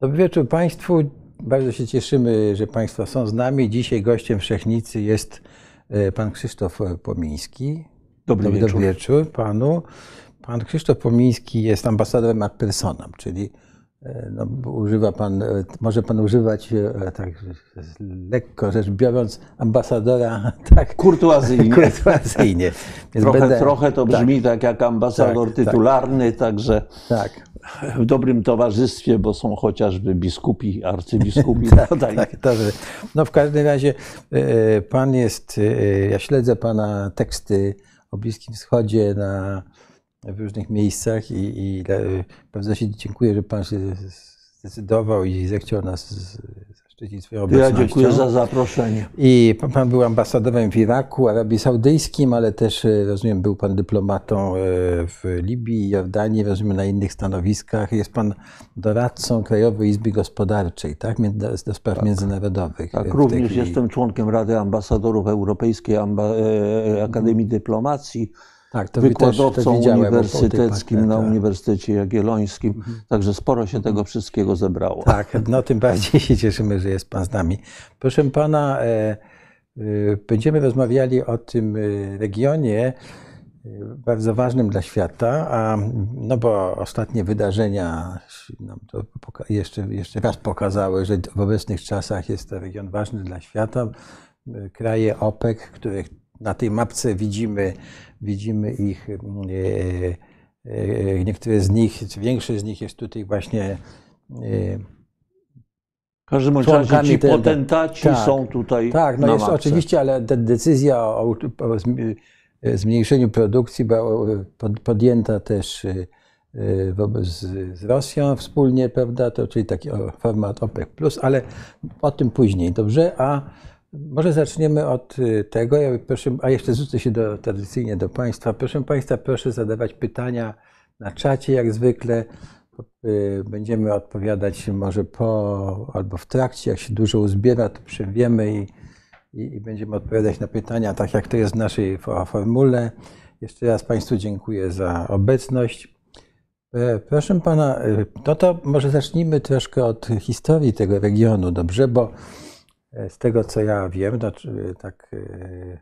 Dobry wieczór Państwu. Bardzo się cieszymy, że Państwo są z nami. Dzisiaj gościem Wszechnicy jest e, pan Krzysztof Pomiński. Dobry wieczór. Dobry wieczór Panu. Pan Krzysztof Pomiński jest ambasadorem ad personam, czyli e, no, używa pan, e, może pan używać e, tak lekko rzecz biorąc ambasadora tak Kurtuazyjnie. kurtuazyjnie. Trochę, będę- trochę to brzmi tak, jak ambasador Tak, tak. tytularny, także Tak, w dobrym towarzystwie, bo są chociażby biskupi, arcybiskupi. tak, tak, dobrze. No w każdym razie e, pan jest, e, ja śledzę pana teksty o Bliskim Wschodzie na, w różnych miejscach i, i e, bardzo się dziękuję, że pan się zdecydował i zechciał nas swoją Ja dziękuję za zaproszenie. I pan, pan był ambasadorem w Iraku, Arabii Saudyjskim, ale też, e, rozumiem, był pan dyplomatą e, w Libii, Jordanii, rozumiem, na innych stanowiskach. Jest pan doradcą Krajowej Izby Gospodarczej, tak? Do, do spraw międzynarodowych. Tak, w tej również jestem członkiem Rady Ambasadorów Europejskiej Amba, e, Akademii Dyplomacji, tak, to wy też, wykładowcą tej uniwersyteckim na tak. Uniwersytecie Jagiellońskim, także sporo się tego wszystkiego zebrało. Tak, no tym bardziej się cieszymy, że jest Pan z nami. Proszę Pana, e, e, będziemy rozmawiali o tym e, regionie bardzo ważnym dla świata, a, no bo ostatnie wydarzenia nam to jeszcze, jeszcze raz pokazały, że w obecnych czasach jest to region ważny dla świata. Kraje OPEC, których na tej mapce widzimy, widzimy ich, e, e, niektóre z nich, czy większość z nich jest tutaj właśnie e, W każdym razie ci te- potentaci tak. są tutaj Tak, no na jest mapce. oczywiście, ale de- decyzja o, o zmi- zmniejszeniu produkcji była pod- podjęta też wobec z Rosją wspólnie, prawda, to czyli taki format OPEC+, ale o tym później, dobrze? A może zaczniemy od y, tego, ja proszę, a jeszcze zwrócę się do, tradycyjnie do Państwa. Proszę Państwa, proszę zadawać pytania na czacie, jak zwykle. Y, Będziemy odpowiadać może po albo w trakcie, jak się dużo uzbiera, to przewiemy i, i, i będziemy odpowiadać na pytania, tak jak to jest w naszej fo- formule. Jeszcze raz Państwu dziękuję za obecność. E, Proszę Pana, e, no to może zacznijmy troszkę od historii tego regionu, dobrze? Bo z tego co ja wiem, znaczy, tak e,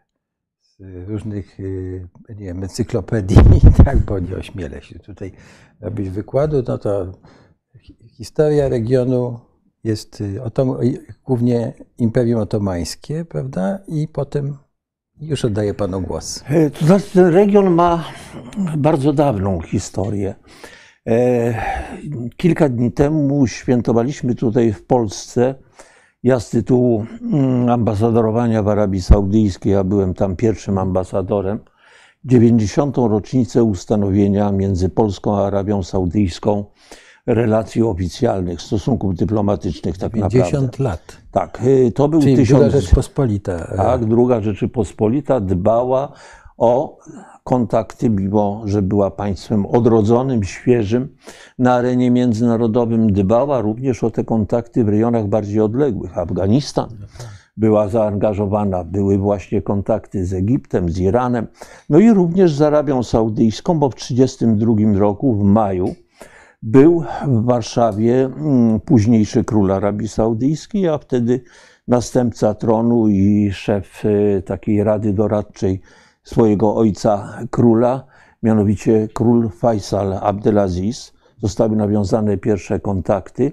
z różnych e, nie wiem, encyklopedii, tak, bo nie ośmielę się tutaj robić wykładu, no to hi- historia regionu jest otom, głównie Imperium Otomańskie, prawda? I potem już oddaję Panu głos. E, To znaczy, ten region ma bardzo dawną historię. E, Kilka dni temu świętowaliśmy tutaj w Polsce. Ja z tytułu mm, ambasadorowania w Arabii Saudyjskiej, ja byłem tam pierwszym ambasadorem, 90. rocznicę ustanowienia między Polską a Arabią Saudyjską relacji oficjalnych, stosunków dyplomatycznych tak naprawdę. 50 lat. Tak, e, to był Czyli tysiąc... Druga Rzeczpospolita. e, Tak, druga Rzeczypospolita dbała o kontakty, mimo że była państwem odrodzonym, świeżym na arenie międzynarodowym, dbała również o te kontakty w rejonach bardziej odległych. Afganistan była zaangażowana, były właśnie kontakty z Egiptem, z Iranem, no i również z Arabią Saudyjską, bo w 1932 roku, w maju, był w Warszawie mm, późniejszy król Arabii Saudyjskiej, a wtedy następca tronu i szef y, takiej rady doradczej swojego ojca króla, mianowicie król Faisal Abdelaziz. Zostały nawiązane pierwsze kontakty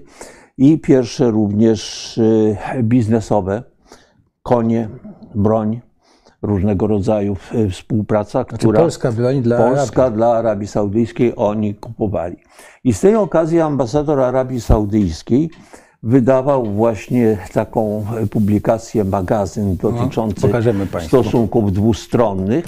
i pierwsze również y, biznesowe, konie, broń, różnego rodzaju y, współpraca, Znaczy która... polska broń dla Polska Arabii. dla Arabii Saudyjskiej oni kupowali. I z tej okazji ambasador Arabii Saudyjskiej wydawał właśnie taką publikację, magazyn dotyczący No, stosunków dwustronnych,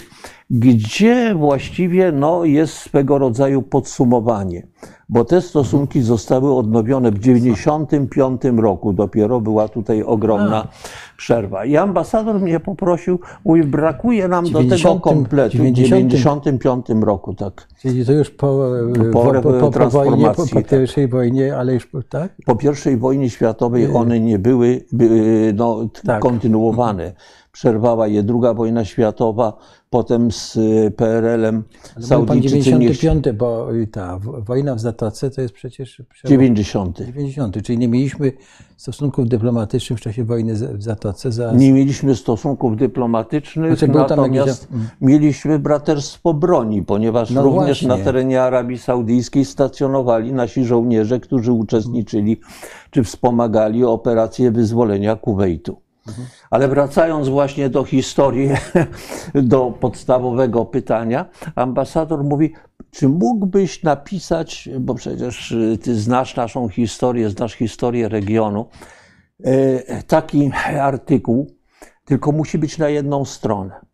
gdzie właściwie no, jest swego rodzaju podsumowanie, bo te stosunki zostały odnowione w 1995 roku. Dopiero była tutaj ogromna przerwa. I ambasador mnie poprosił, mówi, brakuje nam do tego 90 kompletu. W 1995 roku, tak. Czyli to już po, e, Po po, po, po, po, wojnie, po, po tak. pierwszej wojnie, ale już tak? Po I wojnie światowej one nie były, były no, Tak. kontynuowane. Przerwała je druga wojna światowa, potem z y, PRL-em był pan Saudyjczycy nie 95, bo ta wojna w Zatoce to jest przecież przełom 90. 90, czyli nie mieliśmy stosunków dyplomatycznych w czasie wojny w Zatoce. Za, Nie mieliśmy stosunków dyplomatycznych, Znaczy, natomiast jakiś- mieliśmy braterstwo broni, ponieważ No również właśnie. na terenie Arabii Saudyjskiej stacjonowali nasi żołnierze, którzy uczestniczyli czy wspomagali operację wyzwolenia Kuwejtu. Ale wracając właśnie do historii, do podstawowego pytania, ambasador mówi, czy mógłbyś napisać, bo przecież y, ty znasz naszą historię, znasz historię regionu, e, taki artykuł, tylko musi być na jedną stronę.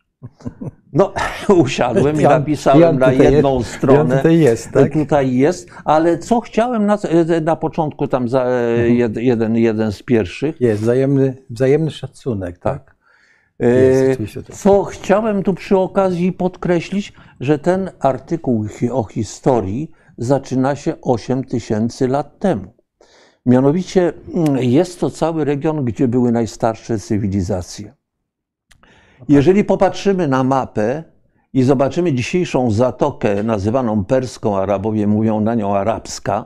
No, usiadłem i napisałem na jedną jest- stronę. tutaj jest, tak? Tutaj jest, ale co chciałem na, na początku, tam za, Mhm. jed, jeden, jeden z pierwszych, Jest wzajemny, wzajemny szacunek, tak? Jest, E, to. Co chciałem tu przy okazji podkreślić, że ten artykuł o historii zaczyna się 8 tysięcy lat temu. Mianowicie mm, jest to cały region, gdzie były najstarsze cywilizacje. Jeżeli popatrzymy na mapę i zobaczymy dzisiejszą zatokę nazywaną perską, Arabowie mówią na nią arabska,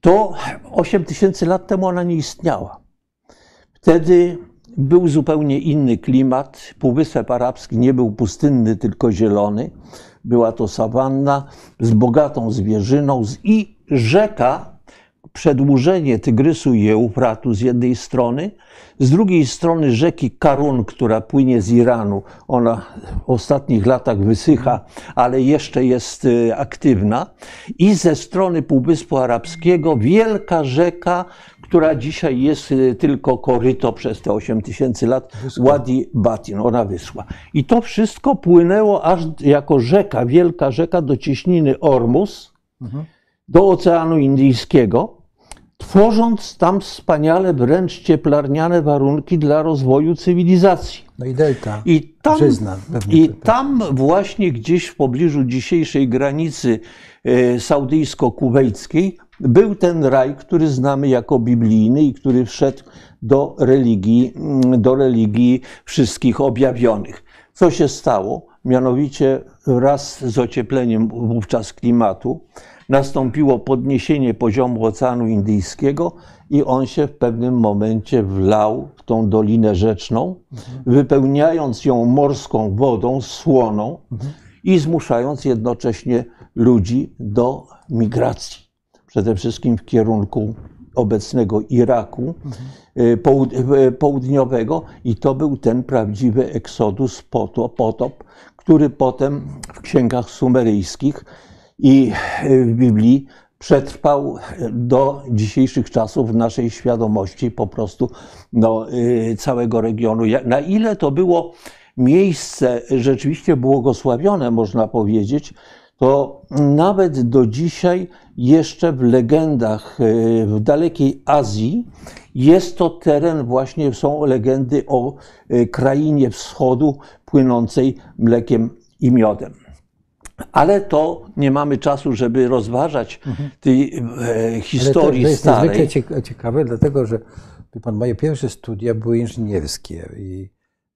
to 8 tysięcy lat temu ona nie istniała. Wtedy był zupełnie inny klimat. Półwysep Arabski nie był pustynny, tylko zielony. Była to sawanna z bogatą zwierzyną i rzeka, przedłużenie Tygrysu i Eufratu z jednej strony, z drugiej strony rzeki Karun, która płynie z Iranu. Ona w ostatnich latach wysycha, ale jeszcze jest y, aktywna. I ze strony Półwyspu Arabskiego wielka rzeka, która dzisiaj jest y, tylko koryto przez te 8 tysięcy lat, Wadi Batin, ona wyschła. I to wszystko płynęło aż jako rzeka, wielka rzeka do cieśniny Ormus, do Oceanu Indyjskiego, tworząc tam wspaniale, wręcz cieplarniane warunki dla rozwoju cywilizacji. No i delta. I tam, I tam właśnie gdzieś w pobliżu dzisiejszej granicy e, saudyjsko-kuwejskiej był ten raj, który znamy jako biblijny i który wszedł do religii, mm, do religii wszystkich objawionych. Co się stało? Mianowicie wraz z ociepleniem wówczas klimatu nastąpiło podniesienie poziomu Oceanu Indyjskiego i on się w pewnym momencie wlał w tą dolinę rzeczną, wypełniając ją morską wodą, słoną i zmuszając jednocześnie ludzi do migracji. Przede wszystkim w kierunku obecnego Iraku y, połud- y, południowego i to był ten prawdziwy eksodus, potop, potop, który potem w księgach sumeryjskich i y, w Biblii przetrwał do dzisiejszych czasów w naszej świadomości po prostu no, y, całego regionu. Na ile to było miejsce rzeczywiście błogosławione, można powiedzieć, to nawet do dzisiaj jeszcze w legendach y, w dalekiej Azji jest to teren, właśnie są legendy o krainie wschodu płynącej mlekiem i miodem. Ale to nie mamy czasu, żeby rozważać tej e, Mhm. Ale to, historii to jest starej. niezwykle cieka- ciekawe, dlatego że pan, moje pierwsze studia były inżynierskie i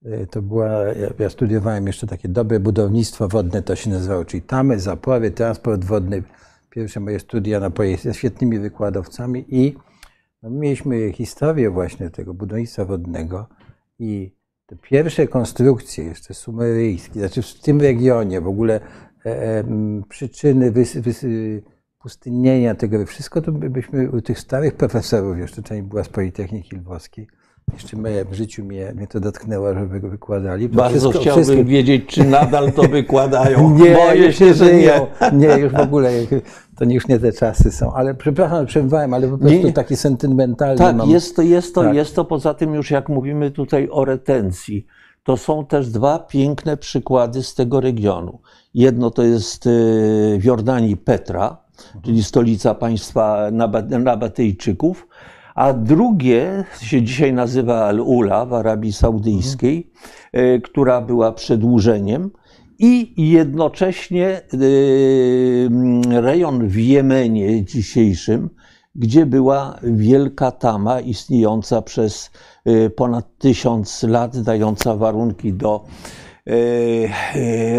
e, to była, ja, ja studiowałem jeszcze takie dobre budownictwo wodne, to się nazywało, czyli tamy, zapory, transport wodny. Pierwsze moje studia na projekcie ze świetnymi wykładowcami i no, mieliśmy historię właśnie tego budownictwa wodnego i te pierwsze konstrukcje jeszcze sumeryjskie, znaczy w tym regionie w ogóle e, e, przyczyny wys, wys, pustynnienia tego, wszystko to by- byśmy u tych starych profesorów, jeszcze część była z Politechniki Lwowskiej, jeszcze mnie, w życiu mnie, mnie to dotknęło, żeby go wykładali. To Bardzo wszystko- chciałbym wszystko- wiedzieć, czy nadal to wykładają. nie, Boję się, że nie. Nie, już w ogóle, to już nie te czasy są. Ale przepraszam, przerwałem, ale po prostu Nie. taki sentymentalny Tak, mam. jest to, jest, to, Tak. jest to poza tym już jak mówimy tutaj o retencji, to są też dwa piękne przykłady z tego regionu. Jedno to jest e, w Jordanii Petra, czyli stolica państwa Naba- Nabatyjczyków, a drugie się dzisiaj nazywa Al-Ula w Arabii Saudyjskiej, e, która była przedłużeniem. I jednocześnie e, rejon w Jemenie dzisiejszym, gdzie była wielka tama istniejąca przez y, ponad tysiąc lat, dająca warunki do y, y,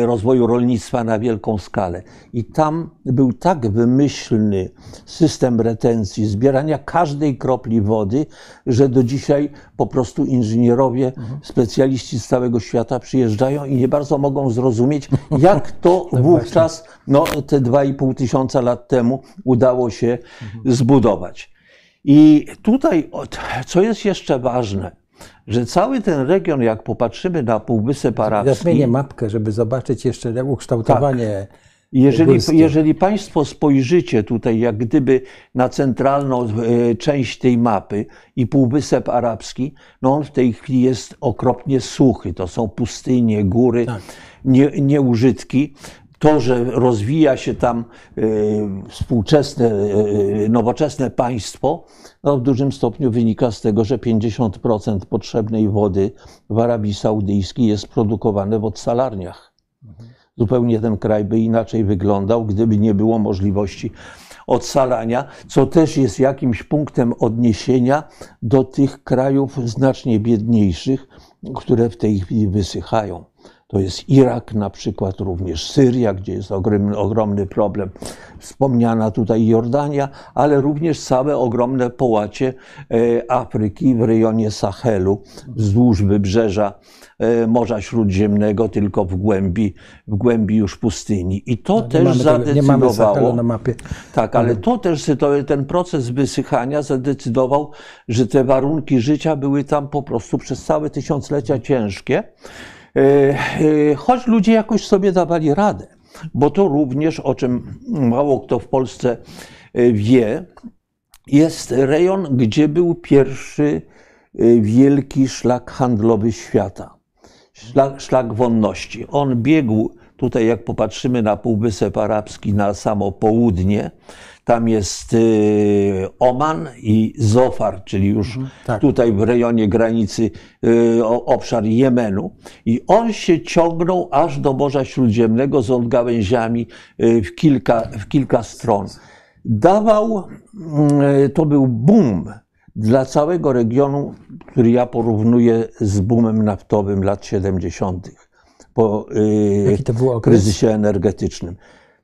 rozwoju rolnictwa na wielką skalę. I tam był tak wymyślny system retencji, zbierania każdej kropli wody, że do dzisiaj po prostu inżynierowie, specjaliści z całego świata przyjeżdżają i nie bardzo mogą zrozumieć, jak to wówczas, no te 2,5 tysiąca lat temu udało się zbudować. I tutaj, co jest jeszcze ważne, że cały ten region, jak popatrzymy na Półwysep Ja Arabski, zmienię mapkę, żeby zobaczyć jeszcze ukształtowanie. jeżeli, górskie. jeżeli Państwo spojrzycie tutaj, jak gdyby na centralną e, część tej mapy i Półwysep Arabski, no on w tej chwili jest okropnie suchy. To są pustynie, góry, Tak. nie, nieużytki. To, że rozwija się tam e, współczesne, e, nowoczesne państwo, no w dużym stopniu wynika z tego, że 50% potrzebnej wody w Arabii Saudyjskiej jest produkowane w odsalarniach zupełnie ten kraj by inaczej wyglądał, gdyby nie było możliwości odsalania, co też jest jakimś punktem odniesienia do tych krajów znacznie biedniejszych, które w tej chwili wysychają. To jest Irak na przykład, również Syria, gdzie jest ogromny, ogromny problem. Wspomniana tutaj Jordania, ale również całe ogromne połacie e, Afryki w rejonie Sahelu, wzdłuż wybrzeża e, Morza Śródziemnego, tylko w głębi, w głębi już pustyni. I to No, też mamy zadecydowało. na mapie. Tak, ale to też ten proces wysychania zadecydował, że te warunki życia były tam po prostu przez całe tysiąclecia ciężkie, choć ludzie jakoś sobie dawali radę. Bo to również, o czym mało kto w Polsce e, wie, jest rejon, gdzie był pierwszy e, wielki szlak handlowy świata. Szlak, szlak wonności. On biegł tutaj, jak popatrzymy na Półwysep Arabski, na samo południe. Tam jest y, Oman i Zofar, czyli już tak. tutaj w rejonie granicy y, obszar Jemenu. I on się ciągnął aż do Morza Śródziemnego z odgałęziami y, w kilka, w kilka stron. Dawał, to był boom dla całego regionu, który ja porównuję z boomem naftowym lat 70. po kryzysie energetycznym.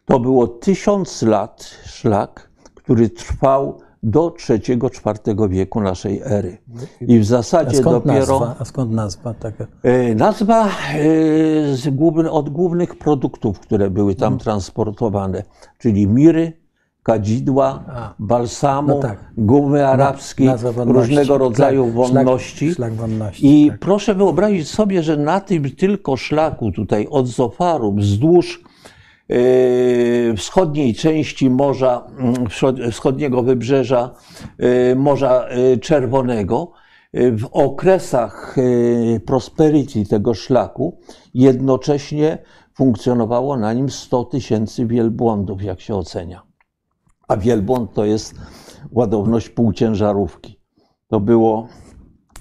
To było tysiąc lat szlak, który trwał do III-IV wieku naszej ery. I w A zasadzie skąd dopiero nazwa? A skąd nazwa taka? E, Nazwa e, z główny, od głównych produktów, które były tam Mhm. transportowane, czyli miry, kadzidła, A. balsamu, No tak. gumy arabskie, Nazwa wonności. różnego rodzaju Szlak- wonności. Szlak, szlak wonności. I tak. proszę wyobrazić sobie, że na tym tylko szlaku tutaj od Zofaru wzdłuż wschodniej części Morza, mm, wschod- wschodniego wybrzeża e, Morza e, Czerwonego, w okresach prosperity tego szlaku jednocześnie funkcjonowało na nim 100 tysięcy wielbłądów, jak się ocenia. A wielbłąd to jest ładowność półciężarówki. To było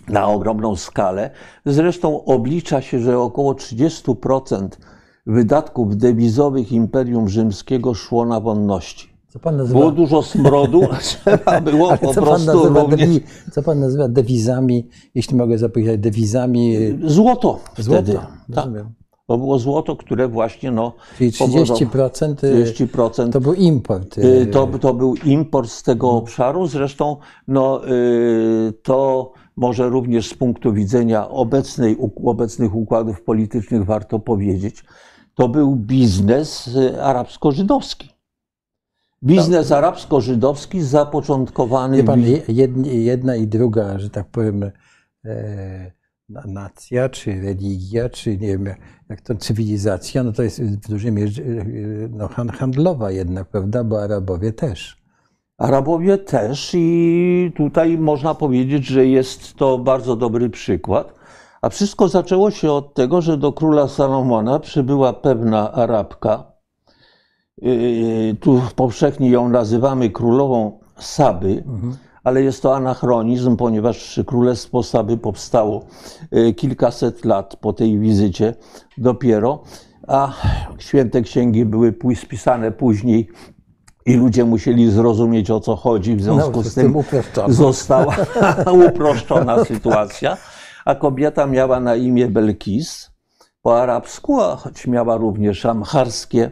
na ogromną skalę. Zresztą oblicza się, że około 30% wydatków dewizowych Imperium Rzymskiego szło na wonności. Co pan nazywa, Było dużo smrodu, trzeba było ale po co pan, prostu nazywa również... dewi, co pan nazywa dewizami, jeśli mogę zapytać, dewizami Złoto złota? wtedy. Tak. To było złoto, które właśnie no, Czyli 30% y, 30% to był import. Y, y, To, to był import z tego obszaru. Zresztą no, to może również z punktu widzenia obecnej, obecnych układów politycznych warto powiedzieć. To był biznes y, arabsko-żydowski. Biznes arabsko-żydowski zapoczątkowany pan, jedna i druga, że tak powiem, e, na- nacja, czy religia, czy nie wiem, jak- to cywilizacja, no to jest w dużej mierze e, no, han- handlowa jednak, prawda? Bo Arabowie też. Arabowie też i tutaj można powiedzieć, że jest to bardzo dobry przykład. A wszystko zaczęło się od tego, że do króla Salomona przybyła pewna Arabka. Yy, Tu powszechnie ją nazywamy królową Saby, ale jest to anachronizm, ponieważ królestwo Saby powstało yy, kilkaset lat po tej wizycie dopiero, a święte księgi były spisane później i ludzie musieli zrozumieć o co chodzi, w związku No, z z tym tym uproszczono. została uproszczona sytuacja, a kobieta miała na imię Belkis po arabsku, a choć miała również amharskie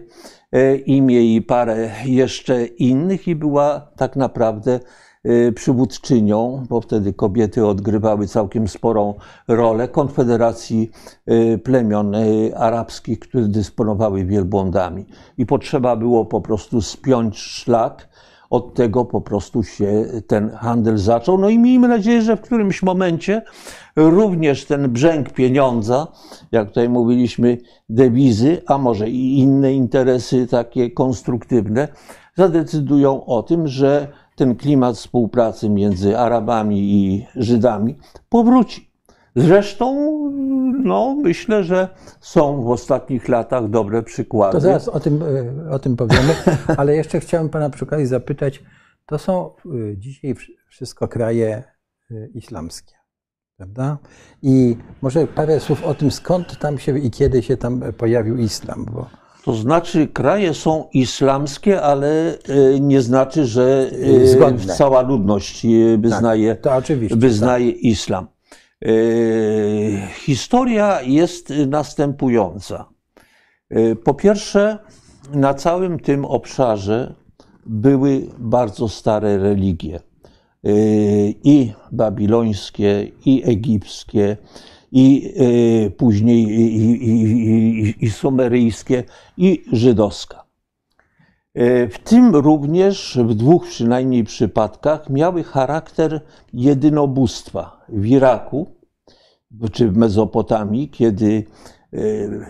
e, imię i parę jeszcze innych i była tak naprawdę e, przywódczynią, bo wtedy kobiety odgrywały całkiem sporą rolę Konfederacji e, Plemion Arabskich, które dysponowały wielbłądami. I potrzeba było po prostu spiąć szlak. Od tego po prostu się ten handel zaczął. No i miejmy nadzieję, że w którymś momencie również ten brzęk pieniądza, jak tutaj mówiliśmy, dewizy, a może i inne interesy takie konstruktywne, zadecydują o tym, że ten klimat współpracy między Arabami i Żydami powróci. Zresztą, no, myślę, że są w ostatnich latach dobre przykłady. To zaraz o tym, e, o tym powiemy, ale jeszcze chciałem Pana przy okazji zapytać, to są e, dzisiaj wsz- wszystko kraje e, islamskie, prawda? I może parę słów o tym, skąd tam się i kiedy się tam pojawił islam, bo To znaczy, kraje są islamskie, ale nie znaczy, że Zgodne. cała ludność e, wyznaje, to oczywiście. wyznaje islam. E, Historia jest następująca. E, Po pierwsze, na całym tym obszarze były bardzo stare religie. E, I babilońskie, i egipskie, i później i, i, i, i sumeryjskie, i żydowska. E, W tym również w dwóch przynajmniej przypadkach miały charakter jedynobóstwa. W Iraku czy w Mezopotamii, kiedy e,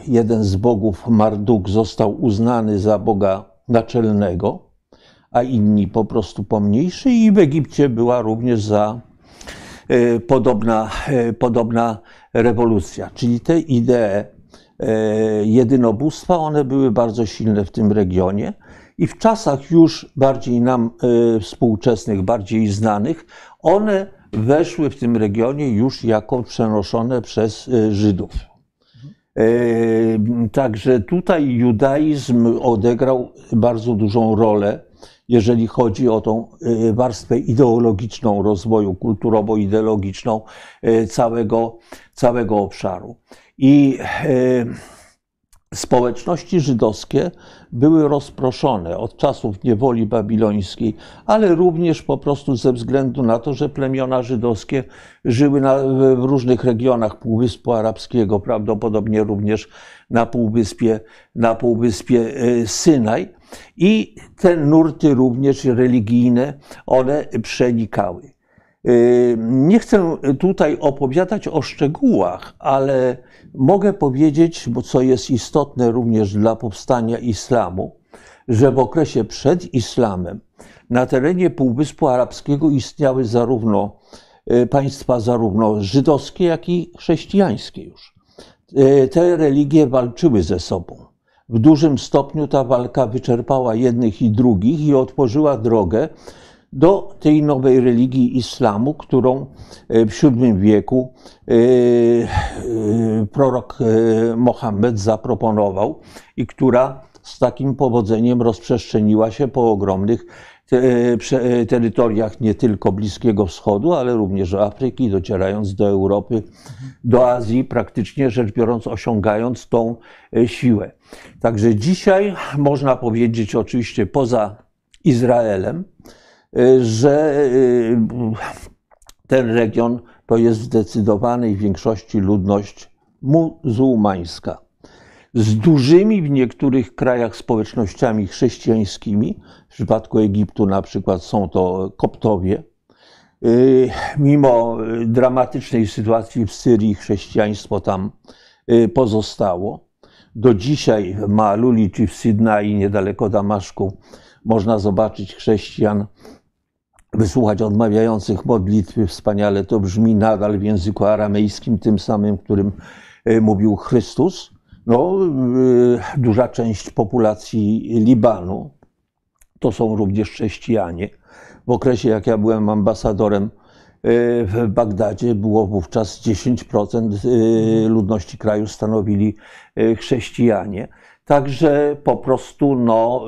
jeden z bogów Marduk został uznany za boga naczelnego, a inni po prostu pomniejszy, i w Egipcie była również za e, podobna, podobna rewolucja. Czyli te idee jedynobóstwa, one były bardzo silne w tym regionie. I w czasach już bardziej nam e, współczesnych, bardziej znanych, one weszły w tym regionie już jako przenoszone przez e, Żydów. E, Także tutaj judaizm odegrał bardzo dużą rolę, jeżeli chodzi o tą warstwę ideologiczną rozwoju, kulturowo-ideologiczną całego, całego obszaru. I społeczności żydowskie były rozproszone od czasów niewoli babilońskiej, ale również po prostu ze względu na to, że plemiona żydowskie żyły na, w różnych regionach Półwyspu Arabskiego, prawdopodobnie również na Półwyspie, na Półwyspie e, Synaj. I te nurty również religijne, one przenikały. Y, Nie chcę tutaj opowiadać o szczegółach, ale mogę powiedzieć, bo co jest istotne również dla powstania islamu, że w okresie przed islamem na terenie Półwyspu Arabskiego istniały zarówno y, państwa zarówno żydowskie, jak i chrześcijańskie już. Y, Te religie walczyły ze sobą. W dużym stopniu ta walka wyczerpała jednych i drugich i otworzyła drogę do tej nowej religii islamu, którą e, w VII wieku e, e, prorok Mohammed zaproponował i która z takim powodzeniem rozprzestrzeniła się po ogromnych terytoriach nie tylko Bliskiego Wschodu, ale również Afryki, docierając do Europy, do Azji, praktycznie rzecz biorąc, osiągając tą siłę. Także dzisiaj można powiedzieć, oczywiście poza Izraelem, że e, ten region to jest w zdecydowanej większości ludność muzułmańska. Z dużymi w niektórych krajach społecznościami chrześcijańskimi, w przypadku Egiptu na przykład są to Koptowie. Y, Mimo y, dramatycznej sytuacji w Syrii, chrześcijaństwo tam y, pozostało. Do dzisiaj w Maaluli czy w Sydnai, niedaleko Damaszku, można zobaczyć chrześcijan wysłuchać odmawiających modlitwy. Wspaniale to brzmi nadal w języku aramejskim, tym samym, którym e, mówił Chrystus. No, e, duża część populacji Libanu to są również chrześcijanie. W okresie, jak ja byłem ambasadorem e, w Bagdadzie, było wówczas 10% e, ludności kraju stanowili chrześcijanie. Także po prostu no,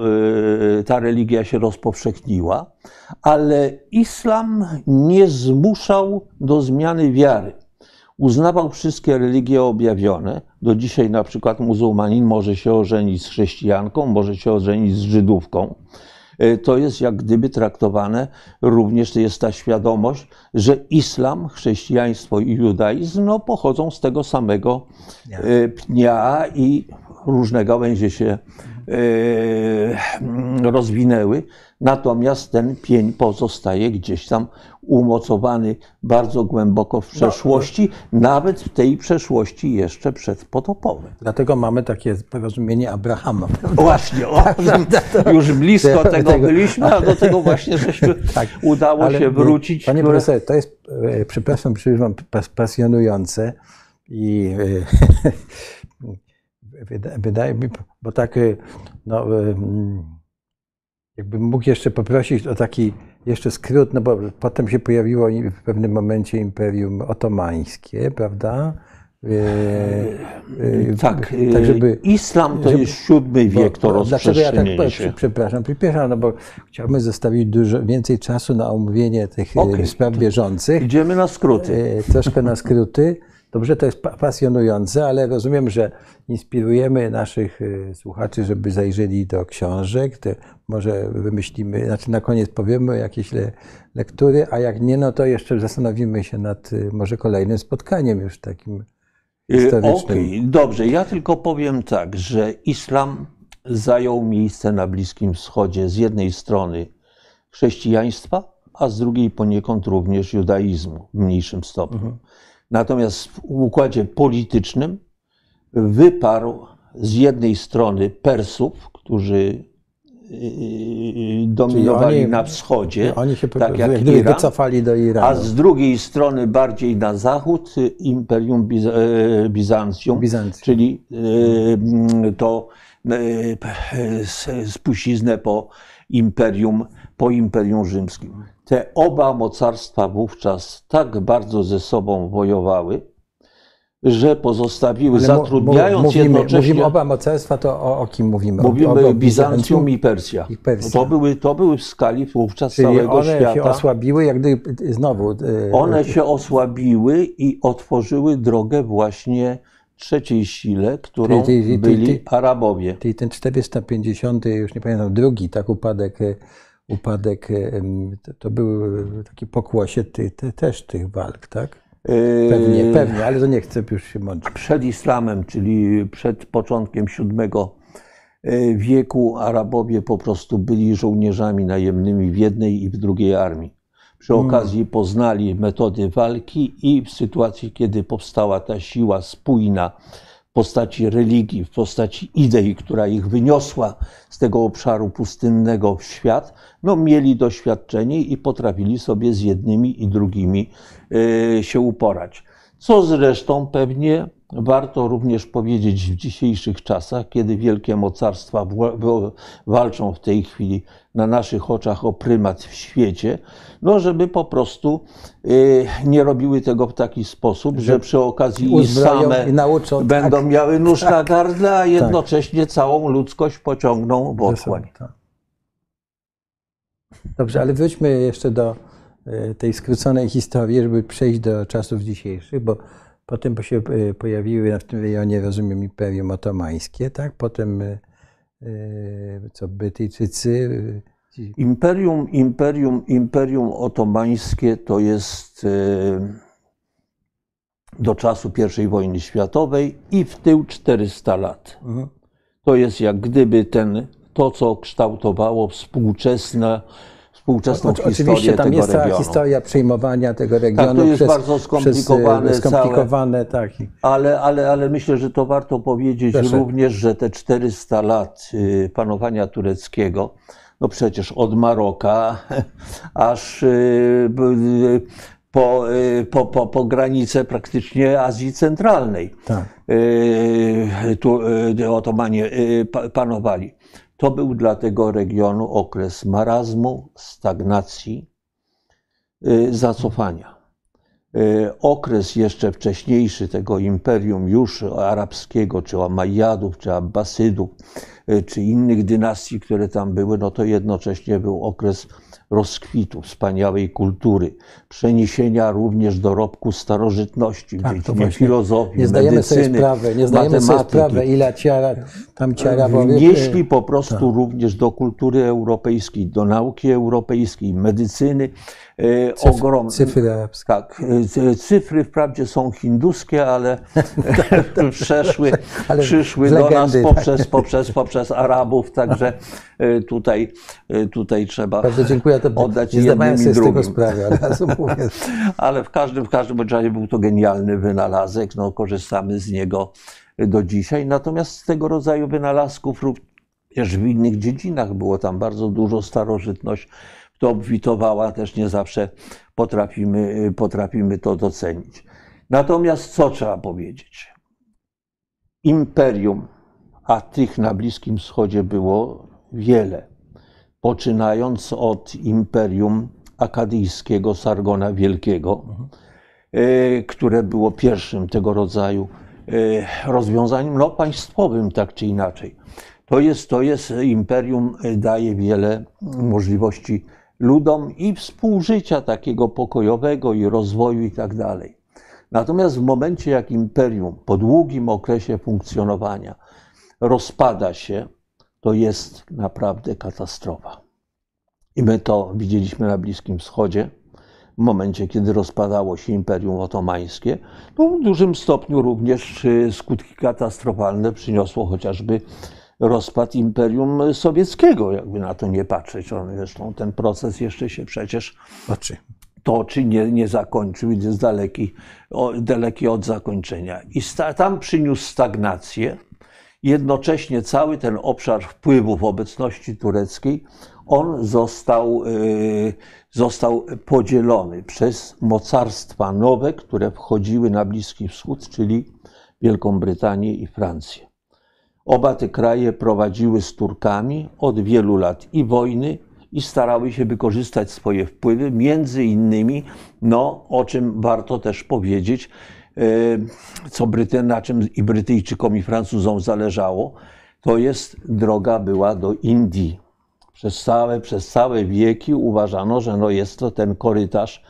y, ta religia się rozpowszechniła, ale islam nie zmuszał do zmiany wiary. Uznawał wszystkie religie objawione. Do dzisiaj na przykład muzułmanin może się ożenić z chrześcijanką, może się ożenić z Żydówką. Y, To jest jak gdyby traktowane, również jest ta świadomość, że islam, chrześcijaństwo i judaizm no, pochodzą z tego samego Pnia. y, pnia i różne gałęzie się y, rozwinęły. Natomiast ten pień pozostaje gdzieś tam umocowany bardzo głęboko w przeszłości, nawet w tej przeszłości jeszcze przedpotopowej. Dlatego mamy takie porozumienie Abrahama. Właśnie, o, już blisko tego tego- byliśmy, a do tego właśnie żeśmy Tak, udało się wrócić. Panie które- profesorze, to jest, e, przepraszam, pas- pasjonujące i e, wydaje mi, bo tak, e, no, e, mm, jakbym mógł jeszcze poprosić o taki jeszcze skrót, no bo potem się pojawiło w pewnym momencie Imperium Otomańskie, prawda? E, e, Tak, tak y, żeby, islam to żeby- jest siódmy wiek, to bo- Dlaczego ja tak powiem, przepraszam, przepraszam, no bo chciałbym zostawić dużo więcej czasu na omówienie tych Okej, spraw bieżących. Idziemy na skróty. E, troszkę na skróty. Dobrze, to jest pa- pasjonujące, ale rozumiem, że inspirujemy naszych e, słuchaczy, żeby zajrzeli do książek. To może wymyślimy, znaczy na koniec powiemy jakieś le, lektury, a jak nie, no to jeszcze zastanowimy się nad e, może kolejnym spotkaniem już takim Y, historycznym. Okej, dobrze. Ja tylko powiem tak, że islam zajął miejsce na Bliskim Wschodzie z jednej strony chrześcijaństwa, a z drugiej poniekąd również judaizmu w mniejszym stopniu. Natomiast w układzie politycznym wyparł z jednej strony Persów, którzy y, dominowali oni- na wschodzie, Oni się tak jak Iran, wycofali do a Iranu. z drugiej strony bardziej na zachód y, Imperium e, Bizancjum, Bizancjum. czyli y, to y, spuściznę po imperium, po imperium rzymskim. Te oba mocarstwa wówczas tak bardzo ze sobą wojowały, że pozostawiły, zatrudniając mówimy, jednocześnie... Mówimy oba mocarstwa, to o, o kim mówimy? Mówimy o, o Bizancjum i Persja. i Persja. To, były, to były w skali wówczas Czyli całego one się świata. osłabiły, jak gdyby znowu. e, One się osłabiły i otworzyły drogę właśnie trzeciej sile, którą Ty- ty- ty- byli Arabowie. Czyli ten 450, już nie pamiętam, drugi, tak, upadek, e, upadek, e, to, to był e, taki pokłosie ty, też tych walk, tak? Pewnie, Yy, pewnie, ale to nie chcę już się mączyć. Przed islamem, czyli przed początkiem VII wieku, Arabowie po prostu byli żołnierzami najemnymi w jednej i w drugiej armii. Przy okazji poznali metody walki i w sytuacji, kiedy powstała ta siła spójna w postaci religii, w postaci idei, która ich wyniosła z tego obszaru pustynnego w świat, no mieli doświadczenie i potrafili sobie z jednymi i drugimi e, się uporać. Co zresztą pewnie warto również powiedzieć w dzisiejszych czasach, kiedy wielkie mocarstwa walczą w tej chwili na naszych oczach o prymat w świecie, no żeby po prostu y, nie robiły tego w taki sposób, że przy okazji i same nauczą, będą tak. miały nóż na gardle, a jednocześnie całą ludzkość pociągną w otchłań. tak. Dobrze, ale wróćmy jeszcze do e, tej skróconej historii, żeby przejść do czasów dzisiejszych, bo potem się e, pojawiły w tym rejonie, rozumiem, Imperium Otomańskie, tak? Potem e, co Brytyjczycy, ci- Imperium, imperium, imperium otomańskie to jest e, do czasu I wojny światowej i w tył 400 lat. Mhm. To jest jak gdyby ten, to, co kształtowało współczesne, współczesną O- Oczywiście tam jest cała regionu. historia przejmowania tego regionu jest przez, bardzo skomplikowane przez, e, skomplikowane tak. I- Ale, ale, ale myślę, że to warto powiedzieć Proszę. również, że te 400 lat y, panowania tureckiego, no przecież od Maroka aż y, y, po, po, po, po granicę praktycznie Azji Centralnej Tak. tu Otomanie pa- panowali. To był dla tego regionu okres marazmu, stagnacji, y, zacofania. E, okres jeszcze wcześniejszy tego imperium już arabskiego, czy Omajadów, czy Abbasydów, e, czy innych dynastii, które tam były, no to jednocześnie był okres rozkwitu, wspaniałej kultury, przeniesienia również dorobku starożytności, Tak, dziedzinie filozofii, Nie zdajemy medycyny, sobie sprawy, nie zdajemy sobie matematyki. sprawy, ile ciara, tam ciara Wnieśli po prostu również do kultury europejskiej, do nauki europejskiej, medycyny e, ogromne. cyfry arabskie. Tak, e, cyfry wprawdzie są hinduskie, ale przeszły, Ale przyszły z do nas legendy, tak. poprzez, poprzez, poprzez Arabów, także e, tutaj, e, tutaj trzeba Bardzo dziękuję, to oddać nie jednym i sobie z tego drugim. sprawy, ale. Ale w każdym, w każdym razie był to genialny wynalazek, no, korzystamy z niego do dzisiaj. Natomiast z tego rodzaju wynalazków również w innych dziedzinach było tam bardzo dużo starożytność, to obfitowała, też nie zawsze potrafimy, potrafimy to docenić. Natomiast co trzeba powiedzieć? Imperium, a tych na Bliskim Wschodzie było wiele poczynając od imperium akadyjskiego Sargona Wielkiego, e, które było pierwszym tego rodzaju e, rozwiązaniem no, państwowym, tak czy inaczej. To jest, to jest imperium, daje wiele możliwości ludom i współżycia takiego pokojowego i rozwoju i tak dalej. Natomiast w momencie, jak imperium po długim okresie funkcjonowania rozpada się, to jest naprawdę katastrofa. I my to widzieliśmy na Bliskim Wschodzie, w momencie, kiedy rozpadało się Imperium Otomańskie. To w dużym stopniu również y, skutki katastrofalne przyniosło chociażby rozpad Imperium Sowieckiego, jakby na to nie patrzeć. On, zresztą ten proces jeszcze się przecież Oczy. toczy, nie, nie zakończył, jest daleki, o, daleki od zakończenia. I sta, tam przyniósł stagnację. Jednocześnie cały ten obszar wpływów obecności tureckiej, on został, y, został podzielony przez mocarstwa nowe, które wchodziły na Bliski Wschód, czyli Wielką Brytanię i Francję. Oba te kraje prowadziły z Turkami od wielu lat i wojny, i starały się wykorzystać swoje wpływy, między innymi, no, o czym warto też powiedzieć, e, co Bryty, na czym i Brytyjczykom, i Francuzom zależało, to jest droga była do Indii. Przez całe, przez całe wieki uważano, że no jest to ten korytarz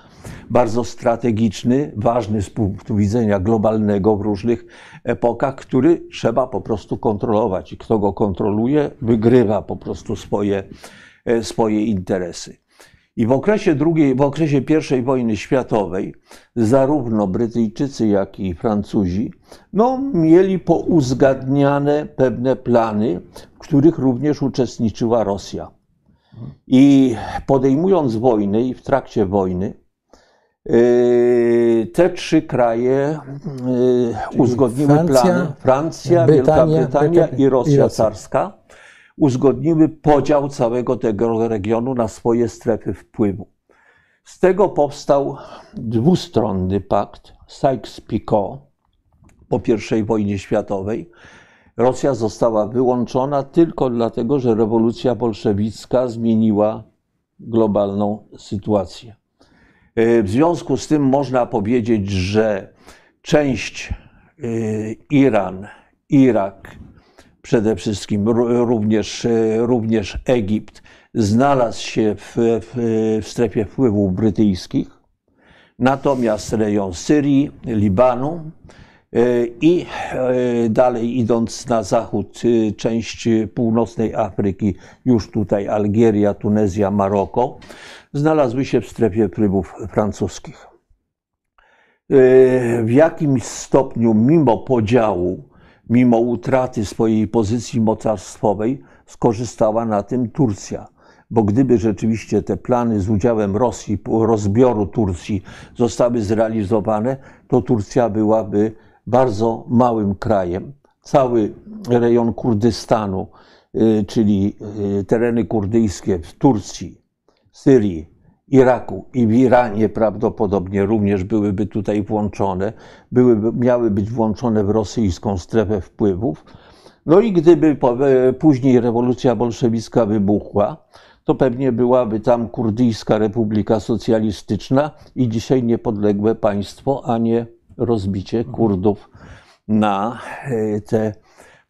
bardzo strategiczny, ważny z punktu widzenia globalnego w różnych epokach, który trzeba po prostu kontrolować. I kto go kontroluje, wygrywa po prostu swoje, e, swoje interesy. I w okresie, drugiej, w okresie I wojny światowej zarówno Brytyjczycy, jak i Francuzi no, mieli pouzgadniane pewne plany, w których również uczestniczyła Rosja. I podejmując wojnę i w trakcie wojny, te trzy kraje yy, uzgodniły Francja, plany. Francja, Brytania, Wielka Brytania Brytania i Rosja i Rosja. carska uzgodniły podział całego tego regionu na swoje strefy wpływu. Z tego powstał dwustronny pakt Sykes-Picot po I wojnie światowej. Rosja została wyłączona tylko dlatego, że rewolucja bolszewicka zmieniła globalną sytuację. E, W związku z tym można powiedzieć, że część e, Iran, Irak, przede wszystkim ró- również, e, również Egipt znalazł się w, w, w strefie wpływów brytyjskich. Natomiast rejon Syrii, Libanu i dalej idąc na zachód, część północnej Afryki, już tutaj Algieria, Tunezja, Maroko, znalazły się w strefie wpływów francuskich. E, W jakimś stopniu, mimo podziału, mimo utraty swojej pozycji mocarstwowej, skorzystała na tym Turcja. Bo gdyby rzeczywiście te plany z udziałem Rosji, rozbioru Turcji zostały zrealizowane, to Turcja byłaby bardzo małym krajem. Cały rejon Kurdystanu, y, czyli y, tereny kurdyjskie w Turcji, Syrii, Iraku i w Iranie prawdopodobnie również byłyby tutaj włączone, byłyby, miały być włączone w rosyjską strefę wpływów. No i gdyby e, później rewolucja bolszewicka wybuchła, to pewnie byłaby tam kurdyjska republika socjalistyczna i dzisiaj niepodległe państwo, a nie rozbicie Kurdów na e, te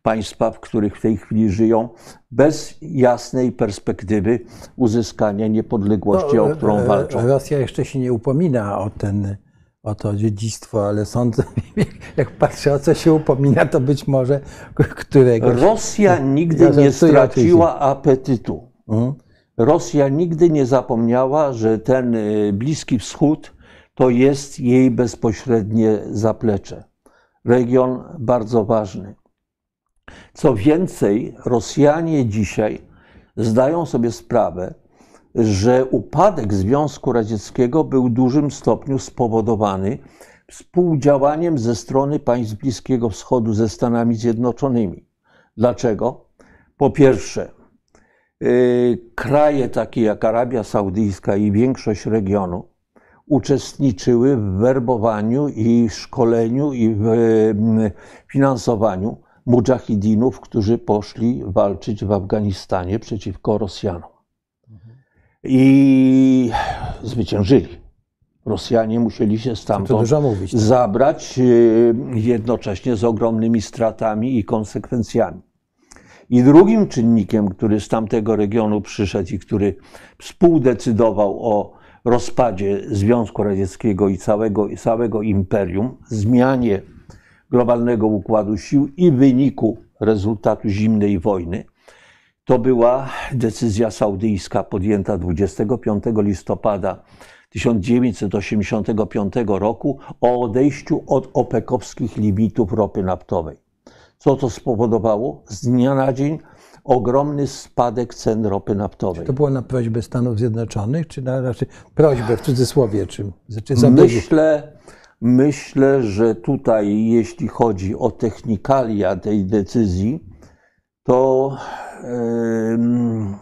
państwa, w których w tej chwili żyją, bez jasnej perspektywy uzyskania niepodległości, No, o którą e, walczą. Rosja jeszcze się nie upomina o, ten, o to dziedzictwo, ale sądzę, jak patrzę o co się upomina, to być może któregoś. Rosja nigdy Ja nie straciła apetytu. Mhm. Rosja nigdy nie zapomniała, że ten y, Bliski Wschód to jest jej bezpośrednie zaplecze. Region bardzo ważny. Co więcej, Rosjanie dzisiaj zdają sobie sprawę, że upadek Związku Radzieckiego był w dużym stopniu spowodowany współdziałaniem ze strony państw Bliskiego Wschodu ze Stanami Zjednoczonymi. Dlaczego? Po pierwsze, y, kraje takie jak Arabia Saudyjska i większość regionu uczestniczyły w werbowaniu i szkoleniu i w mm, finansowaniu mujahidinów, którzy poszli walczyć w Afganistanie przeciwko Rosjanom. I zwyciężyli. Rosjanie musieli się stamtąd mówić. zabrać y, jednocześnie z ogromnymi stratami i konsekwencjami. I drugim czynnikiem, który z tamtego regionu przyszedł i który współdecydował o rozpadzie Związku Radzieckiego i całego, i całego imperium, zmianie globalnego układu sił i wyniku rezultatu zimnej wojny, to była decyzja saudyjska podjęta 25 listopada 1985 roku o odejściu od opekowskich limitów ropy naftowej. Co to spowodowało? Z dnia na dzień ogromny spadek cen ropy naftowej. To było na prośbę Stanów Zjednoczonych, czy na raczej prośbę w cudzysłowie, czy, czy zabiegu? Myślę, myślę, że tutaj, jeśli chodzi o technikalia tej decyzji, to em,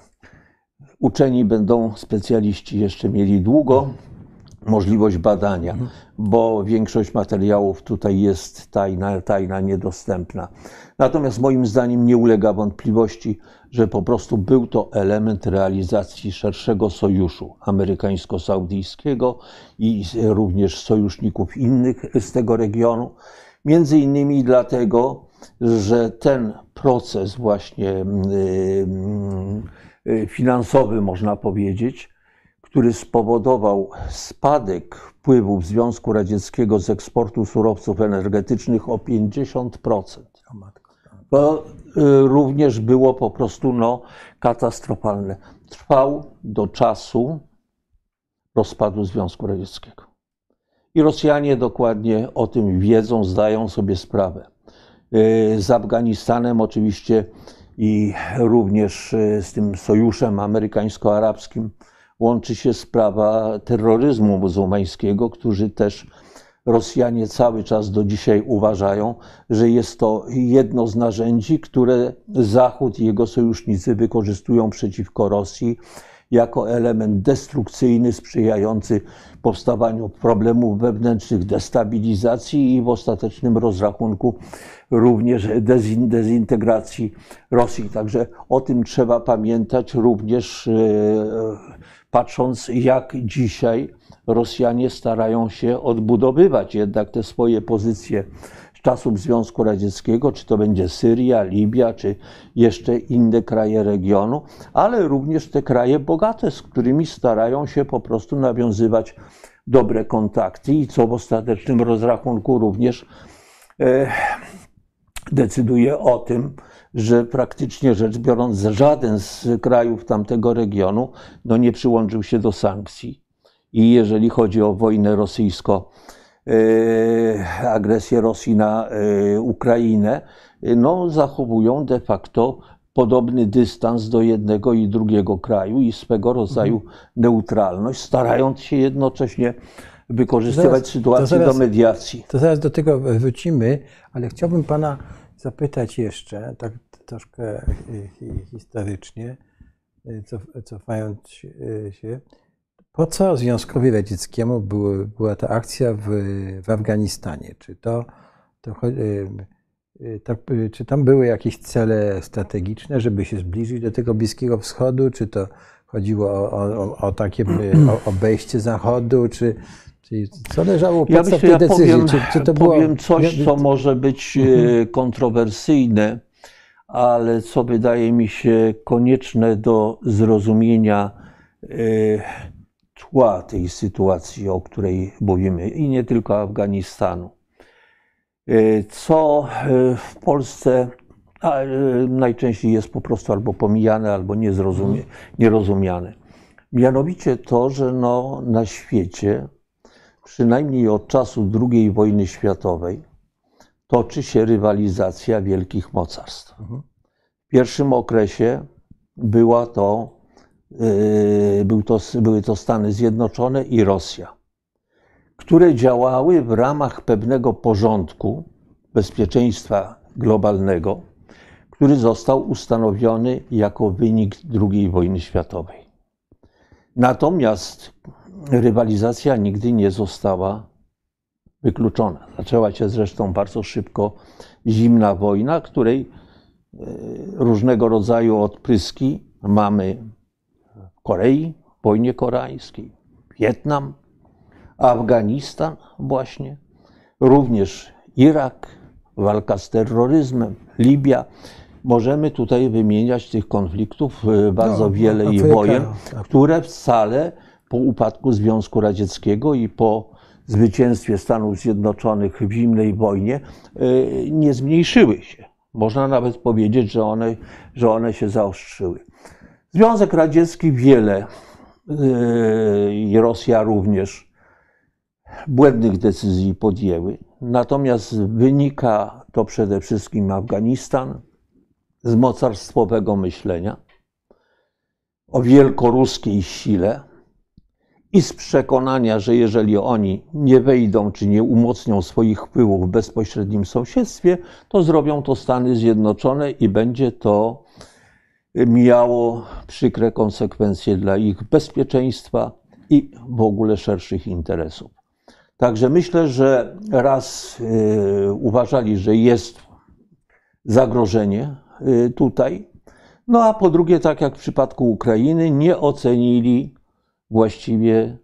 uczeni będą specjaliści jeszcze mieli długo możliwość badania, bo większość materiałów tutaj jest tajna, tajna, niedostępna. Natomiast moim zdaniem nie ulega wątpliwości, że po prostu był to element realizacji szerszego sojuszu amerykańsko-saudyjskiego i również sojuszników innych z tego regionu. Między innymi dlatego, że ten proces właśnie y, y, finansowy, można powiedzieć, który spowodował spadek wpływów Związku Radzieckiego z eksportu surowców energetycznych o 50%. O matko. To y, również było po prostu no, katastrofalne. Trwał do czasu rozpadu Związku Radzieckiego. I Rosjanie dokładnie o tym wiedzą, zdają sobie sprawę. Y, Z Afganistanem oczywiście i również y, z tym sojuszem amerykańsko-arabskim łączy się sprawa terroryzmu muzułmańskiego, którzy też Rosjanie cały czas do dzisiaj uważają, że jest to jedno z narzędzi, które Zachód i jego sojusznicy wykorzystują przeciwko Rosji jako element destrukcyjny, sprzyjający powstawaniu problemów wewnętrznych, destabilizacji i w ostatecznym rozrachunku również dezin, dezintegracji Rosji. Także o tym trzeba pamiętać również e, patrząc, jak dzisiaj Rosjanie starają się odbudowywać jednak te swoje pozycje czasów Związku Radzieckiego, czy to będzie Syria, Libia, czy jeszcze inne kraje regionu, ale również te kraje bogate, z którymi starają się po prostu nawiązywać dobre kontakty i co w ostatecznym rozrachunku również e, decyduje o tym, że praktycznie rzecz biorąc, żaden z krajów tamtego regionu no, nie przyłączył się do sankcji. I jeżeli chodzi o wojnę rosyjsko, e, agresję Rosji na e, Ukrainę, e, no, zachowują de facto podobny dystans do jednego i drugiego kraju i swego rodzaju neutralność, starając się jednocześnie wykorzystywać Zaraz- sytuację zaraz- do mediacji. To zaraz do tego wrócimy, ale chciałbym Pana zapytać jeszcze, tak troszkę hi- hi- historycznie, cof- cofając się, po co Związkowi Radzieckiemu były, była ta akcja w, w Afganistanie? Czy to, to, y, y, tak, y, czy tam były jakieś cele strategiczne, żeby się zbliżyć do tego Bliskiego Wschodu? Czy to chodziło o, o, o takie o obejście Zachodu, czy, co leżało u Ja podstaw myślę, tej ja decyzji? powiem, czy, czy to było, powiem coś, ja- co może być e, kontrowersyjne, ale co wydaje mi się konieczne do zrozumienia tła tej sytuacji, o której mówimy, i nie tylko Afganistanu. E, Co e, w Polsce e, najczęściej jest po prostu albo pomijane, albo niezrozumie, nierozumiane. Mianowicie to, że no, na świecie przynajmniej od czasu II wojny światowej, toczy się rywalizacja wielkich mocarstw. W pierwszym okresie była to, był to, były to Stany Zjednoczone i Rosja, które działały w ramach pewnego porządku bezpieczeństwa globalnego, który został ustanowiony jako wynik II wojny światowej. Natomiast rywalizacja nigdy nie została wykluczona. Zaczęła się zresztą bardzo szybko zimna wojna, której e, różnego rodzaju odpryski mamy Korei, wojnie koreańskiej, Wietnam, Afganistan właśnie, również Irak, walka z terroryzmem, Libia. Możemy tutaj wymieniać tych konfliktów e, bardzo No, wiele i Afryka, wojen, tak. które wcale po upadku Związku Radzieckiego i po zwycięstwie Stanów Zjednoczonych w zimnej wojnie e, nie zmniejszyły się. Można nawet powiedzieć, że one, że one się zaostrzyły. Związek Radziecki wiele e, i Rosja również błędnych decyzji podjęły. Natomiast wynika to przede wszystkim Afganistan z mocarstwowego myślenia o wielkoruskiej sile i z przekonania, że jeżeli oni nie wejdą czy nie umocnią swoich wpływów w bezpośrednim sąsiedztwie, to zrobią to Stany Zjednoczone i będzie to miało przykre konsekwencje dla ich bezpieczeństwa i w ogóle szerszych interesów. Także myślę, że raz y, uważali, że jest zagrożenie y, tutaj, no a po drugie, tak jak w przypadku Ukrainy, nie ocenili właściwie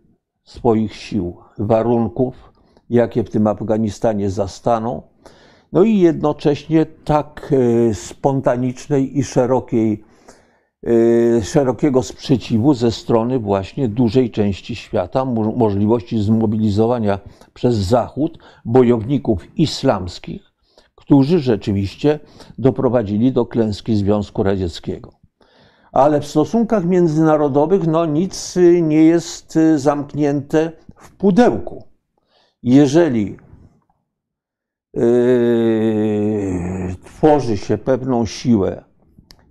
swoich sił, warunków, jakie w tym Afganistanie zastaną. No i jednocześnie tak y, spontanicznej i szerokiej, szerokiego sprzeciwu ze strony właśnie dużej części świata, mo- możliwości zmobilizowania przez Zachód bojowników islamskich, którzy rzeczywiście doprowadzili do klęski Związku Radzieckiego. Ale w stosunkach międzynarodowych no, nic y, nie jest y, zamknięte w pudełku. Jeżeli yy, tworzy się pewną siłę,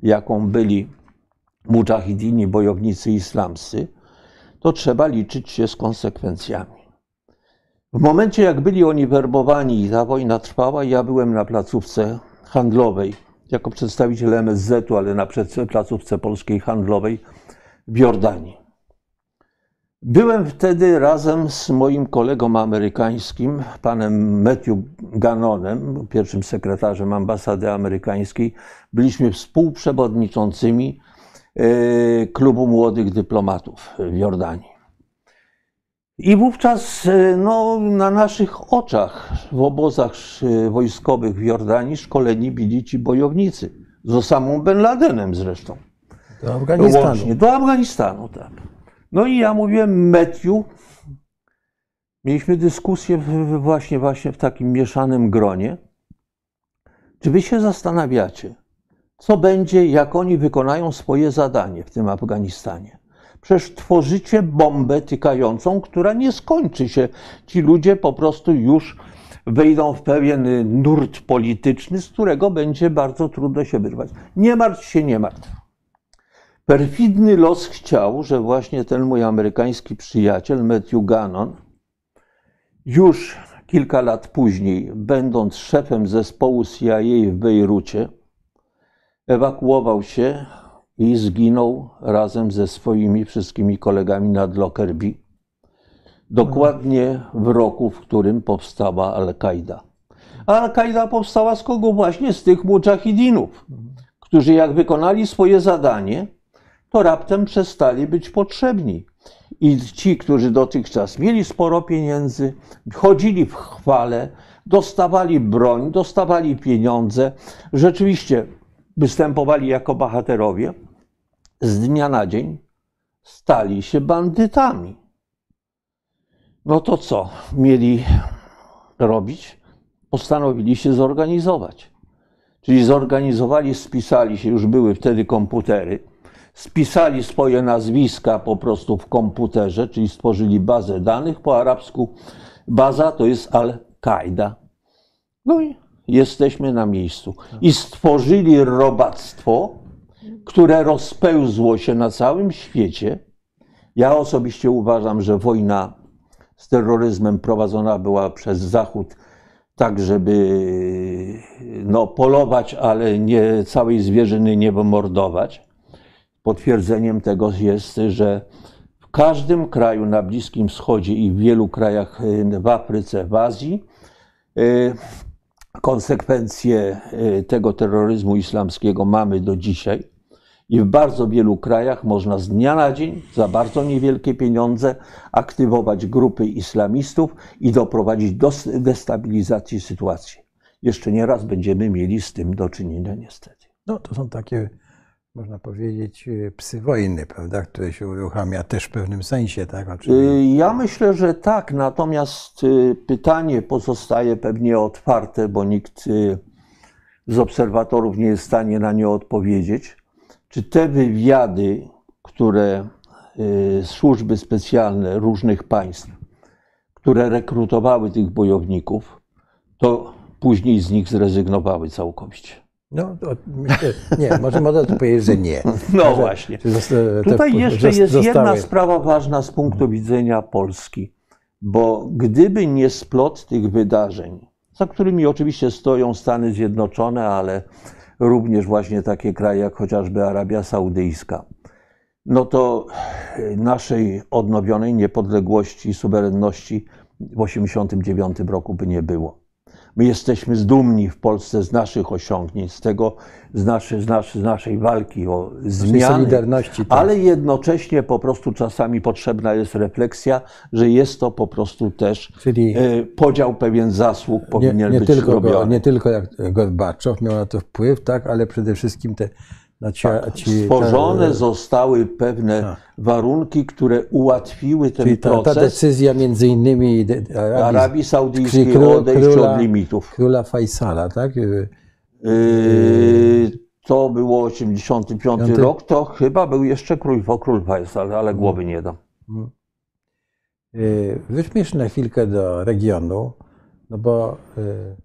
jaką byli mujahidini, bojownicy islamscy, to trzeba liczyć się z konsekwencjami. W momencie, jak byli oni werbowani i ta wojna trwała, ja byłem na placówce handlowej jako przedstawiciel MSZ-u, ale na placówce polskiej handlowej w Jordanii. Byłem wtedy razem z moim kolegą amerykańskim, panem Matthew Gannonem, pierwszym sekretarzem ambasady amerykańskiej. Byliśmy współprzewodniczącymi klubu młodych dyplomatów w Jordanii. I wówczas e, no, na naszych oczach w obozach e, wojskowych w Jordanii szkoleni byli ci bojownicy. Z Osamą Ben Ladenem zresztą. Do Afganistanu. Łącznie, do Afganistanu, tak. No i ja mówiłem Matthew. Mieliśmy dyskusję właśnie, właśnie w takim mieszanym gronie. Czy wy się zastanawiacie, co będzie, jak oni wykonają swoje zadanie w tym Afganistanie? Przecież tworzycie bombę tykającą, która nie skończy się. Ci ludzie po prostu już wejdą w pewien nurt polityczny, z którego będzie bardzo trudno się wyrwać. Nie martw się, nie martw. Perfidny los chciał, że właśnie ten mój amerykański przyjaciel, Matthew Gannon, już kilka lat później, będąc szefem zespołu CIA w Bejrucie, ewakuował się i zginął razem ze swoimi wszystkimi kolegami nad Lockerbie. Dokładnie w roku, w którym powstała Al-Kaida. A Al-Kaida powstała z kogo? Właśnie z tych mujahidinów, którzy jak wykonali swoje zadanie, to raptem przestali być potrzebni. I ci, którzy dotychczas mieli sporo pieniędzy, chodzili w chwale, dostawali broń, dostawali pieniądze, rzeczywiście występowali jako bohaterowie, z dnia na dzień stali się bandytami. No to co mieli robić? Postanowili się zorganizować. Czyli zorganizowali, spisali się, już były wtedy komputery, spisali swoje nazwiska po prostu w komputerze, czyli stworzyli bazę danych po arabsku. Baza to jest Al-Kaida. No i jesteśmy na miejscu. I stworzyli robactwo, które rozpełzło się na całym świecie. Ja osobiście uważam, że wojna z terroryzmem prowadzona była przez Zachód tak, żeby no, polować, ale nie całej zwierzyny nie wymordować. Potwierdzeniem tego jest, że w każdym kraju na Bliskim Wschodzie i w wielu krajach w Afryce, w Azji, y, konsekwencje y, tego terroryzmu islamskiego mamy do dzisiaj. I w bardzo wielu krajach można z dnia na dzień za bardzo niewielkie pieniądze aktywować grupy islamistów i doprowadzić do destabilizacji sytuacji. Jeszcze nie raz będziemy mieli z tym do czynienia, niestety. No to są takie, można powiedzieć, psy wojny, prawda, które się uruchamia też w pewnym sensie, tak? Oczywiście. Ja myślę, że tak, natomiast y, pytanie pozostaje pewnie otwarte, bo nikt y, z obserwatorów nie jest w stanie na nie odpowiedzieć czy te wywiady, które y, służby specjalne różnych państw, które rekrutowały tych bojowników, to później z nich zrezygnowały całkowicie. No, to, nie, może można to powiedzieć, że nie. No że, właśnie. Że Tutaj jeszcze jest zostały... jedna sprawa ważna z punktu widzenia Polski, bo gdyby nie splot tych wydarzeń, za którymi oczywiście stoją Stany Zjednoczone, ale również właśnie takie kraje jak chociażby Arabia Saudyjska, no to naszej odnowionej niepodległości i suwerenności w 1989 roku by nie było. My jesteśmy zdumni w Polsce z naszych osiągnięć, z tego, z, naszy, z, naszy, z naszej walki o zmiany, solidarności, tak. ale jednocześnie po prostu czasami potrzebna jest refleksja, że jest to po prostu też Czyli e, podział pewien zasług powinien nie, nie być tylko robiony. Go, nie tylko jak Gorbaczow miał na to wpływ, tak, ale przede wszystkim te tak, ci, stworzone ta, zostały pewne tak. warunki, które ułatwiły ten Czyli ta, proces. Ta decyzja między innymi Arabii, Arabii Saudyjskiej król, odejść króla, od limitów. Króla Faisala, tak? Yy, to było 85 Piąty? rok, to chyba był jeszcze król, król Faisal, ale głowy nie dam. Yy, na chwilkę do regionu, no bo yy,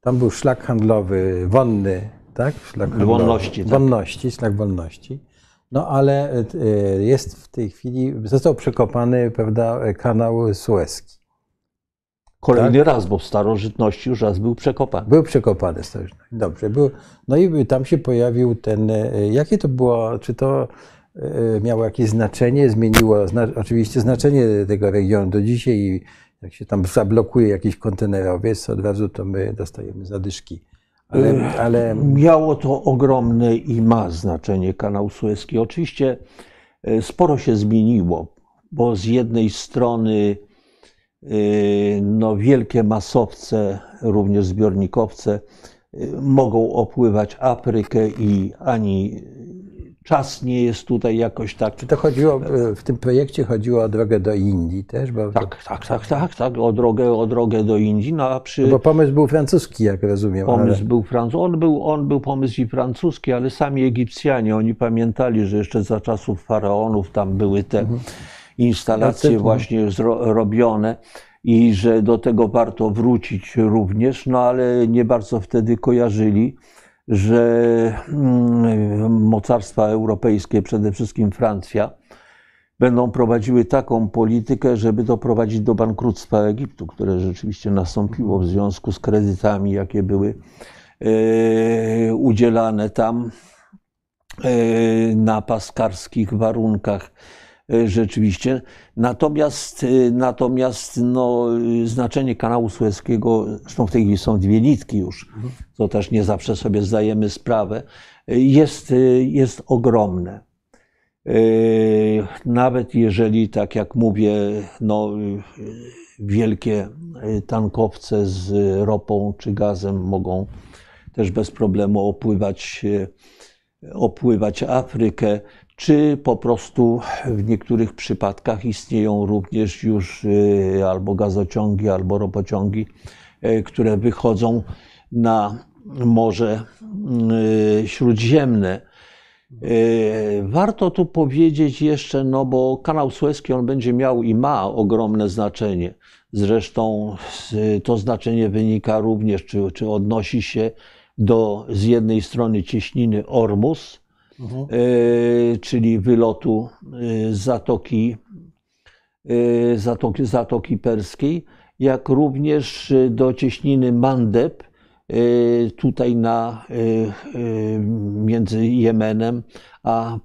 tam był szlak handlowy wonny tak? Szlak wolności. Tak. Wolności, szlak wolności. No ale e, jest w tej chwili, został przekopany, prawda, kanał Suezki. Kolejny tak? raz, bo w starożytności już raz był przekopany. Był przekopany w starożytności. Dobrze. Był, no i tam się pojawił ten, e, jakie to było, czy to e, miało jakieś znaczenie, zmieniło zna, oczywiście znaczenie tego regionu do dzisiaj jak się tam zablokuje jakiś kontenerowiec, od razu to my dostajemy zadyszki ale, ale... Miało to ogromne i ma znaczenie kanał Suezki. Oczywiście e, sporo się zmieniło, bo z jednej strony e, no, wielkie masowce, również zbiornikowce, e, mogą opływać Afrykę i ani czas nie jest tutaj jakoś tak. Czy to chodziło, w tym projekcie chodziło o drogę do Indii też? Bo tak, to... tak, tak, tak, tak, o drogę, o drogę do Indii. No, a przy... No bo pomysł był francuski, jak rozumiem. Pomysł ale... był francuski, on był, on był pomysł i francuski, ale sami Egipcjanie, oni pamiętali, że jeszcze za czasów faraonów tam były te mhm. instalacje właśnie robione i że do tego warto wrócić również, no ale nie bardzo wtedy kojarzyli że mm, mocarstwa europejskie, przede wszystkim Francja, będą prowadziły taką politykę, żeby doprowadzić do bankructwa Egiptu, które rzeczywiście nastąpiło w związku z kredytami, jakie były e, udzielane tam e, na paskarskich warunkach rzeczywiście. Natomiast, e, natomiast no, znaczenie kanału Suezkiego, zresztą w tej chwili są dwie nitki już, to też nie zawsze sobie zdajemy sprawę, e, jest, jest ogromne. Nawet jeżeli, tak jak mówię, no, wielkie tankowce z ropą czy gazem mogą też bez problemu opływać, opływać Afrykę, czy po prostu w niektórych przypadkach istnieją również już albo gazociągi, albo ropociągi, które wychodzą na Morze Śródziemne. Warto tu powiedzieć jeszcze, no bo kanał Suezki on będzie miał i ma ogromne znaczenie. Zresztą to znaczenie wynika również, czy, czy odnosi się do z jednej strony cieśniny Ormus, mhm. czyli wylotu Zatoki, Zatoki, Zatoki Perskiej, jak również do cieśniny Mandeb, tutaj na, między Jemenem a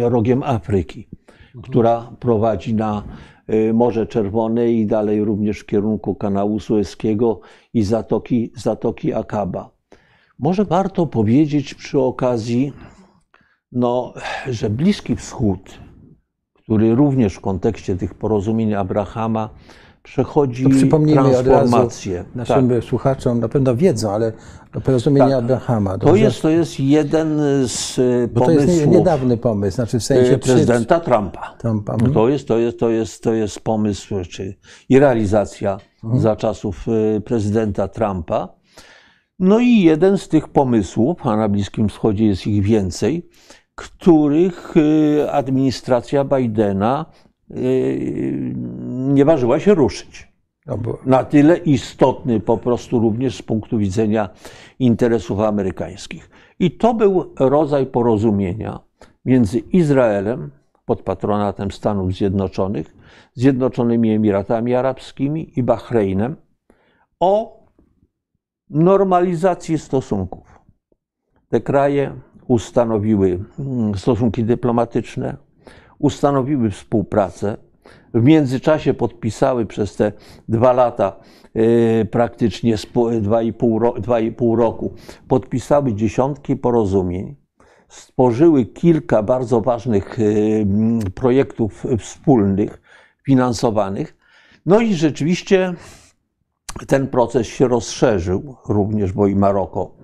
rogiem Afryki, mhm. która prowadzi na Morze Czerwone i dalej również w kierunku kanału Sueskiego i Zatoki, Zatoki Akaba. Może warto powiedzieć przy okazji, no, że Bliski Wschód, który również w kontekście tych porozumień Abrahama przechodzi to przypomnijmy transformację. Naszym tak. słuchaczom na pewno wiedzą, ale porozumienie tak. Abrahama. To jest, to jest jeden z Bo pomysłów. To jest niedawny pomysł, znaczy w sensie e, prezydenta przy... Trumpa. Trumpa. Mhm. To, jest, to, jest, to, jest, to jest pomysł czy, i realizacja mhm. za czasów e, prezydenta Trumpa. No i jeden z tych pomysłów, a na Bliskim Wschodzie jest ich więcej, których e, administracja Bidena nie ważyła się ruszyć. No Na tyle istotny po prostu również z punktu widzenia interesów amerykańskich. I to był rodzaj porozumienia między Izraelem pod patronatem Stanów Zjednoczonych, Zjednoczonymi Emiratami Arabskimi i Bahreinem o normalizacji stosunków. Te kraje ustanowiły mm, stosunki dyplomatyczne, ustanowiły współpracę. W międzyczasie podpisały przez te dwa lata, yy, praktycznie dwa i, pół, dwa i pół roku, podpisały dziesiątki porozumień, stworzyły kilka bardzo ważnych yy, projektów wspólnych, finansowanych. No i rzeczywiście ten proces się rozszerzył, również bo i Maroko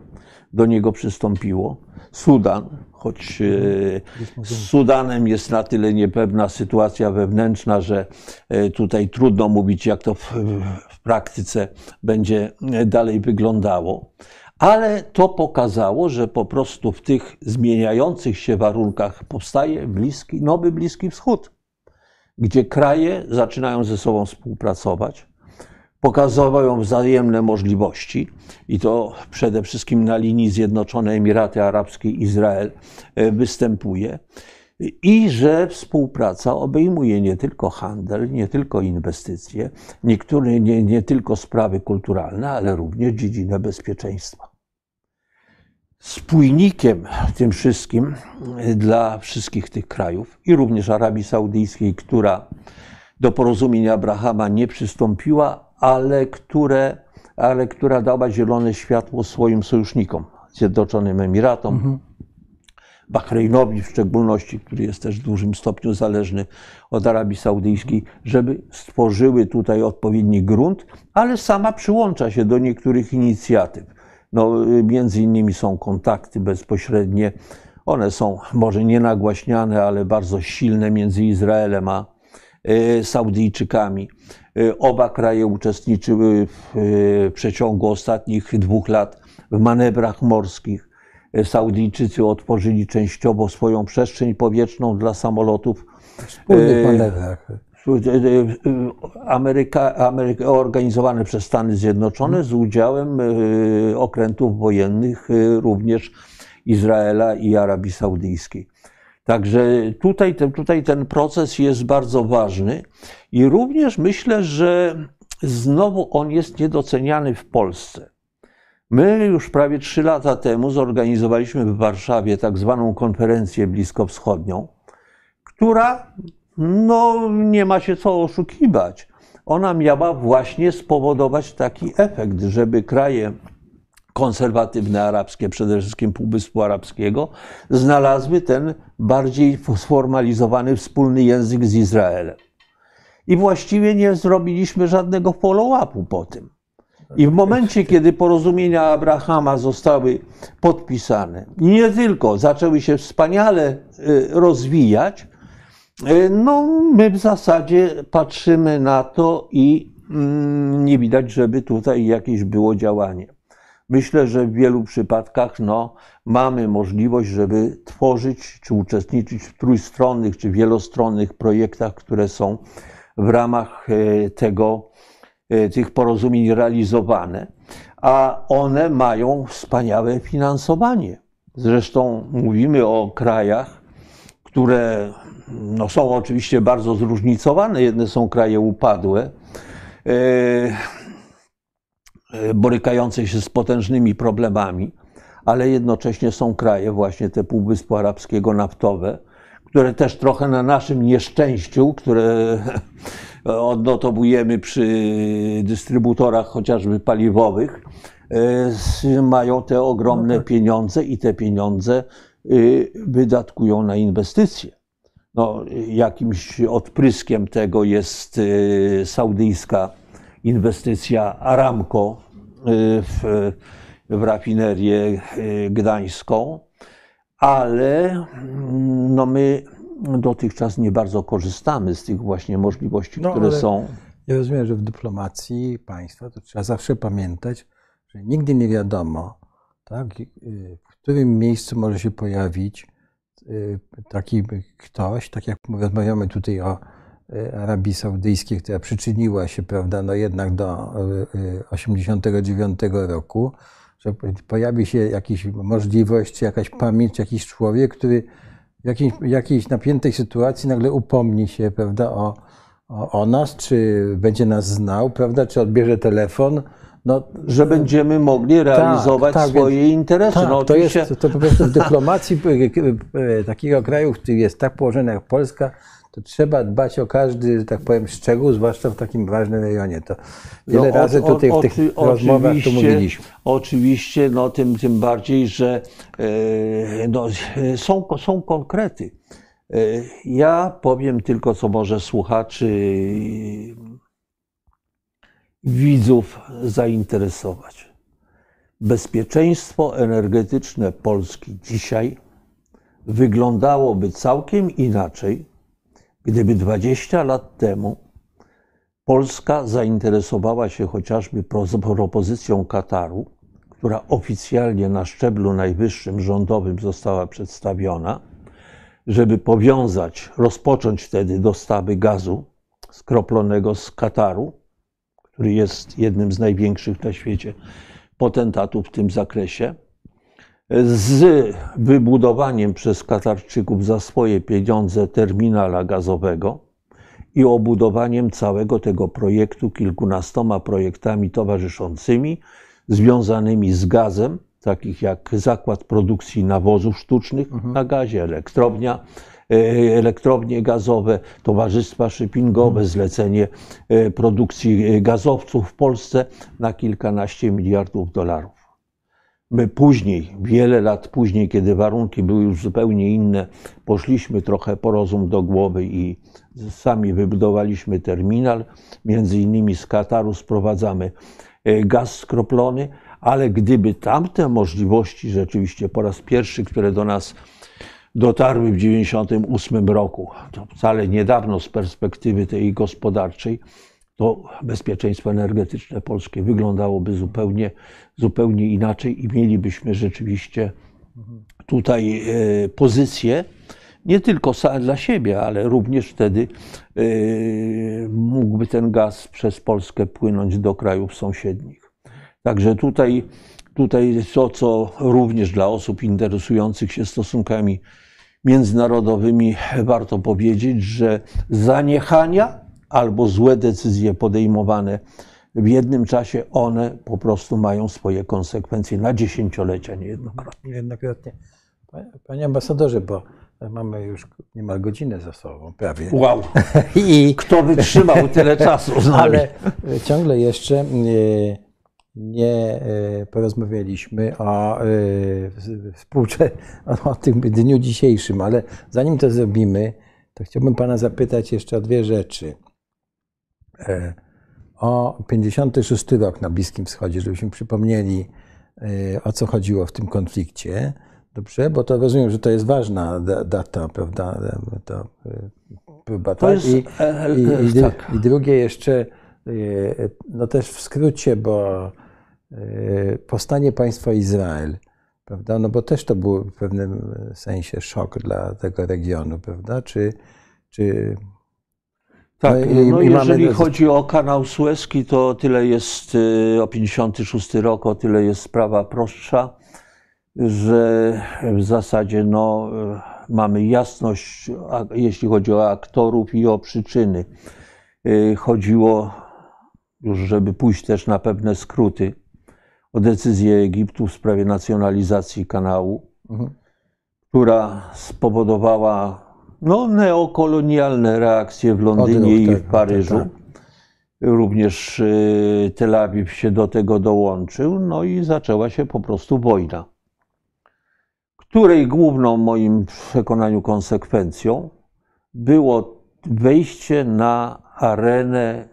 do niego przystąpiło. Sudan, choć e, z Sudanem jest na tyle niepewna sytuacja wewnętrzna, że e, tutaj trudno mówić, jak to w, w praktyce będzie dalej wyglądało. Ale to pokazało, że po prostu w tych zmieniających się warunkach powstaje bliski, nowy Bliski Wschód, gdzie kraje zaczynają ze sobą współpracować, pokazują wzajemne możliwości i to przede wszystkim na linii Zjednoczone Emiraty Arabskie Izrael e, występuje i że współpraca obejmuje nie tylko handel, nie tylko inwestycje, niektóre, nie, nie tylko sprawy kulturalne, ale również dziedzinę bezpieczeństwa. Spójnikiem tym wszystkim e, dla wszystkich tych krajów i również Arabii Saudyjskiej, która do porozumienia Abrahama nie przystąpiła, ale, które, ale która dała zielone światło swoim sojusznikom, Zjednoczonym Emiratom, mhm. W szczególności, który jest też w dużym stopniu zależny od Arabii Saudyjskiej, żeby stworzyły tutaj odpowiedni grunt, ale sama przyłącza się do niektórych inicjatyw. No, między innymi są kontakty bezpośrednie. One są może nie nagłaśniane, ale bardzo silne między Izraelem a e, Saudyjczykami. Y, oba kraje uczestniczyły w y, przeciągu ostatnich dwóch lat w manewrach morskich. Y, Saudyjczycy otworzyli częściowo swoją przestrzeń powietrzną dla samolotów. Wspólnych manewrach. Ameryka, Ameryka, organizowane przez Stany Zjednoczone z udziałem okrętów wojennych również Izraela i Arabii Saudyjskiej. Także tutaj, tutaj ten proces jest bardzo ważny i również myślę, że znowu on jest niedoceniany w Polsce. My już prawie trzy lata temu zorganizowaliśmy w Warszawie tak zwaną konferencję bliskowschodnią, która, no, nie ma się co oszukiwać. Ona miała właśnie spowodować taki efekt, żeby kraje konserwatywne arabskie, przede wszystkim Półwyspu Arabskiego, znalazły ten bardziej sformalizowany wspólny język z Izraelem. I właściwie nie zrobiliśmy żadnego follow-upu po tym. I w momencie, kiedy porozumienia Abrahama zostały podpisane, nie tylko, zaczęły się wspaniale y, rozwijać, y, no my w zasadzie patrzymy na to i mm, nie widać, żeby tutaj jakieś było działanie. Myślę, że w wielu przypadkach no, mamy możliwość, żeby tworzyć czy uczestniczyć w trójstronnych czy wielostronnych projektach, które są w ramach y, tego E, tych porozumień realizowane, a one mają wspaniałe finansowanie. Zresztą mówimy o krajach, które no, są oczywiście bardzo zróżnicowane. Jedne są kraje upadłe, e, e, borykające się z potężnymi problemami, ale jednocześnie są kraje, właśnie te Półwyspu Arabskiego naftowe, które też trochę na naszym nieszczęściu, które odnotowujemy przy dystrybutorach chociażby paliwowych, e, mają te ogromne no tak. pieniądze i te pieniądze y, wydatkują na inwestycje. No, jakimś odpryskiem tego jest y, saudyjska inwestycja Aramco w, w rafinerię gdańską, ale mm, no my dotychczas nie bardzo korzystamy z tych właśnie możliwości, no, które są. Ja rozumiem, że w dyplomacji państwa to trzeba zawsze pamiętać, że nigdy nie wiadomo, tak, w którym miejscu może się pojawić y, taki ktoś, tak jak rozmawiamy tutaj o y, Arabii Saudyjskiej, która przyczyniła się, prawda, no jednak do 89 y, roku, że pojawi się jakaś możliwość, jakaś pamięć, jakiś człowiek, który jakiejś, jakiejś napiętej sytuacji nagle upomni się, prawda, o, o, o nas, czy będzie nas znał, prawda, czy odbierze telefon. No, że będziemy mogli tak, realizować tak, tak, swoje więc, interesy. Tak, no, to, jest, to po prostu w dyplomacji takiego kraju, który jest tak położony jak Polska, to trzeba dbać o każdy, że tak powiem, szczegół, zwłaszcza w takim ważnym rejonie. To wiele no, razy tutaj o, o, w tych rozmowach to mówiliśmy. Oczywiście, no tym, tym bardziej, że e, no, są, są konkrety. E, ja powiem tylko, co może słuchaczy widzów zainteresować. Bezpieczeństwo energetyczne Polski dzisiaj wyglądałoby całkiem inaczej, Gdyby 20 lat temu Polska zainteresowała się chociażby propozycją Kataru, która oficjalnie na szczeblu najwyższym rządowym została przedstawiona, żeby powiązać, rozpocząć wtedy dostawy gazu skroplonego z Kataru, który jest jednym z największych na świecie potentatów w tym zakresie, z wybudowaniem przez Katarczyków za swoje pieniądze terminala gazowego i obudowaniem całego tego projektu kilkunastoma projektami towarzyszącymi, związanymi z gazem, takich jak zakład produkcji nawozów sztucznych mhm. na gazie, elektrownia, e, elektrownie gazowe, towarzystwa shippingowe, mhm. zlecenie e, produkcji gazowców w Polsce na kilkanaście miliardów dolarów. My później, wiele lat później, kiedy warunki były już zupełnie inne, poszliśmy trochę po rozum do głowy i sami wybudowaliśmy terminal. Między innymi z Kataru sprowadzamy e, gaz skroplony, ale gdyby tamte możliwości rzeczywiście po raz pierwszy, które do nas dotarły w 1998 roku, to wcale niedawno z perspektywy tej gospodarczej, to bezpieczeństwo energetyczne polskie wyglądałoby zupełnie, zupełnie inaczej i mielibyśmy rzeczywiście tutaj e, pozycję nie tylko dla siebie, ale również wtedy e, mógłby ten gaz przez Polskę płynąć do krajów sąsiednich. Także tutaj, tutaj to, co również dla osób interesujących się stosunkami międzynarodowymi warto powiedzieć, że zaniechania albo złe decyzje podejmowane w jednym czasie, one po prostu mają swoje konsekwencje na dziesięciolecia niejednokrotnie. Niejednokrotnie. Panie ambasadorze, bo mamy już niemal godzinę za sobą, prawie. Wow! I... Kto wytrzymał tyle czasu z nami? Ale ciągle jeszcze, e, nie e, porozmawialiśmy o, e, współcze- o tym dniu dzisiejszym, ale zanim to zrobimy, to chciałbym Pana zapytać jeszcze o dwie rzeczy. O 56 rok na Bliskim Wschodzie, żebyśmy przypomnieli, e, o co chodziło w tym konflikcie. Dobrze, bo to rozumiem, że to jest ważna da- data, prawda? To, e, próba, To tak? I, e, e, i, i, dru- tak. I drugie jeszcze, y, no też w skrócie, bo y, powstanie państwa Izrael, prawda? No bo też to był w pewnym sensie szok dla tego regionu, prawda? Czy, czy Tak, No i- no i mamy jeżeli do- chodzi o kanał Suezki, to tyle jest y, o 56 rok, o tyle jest sprawa prostsza, że w zasadzie no, y, mamy jasność, jeśli chodzi o aktorów i o przyczyny. Y, Chodziło, już żeby pójść też na pewne skróty, o decyzję Egiptu w sprawie nacjonalizacji kanału mhm. która spowodowała no, neokolonialne reakcje w Londynie Odruch, i tak, w Paryżu. tak, Również y, Tel Awiw się do tego dołączył, no i zaczęła się po prostu wojna, której główną moim przekonaniu konsekwencją było wejście na arenę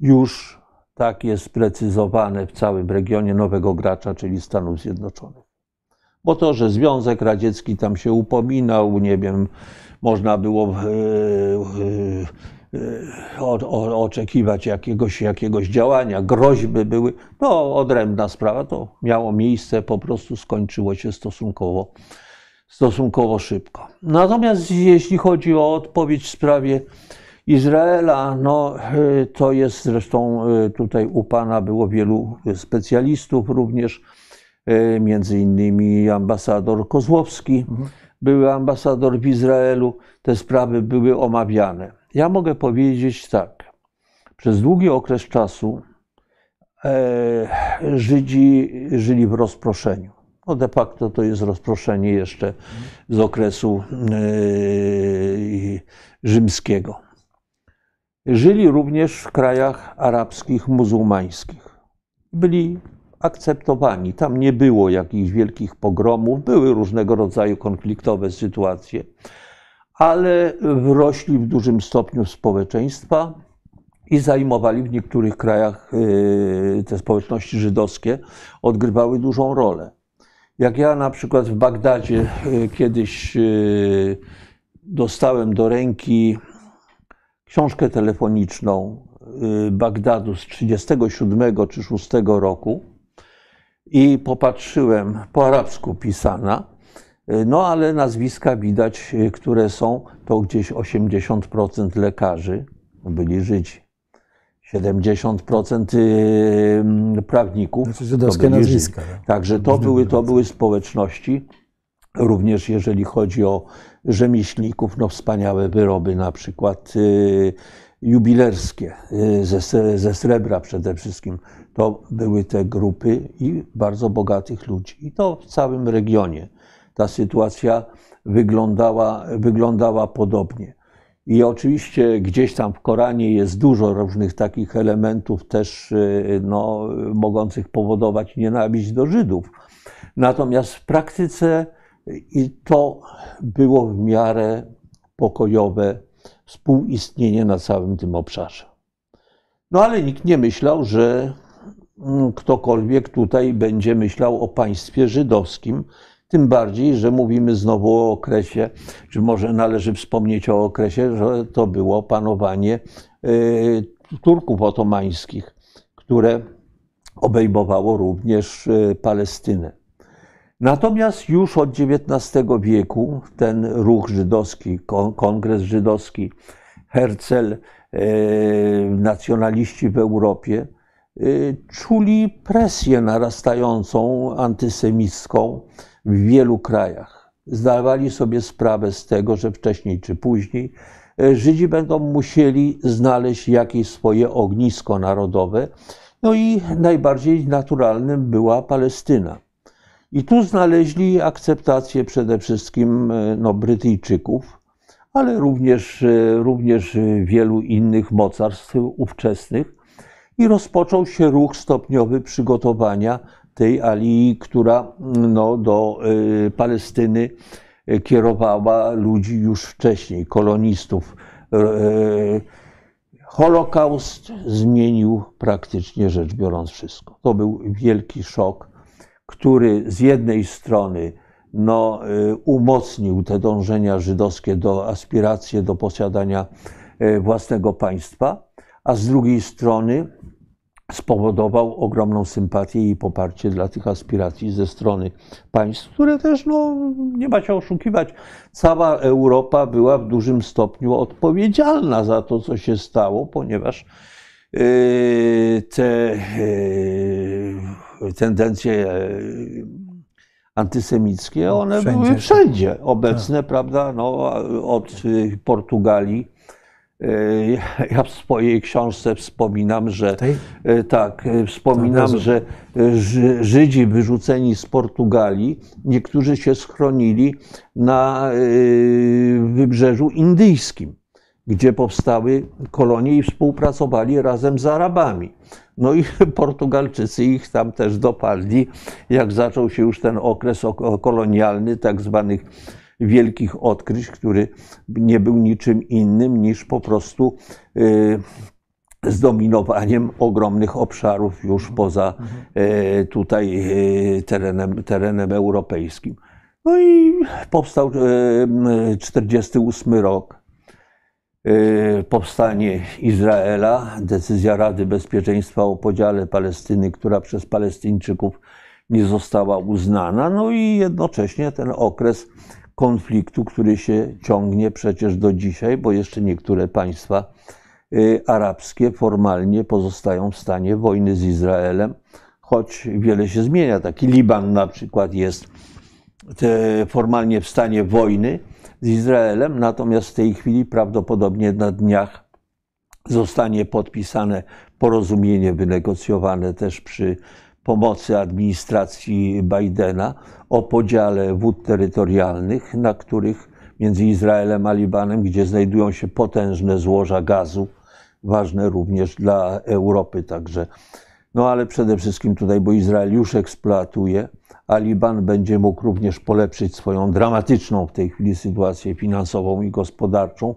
już tak jest sprecyzowane w całym regionie nowego gracza, czyli Stanów Zjednoczonych. Bo to, że Związek Radziecki tam się upominał, nie wiem, można było e, e, e, o, o, oczekiwać jakiegoś, jakiegoś działania, groźby były, no odrębna sprawa, to miało miejsce, po prostu skończyło się stosunkowo, stosunkowo szybko. Natomiast jeśli chodzi o odpowiedź w sprawie Izraela, no to jest zresztą tutaj u Pana było wielu specjalistów również, między innymi ambasador Kozłowski, były ambasador w Izraelu, te sprawy były omawiane. Ja mogę powiedzieć tak, przez długi okres czasu e, Żydzi żyli w rozproszeniu. No de facto to jest rozproszenie jeszcze z okresu e, rzymskiego. Żyli również w krajach arabskich, muzułmańskich. Byli akceptowani. Tam nie było jakichś wielkich pogromów, były różnego rodzaju konfliktowe sytuacje, ale wrośli w dużym stopniu społeczeństwa i zajmowali w niektórych krajach y, te społeczności żydowskie, odgrywały dużą rolę. Jak ja na przykład w Bagdadzie y, kiedyś y, dostałem do ręki książkę telefoniczną Bagdadu z 37 czy 6 roku i popatrzyłem, po arabsku pisana, y, no ale nazwiska widać, y, które są, to gdzieś 80% lekarzy byli Żydzi. 70% y, prawników. Znaczy żydowskie nazwiska. Żydzi. tak. Także to były, to były społeczności, również jeżeli chodzi o rzemieślników, no wspaniałe wyroby, na przykład jubilerskie, ze, ze srebra przede wszystkim. To były te grupy i bardzo bogatych ludzi. I to w całym regionie. Ta sytuacja wyglądała, wyglądała podobnie. I oczywiście gdzieś tam w Koranie jest dużo różnych takich elementów też y, no, mogących powodować nienawiść do Żydów. Natomiast w praktyce i to było w miarę pokojowe współistnienie na całym tym obszarze. No ale nikt nie myślał, że ktokolwiek tutaj będzie myślał o państwie żydowskim, tym bardziej, że mówimy znowu o okresie, czy może należy wspomnieć o okresie, że to było panowanie y, Turków otomańskich, które obejmowało również y, Palestynę. Natomiast już od XIX wieku ten ruch żydowski, kon- kongres żydowski, Herzl, e, nacjonaliści w Europie e, czuli presję narastającą antysemicką w wielu krajach. Zdawali sobie sprawę z tego, że wcześniej czy później e, Żydzi będą musieli znaleźć jakieś swoje ognisko narodowe. No i najbardziej naturalnym była Palestyna. I tu znaleźli akceptację przede wszystkim e, no, Brytyjczyków, ale również, również wielu innych mocarstw ówczesnych. I rozpoczął się ruch stopniowy przygotowania tej alii, która no, do y, Palestyny kierowała ludzi już wcześniej, kolonistów. Y, Holokaust zmienił praktycznie rzecz biorąc wszystko. To był wielki szok, który z jednej strony no, y, umocnił te dążenia żydowskie do aspiracji do posiadania y, własnego państwa, a z drugiej strony spowodował ogromną sympatię i poparcie dla tych aspiracji ze strony państw, które też, no, nie ma się oszukiwać, cała Europa była w dużym stopniu odpowiedzialna za to, co się stało, ponieważ y, te tendencje antysemickie, one wszędzie. były wszędzie obecne, tak. prawda, no, od Portugalii. E, ja w swojej książce wspominam, że e, tak, e, wspominam, tak, że Żydzi wyrzuceni z Portugalii, niektórzy się schronili na wybrzeżu indyjskim, gdzie powstały kolonie i współpracowali razem z Arabami. No i Portugalczycy ich tam też dopadli, jak zaczął się już ten okres kolonialny, tak zwanych wielkich odkryć, który nie był niczym innym niż po prostu y, zdominowaniem ogromnych obszarów już poza y, tutaj y, terenem, terenem europejskim. No i powstał 48 rok. Powstanie Izraela, decyzja Rady Bezpieczeństwa o podziale Palestyny, która przez Palestyńczyków nie została uznana, no i jednocześnie ten okres konfliktu, który się ciągnie przecież do dzisiaj, bo jeszcze niektóre państwa y, arabskie formalnie pozostają w stanie wojny z Izraelem, choć wiele się zmienia. Taki Liban na przykład jest formalnie w stanie wojny z Izraelem, natomiast w tej chwili prawdopodobnie na dniach zostanie podpisane porozumienie wynegocjowane też przy pomocy administracji Bidena o podziale wód terytorialnych, na których między Izraelem a Libanem, gdzie znajdują się potężne złoża gazu, ważne również dla Europy także. No ale przede wszystkim tutaj, bo Izrael już eksploatuje, a Liban będzie mógł również polepszyć swoją dramatyczną w tej chwili sytuację finansową i gospodarczą,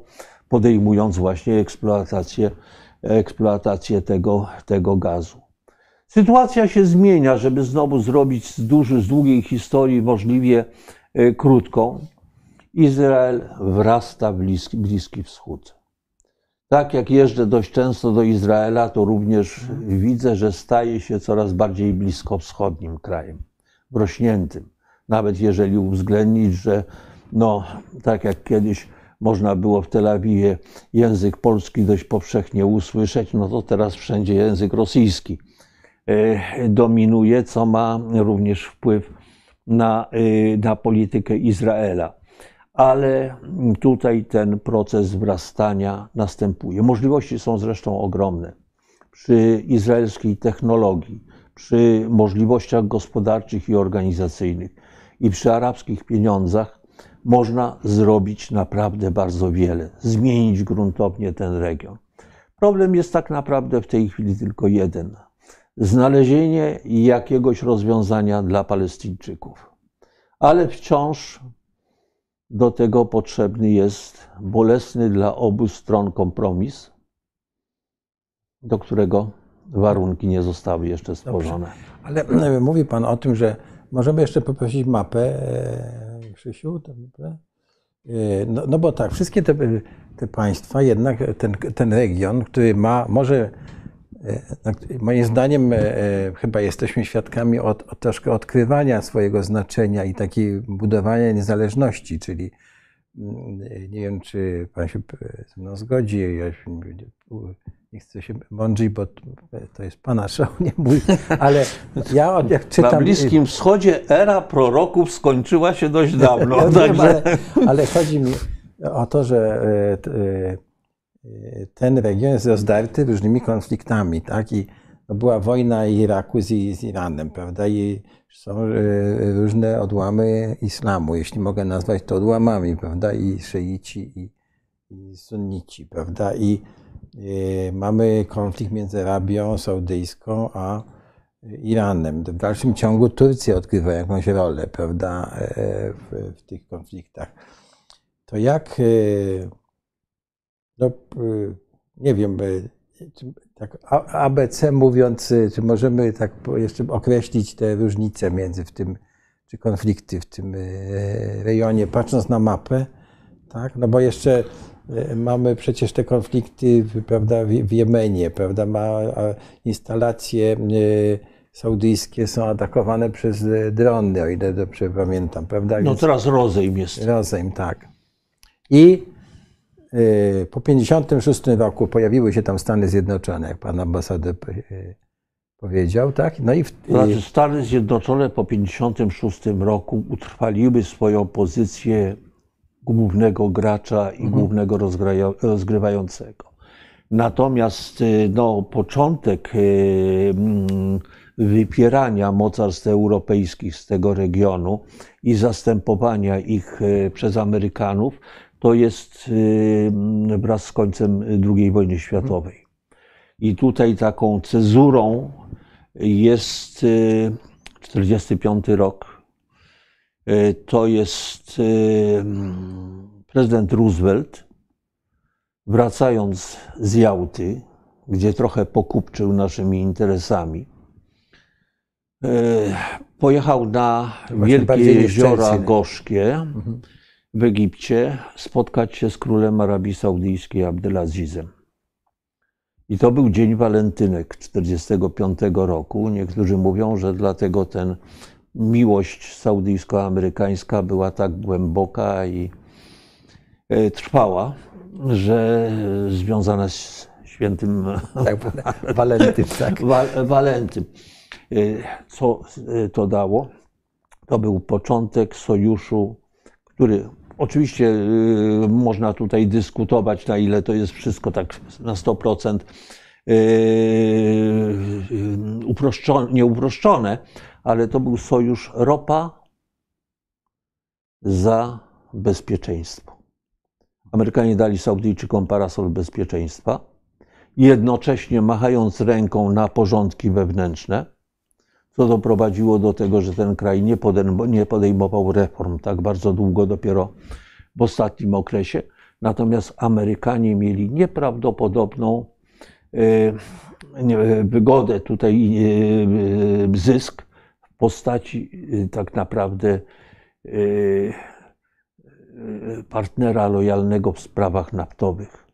podejmując właśnie eksploatację, eksploatację tego, tego gazu. Sytuacja się zmienia, żeby znowu zrobić z, duży, z długiej historii możliwie e, krótką. Izrael wrasta w bliski, bliski Wschód. Tak jak jeżdżę dość często do Izraela, to również widzę, że staje się coraz bardziej bliskowschodnim krajem, wrośniętym. Nawet jeżeli uwzględnić, że no, tak jak kiedyś można było w Tel Awiwie język polski dość powszechnie usłyszeć, no to teraz wszędzie język rosyjski dominuje, co ma również wpływ na, e, na politykę Izraela. Ale tutaj ten proces wzrastania następuje. Możliwości są zresztą ogromne. Przy izraelskiej technologii, przy możliwościach gospodarczych i organizacyjnych i przy arabskich pieniądzach można zrobić naprawdę bardzo wiele, zmienić gruntownie ten region. Problem jest tak naprawdę w tej chwili tylko jeden znalezienie jakiegoś rozwiązania dla Palestyńczyków. Ale wciąż do tego potrzebny jest bolesny dla obu stron kompromis, do którego warunki nie zostały jeszcze stworzone. Dobrze. Ale e, mówi Pan o tym, że możemy jeszcze poprosić mapę, e, Krzysiu? E, no, no, bo tak, wszystkie te, te państwa, jednak ten, ten region, który ma, może moim zdaniem e, e, chyba jesteśmy świadkami od, od troszkę odkrywania swojego znaczenia i takiej budowania niezależności, czyli mm, nie wiem, czy Pan się ze mną zgodzi, ja nie chcę się mądrzyć, bo to jest Pana show, nie mój, ale ja jak czytam... Na Bliskim Wschodzie era proroków skończyła się dość dawno. Ja wiem, ale, ale chodzi mi o to, że ten region jest rozdarty różnymi konfliktami, tak? I była wojna Iraku z, z Iranem, prawda? I są e, różne odłamy islamu, jeśli mogę nazwać to odłamami, prawda? I szyici, i, i sunnici, prawda? I y, mamy konflikt między Arabią Saudyjską a Iranem. W dalszym ciągu Turcja odgrywa jakąś rolę, prawda, e, w, w tych konfliktach. To jak, e, no, e, nie wiem, tak ABC mówiąc, czy możemy tak jeszcze określić te różnice między w tym, czy konflikty w tym rejonie, patrząc na mapę, tak? No bo jeszcze mamy przecież te konflikty prawda, w Jemenie, prawda, ma instalacje saudyjskie są atakowane przez drony, o ile dobrze pamiętam, prawda? No teraz rozejm jest. Rozejm, tak. I y, po 1956 roku pojawiły się tam Stany Zjednoczone, jak pan ambasador y, powiedział, tak? No i w, znaczy Stany Zjednoczone po 1956 roku utrwaliły swoją pozycję głównego gracza i mhm. głównego rozgrywającego. Natomiast no, początek mm, wypierania mocarstw europejskich z tego regionu i zastępowania ich e, przez Amerykanów, to jest e, wraz z końcem II wojny światowej. I tutaj taką cezurą jest 1945 e, rok. To jest prezydent Roosevelt, wracając z Jałty, gdzie trochę pokupczył naszymi interesami, pojechał na wielkie jeziora gorzkie mhm. W Egipcie spotkać się z królem Arabii Saudyjskiej Abdelazizem. I to był dzień walentynek 1945 roku. Niektórzy mówią, że dlatego ten miłość saudyjsko-amerykańska była tak głęboka i e, trwała, że związana z świętym tak, Walentym. Tak. Walentym. Y, co y, to dało? To był początek sojuszu, który oczywiście y, można tutaj dyskutować, na ile to jest wszystko tak na 100% uproszczone, nie uproszczone, ale to był sojusz ropa za bezpieczeństwo. Amerykanie dali Saudyjczykom parasol bezpieczeństwa, jednocześnie machając ręką na porządki wewnętrzne co doprowadziło do tego, że ten kraj nie podejmował reform tak bardzo długo, dopiero w ostatnim okresie. Natomiast Amerykanie mieli nieprawdopodobną e, wygodę, tutaj e, zysk w postaci e, tak naprawdę partnera lojalnego w sprawach naftowych,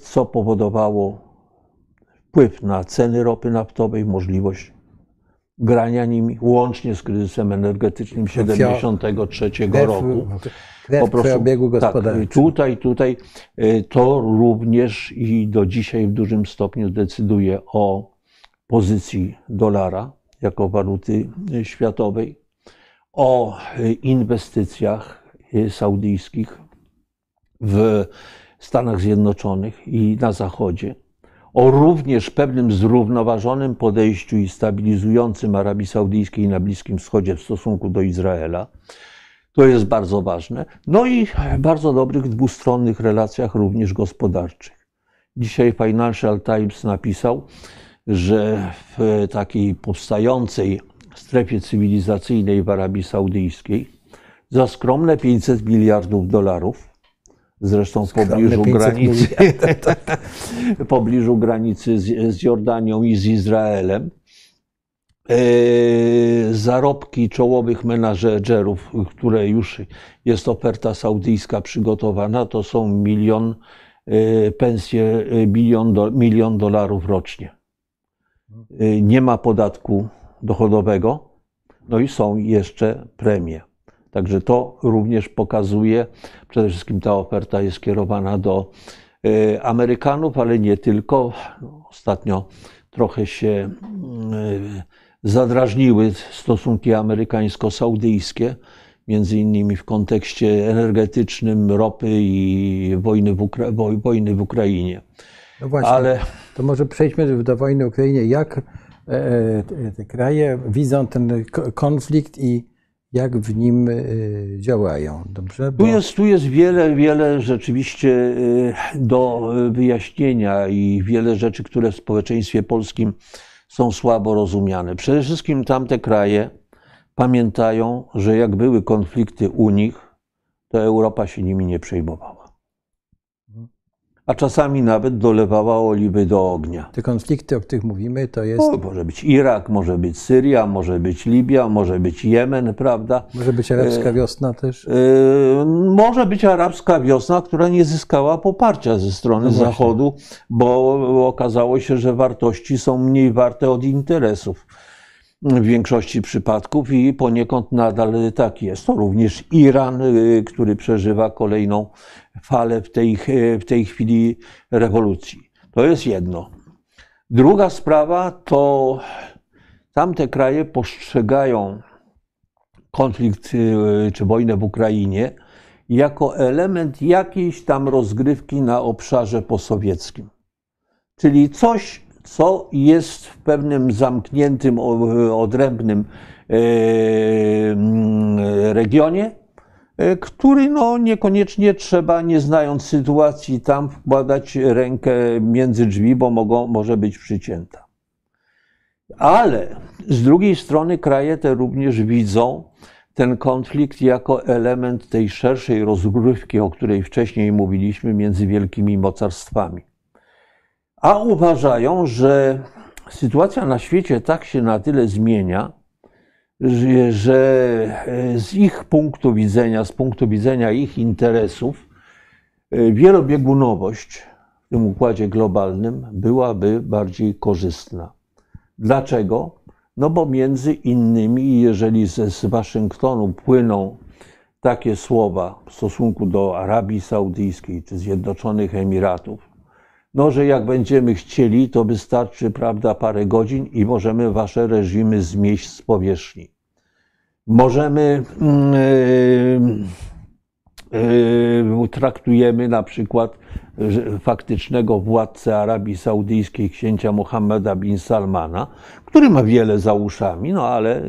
co powodowało wpływ na ceny ropy naftowej, możliwość grania nimi, łącznie z kryzysem energetycznym 73 roku. po prostu, obiegu tak, tutaj, tutaj y, to również i do dzisiaj w dużym stopniu decyduje o pozycji dolara jako waluty światowej, o inwestycjach saudyjskich w Stanach Zjednoczonych i na Zachodzie o również pewnym zrównoważonym podejściu i stabilizującym Arabii Saudyjskiej na Bliskim Wschodzie w stosunku do Izraela. To jest bardzo ważne. No i bardzo dobrych dwustronnych relacjach również gospodarczych. Dzisiaj Financial Times napisał, że w takiej powstającej strefie cywilizacyjnej w Arabii Saudyjskiej za skromne 500 miliardów dolarów zresztą w pobliżu granicy, w pobliżu granicy z, z Jordanią i z Izraelem. E, zarobki czołowych menadżerów, które już jest oferta saudyjska przygotowana, to są milion e, pensje, milion, do, milion dolarów rocznie. E, nie ma podatku dochodowego, no i są jeszcze premie. Także to również pokazuje, przede wszystkim ta oferta jest skierowana do e, Amerykanów, ale nie tylko. Ostatnio trochę się e, zadrażniły stosunki amerykańsko-saudyjskie, między innymi w kontekście energetycznym, ropy i wojny w, Ukra wojny w Ukrainie. No właśnie, ale... to może przejdźmy do wojny w Ukrainie. Jak e, te kraje widzą ten konflikt i jak w nim y, działają. Dobrze? Tu jest, tu jest wiele, wiele rzeczywiście y, do wyjaśnienia i wiele rzeczy, które w społeczeństwie polskim są słabo rozumiane. Przede wszystkim tamte kraje pamiętają, że jak były konflikty u nich, to Europa się nimi nie przejmowała. A czasami nawet dolewała oliwy do ognia. Te konflikty, o których mówimy, to jest. O, może być Irak, może być Syria, może być Libia, może być Jemen, prawda? Może być arabska wiosna też. Yy, może być arabska wiosna, która nie zyskała poparcia ze strony No. Zachodu, bo okazało się, że wartości są mniej warte od interesów w większości przypadków i poniekąd nadal tak jest. To również Iran, yy, który przeżywa kolejną falę w tej, w tej chwili rewolucji. To jest jedno. Druga sprawa to tamte kraje postrzegają konflikt y, czy wojnę w Ukrainie jako element jakiejś tam rozgrywki na obszarze posowieckim. Czyli coś, co jest w pewnym zamkniętym, odrębnym e, mm, regionie, e, który no, niekoniecznie trzeba, nie znając sytuacji, tam wkładać rękę między drzwi, bo mogą, może być przycięta. Ale z drugiej strony kraje te również widzą ten konflikt jako element tej szerszej rozgrywki, o której wcześniej mówiliśmy, między wielkimi mocarstwami. A uważają, że sytuacja na świecie tak się na tyle zmienia, że, że z ich punktu widzenia, z punktu widzenia ich interesów, e, wielobiegunowość w tym układzie globalnym byłaby bardziej korzystna. Dlaczego? No bo między innymi, jeżeli ze, z Waszyngtonu płyną takie słowa w stosunku do Arabii Saudyjskiej czy Zjednoczonych Emiratów, no że jak będziemy chcieli, to wystarczy, prawda, parę godzin i możemy wasze reżimy zmieść z powierzchni. Możemy, mm, yy, yy, traktujemy na przykład faktycznego władcę Arabii Saudyjskiej, księcia Mohammeda bin Salmana, który ma wiele za uszami, no ale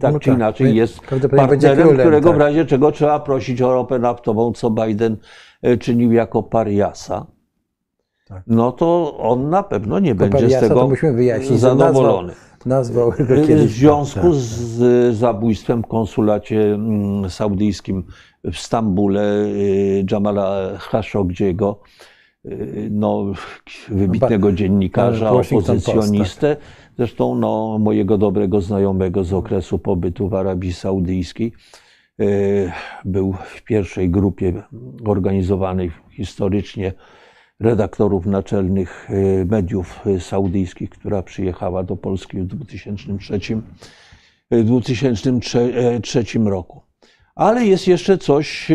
tak No czy tak, inaczej jest partnerem, królem, którego w tak. razie czego trzeba prosić o ropę naftową, co Biden e, czynił jako pariasa. Tak. No to on na pewno nie będzie z tego wyjaśnić, zadowolony. Nazwał W kiedyś. związku tak. z zabójstwem w konsulacie mm, saudyjskim w Stambule y, Jamala Khashoggiego, y, no, wybitnego dziennikarza, Washington Post, opozycjonistę, zresztą no, mojego dobrego znajomego z okresu pobytu w Arabii Saudyjskiej. Y, Był w pierwszej grupie organizowanej historycznie redaktorów naczelnych y, mediów y, saudyjskich, która przyjechała do Polski w 2003, y, 2003 roku. Ale jest jeszcze coś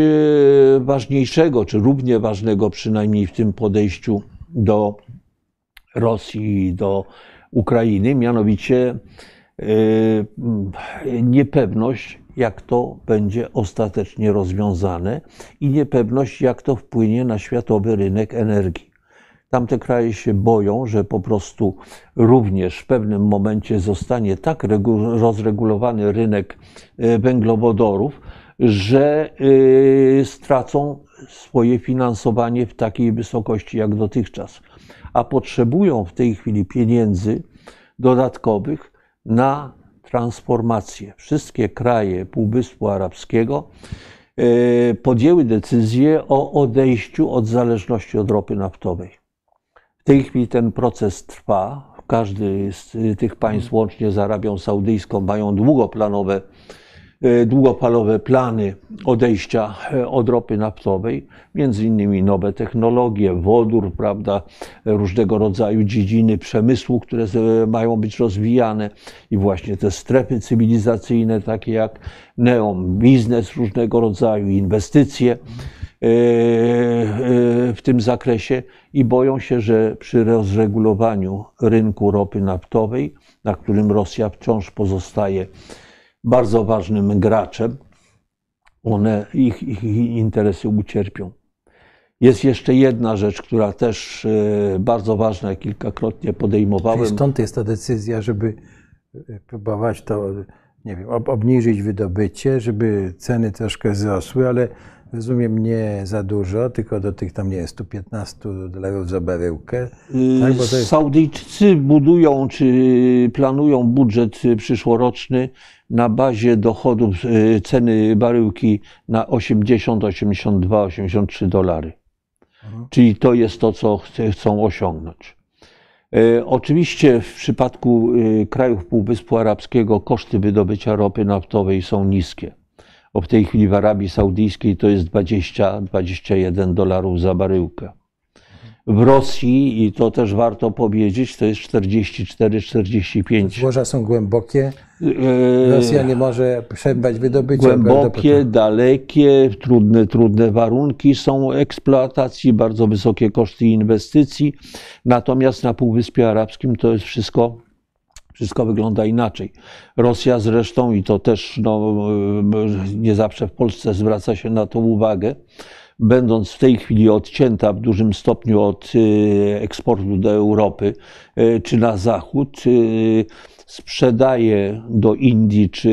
ważniejszego, czy równie ważnego przynajmniej w tym podejściu do Rosji do Ukrainy, mianowicie niepewność, jak to będzie ostatecznie rozwiązane i niepewność, jak to wpłynie na światowy rynek energii. Tamte kraje się boją, że po prostu również w pewnym momencie zostanie tak regu- rozregulowany rynek y, węglowodorów, że y, stracą swoje finansowanie w takiej wysokości jak dotychczas, a potrzebują w tej chwili pieniędzy dodatkowych na transformację. Wszystkie kraje Półwyspu Arabskiego y, podjęły decyzję o odejściu od zależności od ropy naftowej. W tej chwili ten proces trwa. Każdy z tych państw, łącznie z Arabią Saudyjską, mają długoplanowe, y, długofalowe plany odejścia y, od ropy naftowej, między innymi nowe technologie, wodór, prawda, różnego rodzaju dziedziny przemysłu, które mają być rozwijane i właśnie te strefy cywilizacyjne, takie jak neon, biznes różnego rodzaju, inwestycje e, e, w tym zakresie i boją się, że przy rozregulowaniu rynku ropy naftowej, na którym Rosja wciąż pozostaje bardzo ważnym graczem, one, ich, ich interesy ucierpią. Jest jeszcze jedna rzecz, która też e, bardzo ważna, kilkakrotnie Czyli podejmowałem. stąd jest ta decyzja, żeby e, próbować to nie wiem, ob, obniżyć wydobycie, żeby ceny troszkę wzrosły, ale rozumiem nie za dużo, tylko do tych tam nie jest 115 dolarów za baryłkę. Tak, bo to jest... Saudyjczycy budują czy planują budżet przyszłoroczny na bazie dochodów y, ceny baryłki na 80, 82, 83 dolary. Czyli to jest to, co chcą osiągnąć. Oczywiście w przypadku krajów Półwyspu Arabskiego koszty wydobycia ropy naftowej są niskie. Bo w tej chwili w Arabii Saudyjskiej to jest 20-21 dolarów za baryłkę. W Rosji, i to też warto powiedzieć, to jest 44-45. Złoża są głębokie, E, Rosja nie może przerwać wydobycia. Głębokie, dalekie, trudne, trudne warunki są eksploatacji, bardzo wysokie koszty inwestycji. Natomiast na Półwyspie Arabskim to jest wszystko, wszystko wygląda inaczej. Rosja zresztą, i to też no, nie zawsze w Polsce zwraca się na to uwagę, będąc w tej chwili odcięta w dużym stopniu od y, eksportu do Europy y, czy na zachód, y, sprzedaje do Indii czy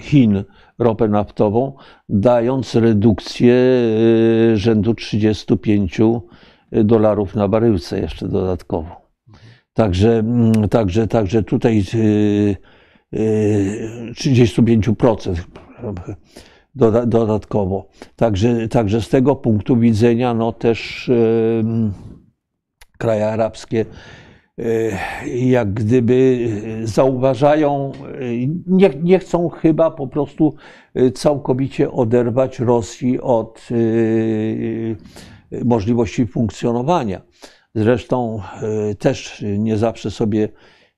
Chin ropę naftową, dając redukcję y, rzędu 35 dolarów na baryłce jeszcze dodatkowo. Także, mm, także, także tutaj y, y, 35% doda- dodatkowo. Także, także z tego punktu widzenia no też em, kraje arabskie jak gdyby zauważają, nie, nie chcą chyba po prostu całkowicie oderwać Rosji od możliwości funkcjonowania. Zresztą e, też nie zawsze sobie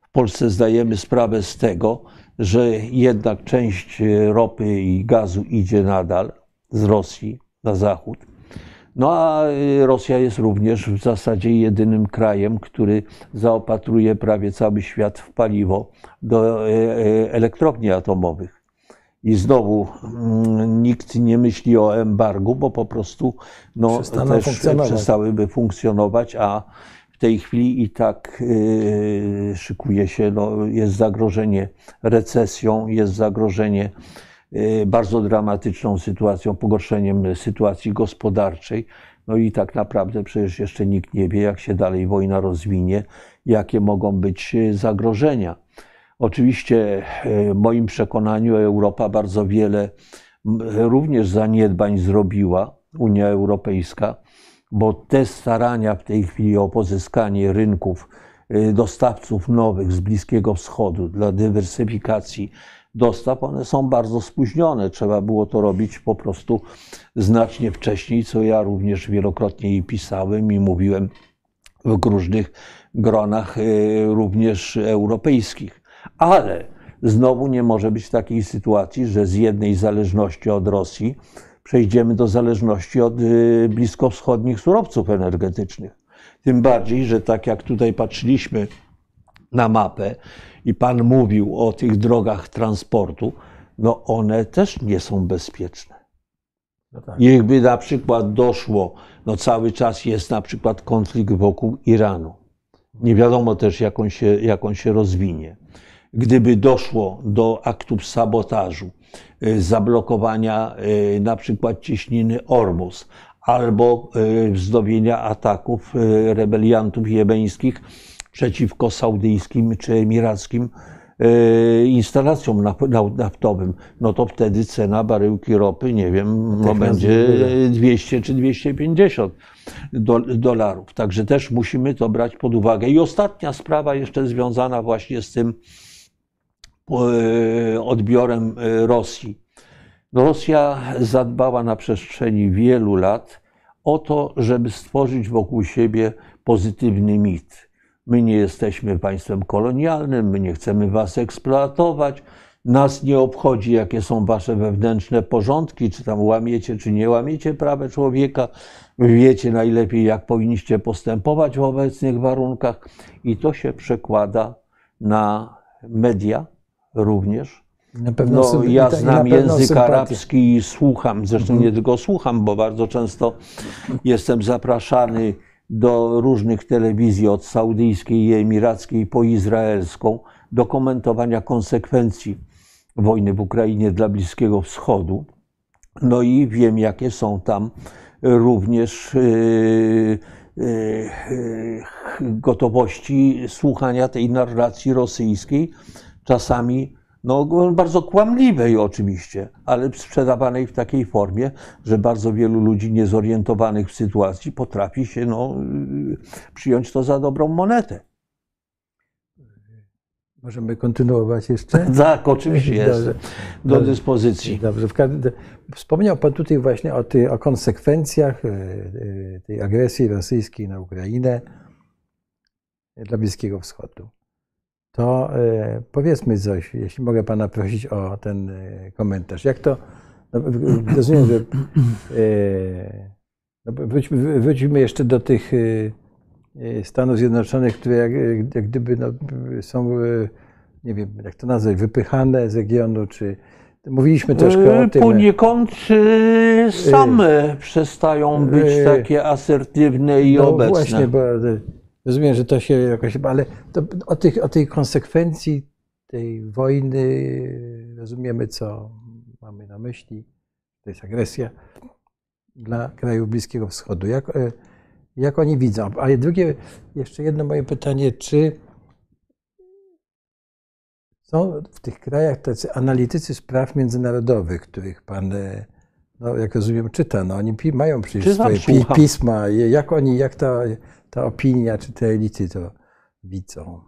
w Polsce zdajemy sprawę z tego, że jednak część e, ropy i gazu idzie nadal z Rosji na zachód. No a y, Rosja jest również w zasadzie jedynym krajem, który zaopatruje prawie cały świat w paliwo do e, e, elektrowni atomowych. I znowu mm, nikt nie myśli o embargu, bo po prostu no, Przestaną też funkcjonować. przestałyby funkcjonować, a w tej chwili i tak y, szykuje się, no, jest zagrożenie recesją, jest zagrożenie y, bardzo dramatyczną sytuacją, pogorszeniem sytuacji gospodarczej. No i tak naprawdę przecież jeszcze nikt nie wie, jak się dalej wojna rozwinie, jakie mogą być y, zagrożenia. Oczywiście y, w moim przekonaniu Europa bardzo wiele również zaniedbań zrobiła, Unia Europejska, bo te starania w tej chwili o pozyskanie rynków y, dostawców nowych z Bliskiego Wschodu dla dywersyfikacji dostaw, one są bardzo spóźnione. Trzeba było to robić po prostu znacznie wcześniej, co ja również wielokrotnie i pisałem i mówiłem w różnych gronach, y, również europejskich. Ale znowu nie może być takiej sytuacji, że z jednej zależności od Rosji przejdziemy do zależności od y, bliskowschodnich surowców energetycznych. Tym bardziej, że tak jak tutaj patrzyliśmy na mapę i Pan mówił o tych drogach transportu, no one też nie są bezpieczne. No tak. Jakby na przykład doszło, no cały czas jest na przykład konflikt wokół Iranu. Nie wiadomo też, jak on się, jak on się rozwinie. Gdyby doszło do aktów sabotażu, y, zablokowania y, na przykład cieśniny Ormus albo y, wznowienia ataków rebeliantów jemeńskich przeciwko saudyjskim czy emirackim instalacjom naf- naf- naftowym, no to wtedy cena baryłki ropy, nie wiem, no będzie wybije. 200 czy 250 do, dolarów. Także też musimy to brać pod uwagę. I ostatnia sprawa jeszcze związana właśnie z tym e, odbiorem e, Rosji. No, Rosja zadbała na przestrzeni wielu lat o to, żeby stworzyć wokół siebie pozytywny mit. My nie jesteśmy państwem kolonialnym, my nie chcemy was eksploatować, nas nie obchodzi, jakie są wasze wewnętrzne porządki, czy tam łamiecie, czy nie łamiecie prawa człowieka. Wiecie najlepiej, jak powinniście postępować w obecnych warunkach, i to się przekłada na media również. Na pewno No, ja znam język arabski i słucham, zresztą nie tylko słucham, bo bardzo często jestem zapraszany do różnych telewizji, od saudyjskiej i emirackiej po izraelską, do komentowania konsekwencji wojny w Ukrainie dla Bliskiego Wschodu. No i wiem, jakie są tam również yy, yy, gotowości słuchania tej narracji rosyjskiej, czasami no, bardzo kłamliwej oczywiście, ale sprzedawanej w takiej formie, że bardzo wielu ludzi niezorientowanych w sytuacji potrafi się no, przyjąć to za dobrą monetę. Możemy kontynuować jeszcze? Tak, oczywiście jest do dobrze, dyspozycji. Dobrze. Wspomniał Pan tutaj właśnie o, ty, o konsekwencjach e, e, tej agresji rosyjskiej na Ukrainę dla Bliskiego Wschodu. To e, powiedzmy coś, jeśli mogę Pana prosić o ten komentarz. Jak to, no, rozumiem, że no, wróćmy, wróćmy jeszcze do tych Stanów Zjednoczonych, które jak, jak gdyby no, są, nie wiem, jak to nazwać, wypychane z regionu, czy mówiliśmy troszkę o tym. Poniekąd same przestają być takie asertywne i no obecne. Właśnie, bo rozumiem, że to się jakoś, ale to, o, tych, o tej konsekwencji tej wojny rozumiemy, co mamy na myśli. To jest agresja dla krajów Bliskiego Wschodu. Jak, jak oni widzą. A drugie, jeszcze jedno moje pytanie, czy są w tych krajach tacy analitycy spraw międzynarodowych, których pan, e, no, jak rozumiem, czyta, no oni mają przecież Czytam, swoje pi pisma, jak oni, jak ta, ta opinia, czy te elity to widzą?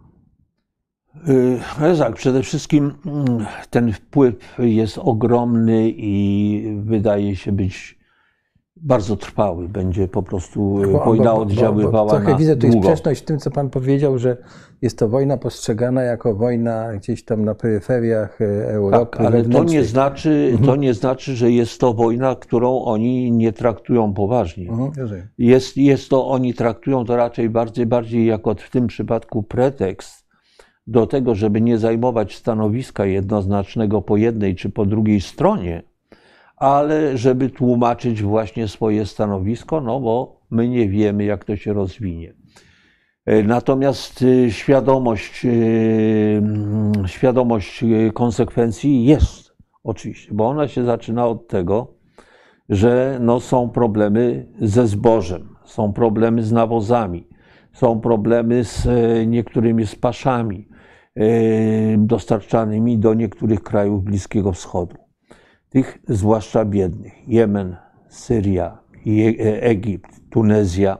No tak, przede wszystkim mm, ten wpływ jest ogromny i wydaje się być bardzo trwały. Będzie po prostu bo, wojna oddziaływała bo, bo, trochę na widzę tu sprzeczność w tym, co Pan powiedział, że jest to wojna postrzegana jako wojna gdzieś tam na peryferiach e, Europy. Tak, ale to nie, znaczy, mhm. to nie znaczy, że jest to wojna, którą oni nie traktują poważnie. Mhm, jest, jest to, oni traktują to raczej bardziej, bardziej jako w tym przypadku pretekst do tego, żeby nie zajmować stanowiska jednoznacznego po jednej czy po drugiej stronie, ale żeby tłumaczyć właśnie swoje stanowisko, no bo my nie wiemy, jak to się rozwinie. E, natomiast e, świadomość, e, mm, świadomość konsekwencji jest oczywiście, bo ona się zaczyna od tego, że no są problemy ze zbożem, są problemy z nawozami, są problemy z niektórymi spaszami dostarczanymi do niektórych krajów Bliskiego Wschodu tych zwłaszcza biednych. Jemen, Syria, Egipt, Tunezja,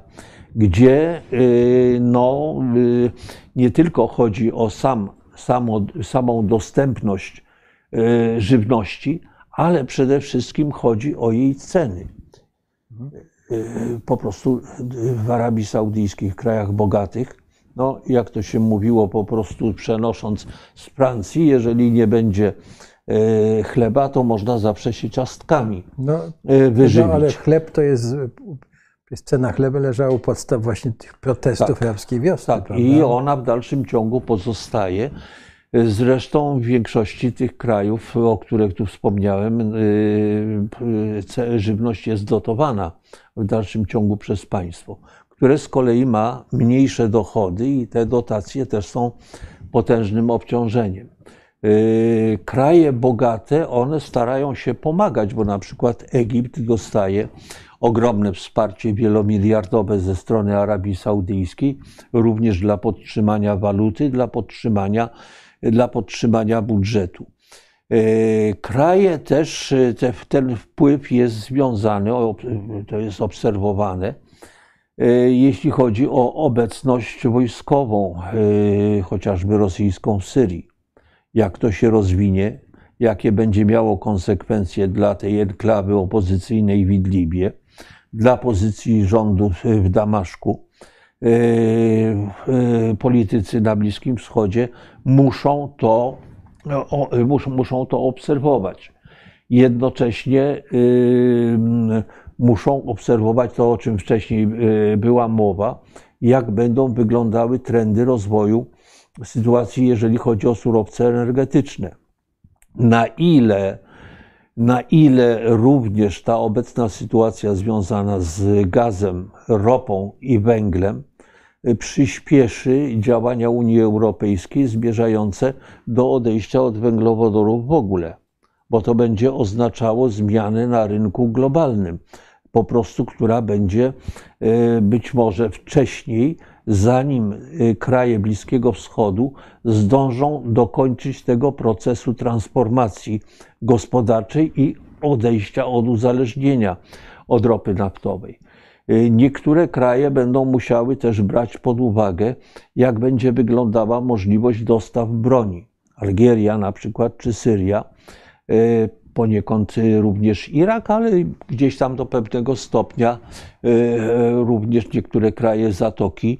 gdzie y, no, y, nie tylko chodzi o sam, samo, samą dostępność y, żywności, ale przede wszystkim chodzi o jej ceny. Po prostu w Arabii Saudyjskich, krajach bogatych, no, jak to się mówiło, po prostu przenosząc z Francji, jeżeli nie będzie chleba, to można zawsze się ciastkami no, wyżywić. No, ale chleb to jest, cena chleba leżała u podstaw właśnie tych protestów tak, arabskiej wiosny. Tak, prawda? i ona w dalszym ciągu pozostaje. Zresztą w większości tych krajów, o których tu wspomniałem, e, żywność jest dotowana w dalszym ciągu przez państwo, które z kolei ma mniejsze dochody i te dotacje też są potężnym obciążeniem. Y, kraje bogate, one starają się pomagać, bo na przykład Egipt dostaje ogromne wsparcie wielomiliardowe ze strony Arabii Saudyjskiej, również dla podtrzymania waluty, dla podtrzymania, dla podtrzymania budżetu. Y, kraje też, te, ten wpływ jest związany, to jest obserwowane, y, jeśli chodzi o obecność wojskową, chociażby rosyjską w Syrii jak to się rozwinie, jakie będzie miało konsekwencje dla tej enklawy opozycyjnej w Idlibie, dla pozycji rządu w Damaszku. E, e, politycy na Bliskim Wschodzie muszą to, muszą, muszą to obserwować. Jednocześnie e, muszą obserwować to, o czym wcześniej była mowa, jak będą wyglądały trendy rozwoju sytuacji, jeżeli chodzi o surowce energetyczne. Na ile, na ile również ta obecna sytuacja związana z gazem, ropą i węglem przyspieszy działania Unii Europejskiej zmierzające do odejścia od węglowodorów w ogóle, bo to będzie oznaczało zmianę na rynku globalnym, po prostu, która będzie być może wcześniej zanim y, kraje Bliskiego Wschodu zdążą dokończyć tego procesu transformacji gospodarczej i odejścia od uzależnienia od ropy naftowej. Y, niektóre kraje będą musiały też brać pod uwagę, jak będzie wyglądała możliwość dostaw broni. Algieria na przykład, czy Syria y, poniekąd y, również Irak, ale gdzieś tam do pewnego stopnia y, y, również niektóre kraje Zatoki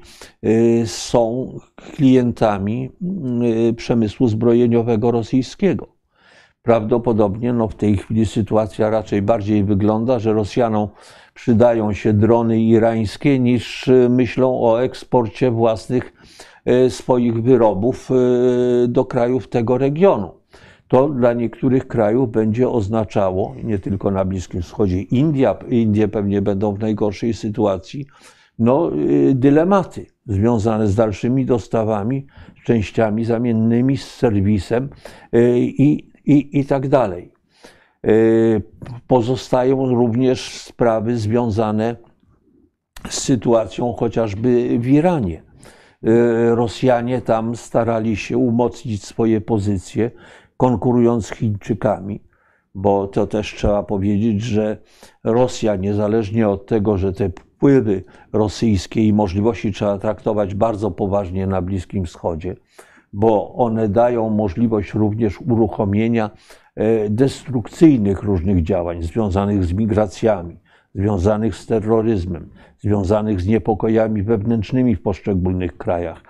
są klientami przemysłu zbrojeniowego rosyjskiego. Prawdopodobnie no, w tej chwili sytuacja raczej bardziej wygląda, że Rosjanom przydają się drony irańskie niż myślą o eksporcie własnych swoich wyrobów do krajów tego regionu to dla niektórych krajów będzie oznaczało, nie tylko na Bliskim Wschodzie, India, Indie pewnie będą w najgorszej sytuacji, no, y, dylematy związane z dalszymi dostawami, częściami zamiennymi, z serwisem y, i, i, i tak dalej. Y, pozostają również sprawy związane z sytuacją chociażby w Iranie. Rosjanie tam starali się umocnić swoje pozycje, konkurując z Chińczykami, bo to też trzeba powiedzieć, że Rosja, niezależnie od tego, że te wpływy rosyjskie i możliwości trzeba traktować bardzo poważnie na Bliskim Wschodzie, bo one dają możliwość również uruchomienia e, destrukcyjnych różnych działań związanych z migracjami, związanych z terroryzmem, związanych z niepokojami wewnętrznymi w poszczególnych krajach,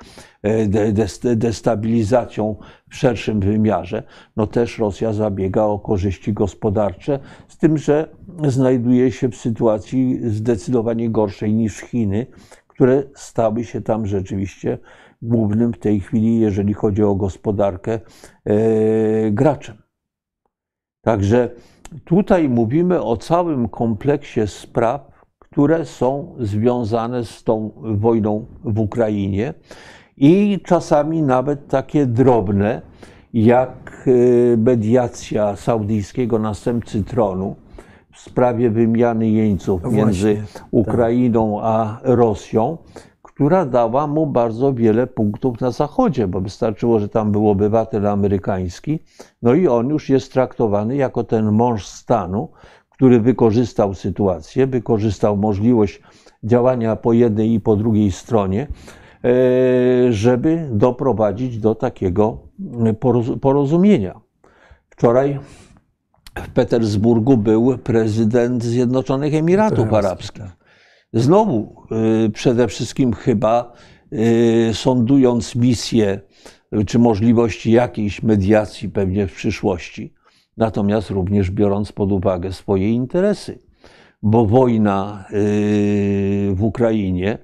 e, destabilizacją w szerszym wymiarze, no też Rosja zabiega o korzyści gospodarcze, z tym, że znajduje się w sytuacji zdecydowanie gorszej niż Chiny, które stały się tam rzeczywiście głównym w tej chwili, jeżeli chodzi o gospodarkę, e, graczem. Także tutaj mówimy o całym kompleksie spraw, które są związane z tą wojną w Ukrainie i czasami nawet takie drobne, jak y, mediacja saudyjskiego następcy tronu w sprawie wymiany jeńców no między tak. Ukrainą a Rosją, która dała mu bardzo wiele punktów na Zachodzie, bo wystarczyło, że tam był obywatel amerykański, no i on już jest traktowany jako ten mąż stanu, który wykorzystał sytuację, wykorzystał możliwość działania po jednej i po drugiej stronie, e, żeby doprowadzić do takiego porozumienia. Wczoraj w Petersburgu był prezydent Zjednoczonych Emiratów Arabskich. Znowu e, przede wszystkim chyba e, sądując misję czy możliwości jakiejś mediacji pewnie w przyszłości, natomiast również biorąc pod uwagę swoje interesy, bo wojna w Ukrainie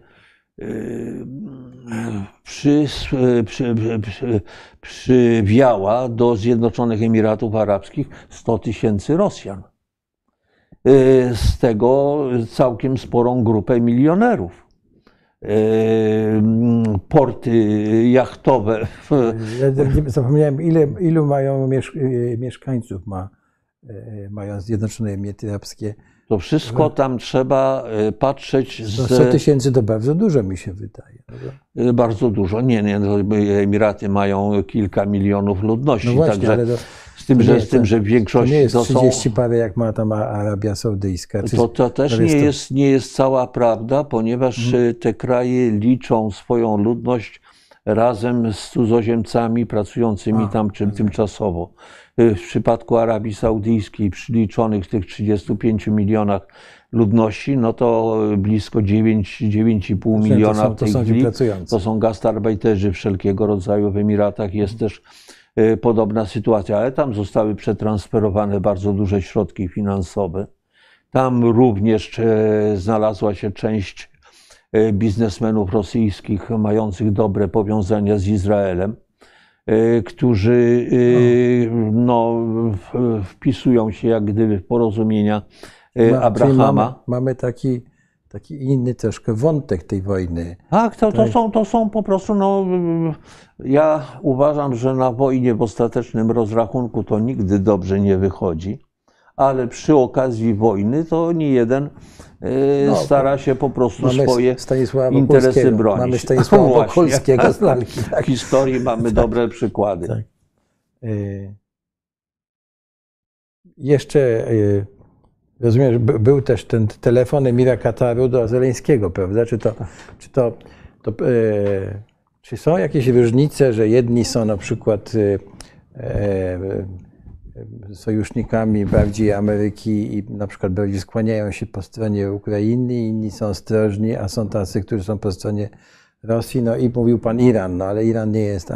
przy, przy, przy, przywiała do Zjednoczonych Emiratów Arabskich 100 tysięcy Rosjan. Yy, z tego całkiem sporą grupę milionerów porty jachtowe. Ja zapomniałem, ile, ilu mają mieszkańców ma, mają Zjednoczone Emiraty Arabskie. To wszystko tam trzeba patrzeć z... 100 tysięcy to bardzo dużo mi się wydaje. Bardzo dużo. Nie, nie, Emiraty mają kilka milionów ludności. No właśnie, także... ale to tym, że, z tym, że w większości to nie jest to 30 są, parę, jak ma tam Arabia Saudyjska. To, to też nie jest, nie jest cała prawda, ponieważ hmm. te kraje liczą swoją ludność razem z cudzoziemcami pracującymi A, tam czym tymczasowo. Y, w przypadku Arabii Saudyjskiej, przy liczonych w tych 35 milionach ludności, no to blisko 9,5 miliona w tej chwili. To są gastarbajterzy wszelkiego rodzaju w Emiratach. Jest też E, podobna sytuacja, ale tam zostały przetransferowane bardzo duże środki finansowe. Tam również e, znalazła się część e, biznesmenów rosyjskich mających dobre powiązania z Izraelem, którzy no, wpisują się jak gdyby w porozumienia Abrahama. Mamy, mamy taki taki inny troszkę wątek tej wojny. Tak, to, to, Tak. są, to są po prostu, no, ja uważam, że na wojnie w ostatecznym rozrachunku to nigdy dobrze nie wychodzi, ale przy okazji wojny to nie jeden e, No, stara się po prostu Mamy swoje Stanisława interesy bronić. Mamy Stanisława Właśnie. Wokulskiego z lalki. W Tak. historii mamy dobre przykłady. Tak. Y, Jeszcze y, rozumiem, że by- był też ten telefon Emira Kataru do Zeleńskiego, prawda? Czy to, czy to, to y, czy są jakieś różnice, że jedni są na przykład e, y, sojusznikami bardziej Ameryki i na przykład bardziej skłaniają się po stronie Ukrainy, inni są ostrożni, a są tacy, którzy są po stronie Rosji. No i mówił pan Iran, no ale Iran nie jest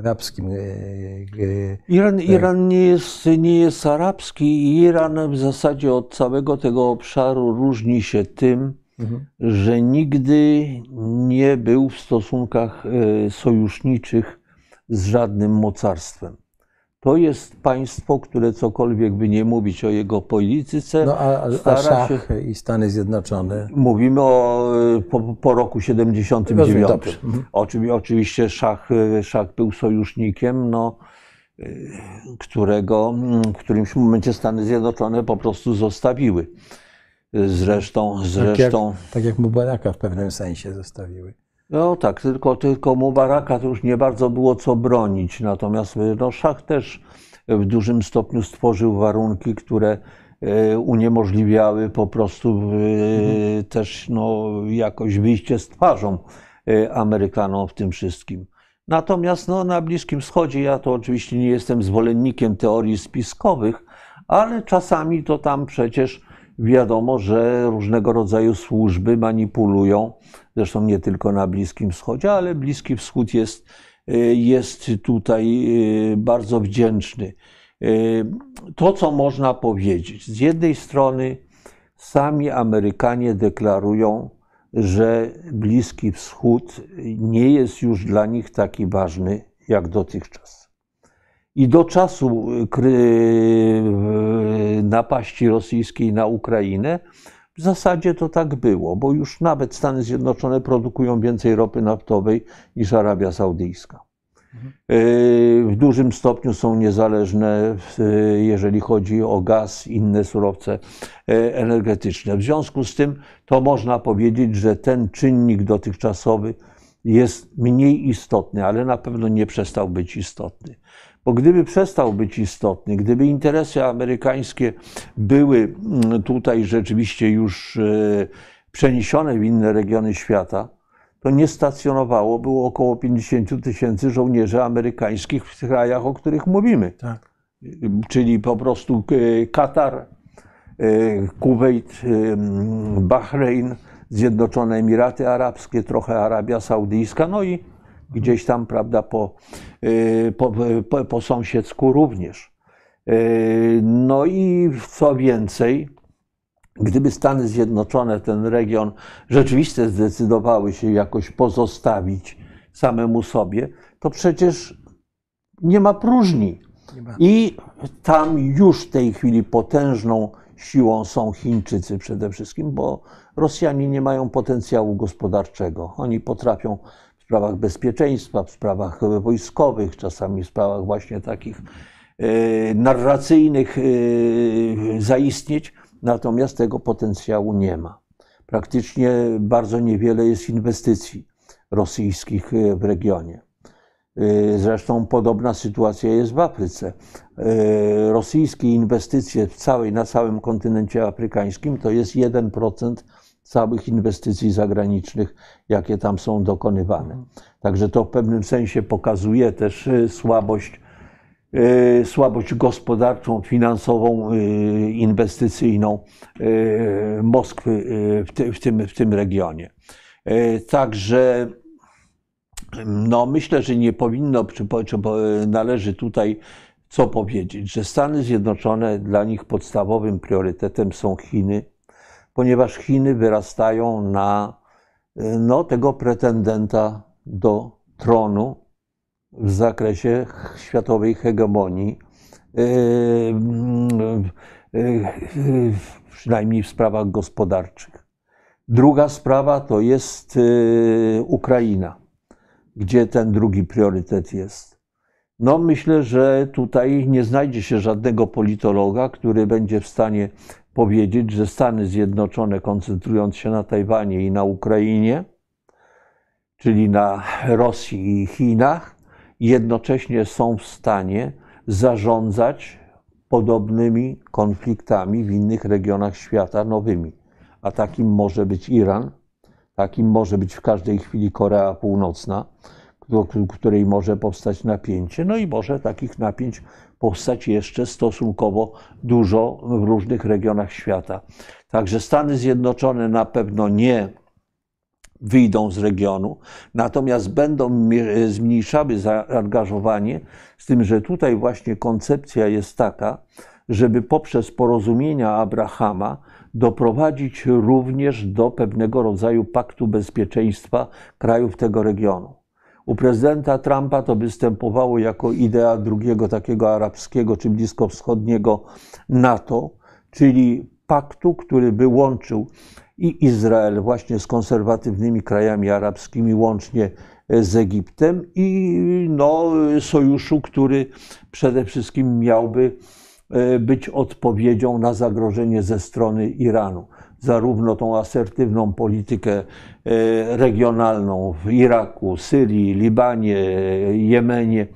arabskim. y, y, Iran, Iran nie, jest, nie jest arabski i Iran w zasadzie od całego tego obszaru różni się tym, Mhm. że nigdy nie był w stosunkach e, sojuszniczych z żadnym mocarstwem. To jest państwo, które cokolwiek by nie mówić o jego polityce, No a, a Szach się. i Stany Zjednoczone. Mówimy o, e, po, po roku 79. Rozumiem, dobrze. Mhm. Oczywi- Oczywiście Szach, e, Szach był sojusznikiem, no, e, którego mm, w którymś momencie Stany Zjednoczone po prostu zostawiły. E, Zresztą, Tak jak, zresztą tak jak Mubaraka w pewnym sensie zostawiły. No tak, tylko, tylko Mubaraka to już nie bardzo było co bronić. Natomiast e, no, Szach też w dużym stopniu stworzył warunki, które e, uniemożliwiały po prostu e, też no, jakoś wyjście z twarzą Amerykanom w tym wszystkim. Natomiast no, na Bliskim Wschodzie ja to oczywiście nie jestem zwolennikiem teorii spiskowych, ale czasami to tam przecież wiadomo, że różnego rodzaju służby manipulują, zresztą nie tylko na Bliskim Wschodzie, ale Bliski Wschód jest, y, jest tutaj y, bardzo wdzięczny. Y, To, co można powiedzieć, z jednej strony sami Amerykanie deklarują, że Bliski Wschód nie jest już dla nich taki ważny jak dotychczas. I do czasu kry, napaści rosyjskiej na Ukrainę w zasadzie to tak było, bo już nawet Stany Zjednoczone produkują więcej ropy naftowej niż Arabia Saudyjska. W dużym stopniu są niezależne, jeżeli chodzi o gaz, inne surowce energetyczne. W związku z tym to można powiedzieć, że ten czynnik dotychczasowy jest mniej istotny, ale na pewno nie przestał być istotny. Bo gdyby przestał być istotny, gdyby interesy amerykańskie były mm, tutaj rzeczywiście już e, przeniesione w inne regiony świata, to nie stacjonowało było około 50 tysięcy żołnierzy amerykańskich w krajach, o których mówimy. Tak. Czyli po prostu e, Katar, e, Kuwait, e, Bahrein, Zjednoczone Emiraty Arabskie, trochę Arabia Saudyjska, no i gdzieś tam, prawda, po, e, po, po, po sąsiedzku również. E, No i co więcej, gdyby Stany Zjednoczone ten region rzeczywiście zdecydowały się jakoś pozostawić samemu sobie, to przecież nie ma próżni. I tam już w tej chwili potężną siłą są Chińczycy przede wszystkim, bo Rosjanie nie mają potencjału gospodarczego. Oni potrafią sprawach bezpieczeństwa, w sprawach wojskowych, czasami w sprawach właśnie takich e, narracyjnych e, zaistnieć, natomiast tego potencjału nie ma. Praktycznie bardzo niewiele jest inwestycji rosyjskich e, w regionie. Zresztą podobna sytuacja jest w Afryce. Rosyjskie inwestycje w całej, na całym kontynencie afrykańskim to jest 1% całych inwestycji zagranicznych, jakie tam są dokonywane. Także to w pewnym sensie pokazuje też y, słabość, y, słabość gospodarczą, finansową, y, inwestycyjną Moskwy w, ty, w, tym, w tym regionie. Także no, myślę, że nie powinno, czy, należy tutaj co powiedzieć, że Stany Zjednoczone dla nich podstawowym priorytetem są Chiny, ponieważ Chiny wyrastają na no, tego pretendenta do tronu w zakresie światowej hegemonii, yy, yy, przynajmniej w sprawach gospodarczych. Druga sprawa to jest Ukraina, gdzie ten drugi priorytet jest. No, myślę, że tutaj nie znajdzie się żadnego politologa, który będzie w stanie powiedzieć, że Stany Zjednoczone, koncentrując się na Tajwanie i na Ukrainie, czyli na Rosji i Chinach, jednocześnie są w stanie zarządzać podobnymi konfliktami w innych regionach świata nowymi. A takim może być Iran, takim może być w każdej chwili Korea Północna, do której może powstać napięcie. No i może takich napięć powstać jeszcze stosunkowo dużo w różnych regionach świata. Także Stany Zjednoczone na pewno nie wyjdą z regionu, natomiast będą zmniejszały zaangażowanie, z tym, że tutaj właśnie koncepcja jest taka, żeby poprzez porozumienia Abrahama doprowadzić również do pewnego rodzaju paktu bezpieczeństwa krajów tego regionu. U prezydenta Trumpa to występowało jako idea drugiego takiego arabskiego czy bliskowschodniego NATO, czyli paktu, który by łączył i Izrael właśnie z konserwatywnymi krajami arabskimi, łącznie z Egiptem, i no, sojuszu, który przede wszystkim miałby e, być odpowiedzią na zagrożenie ze strony Iranu. Zarówno tą asertywną politykę e, regionalną w Iraku, Syrii, Libanie, Jemenie,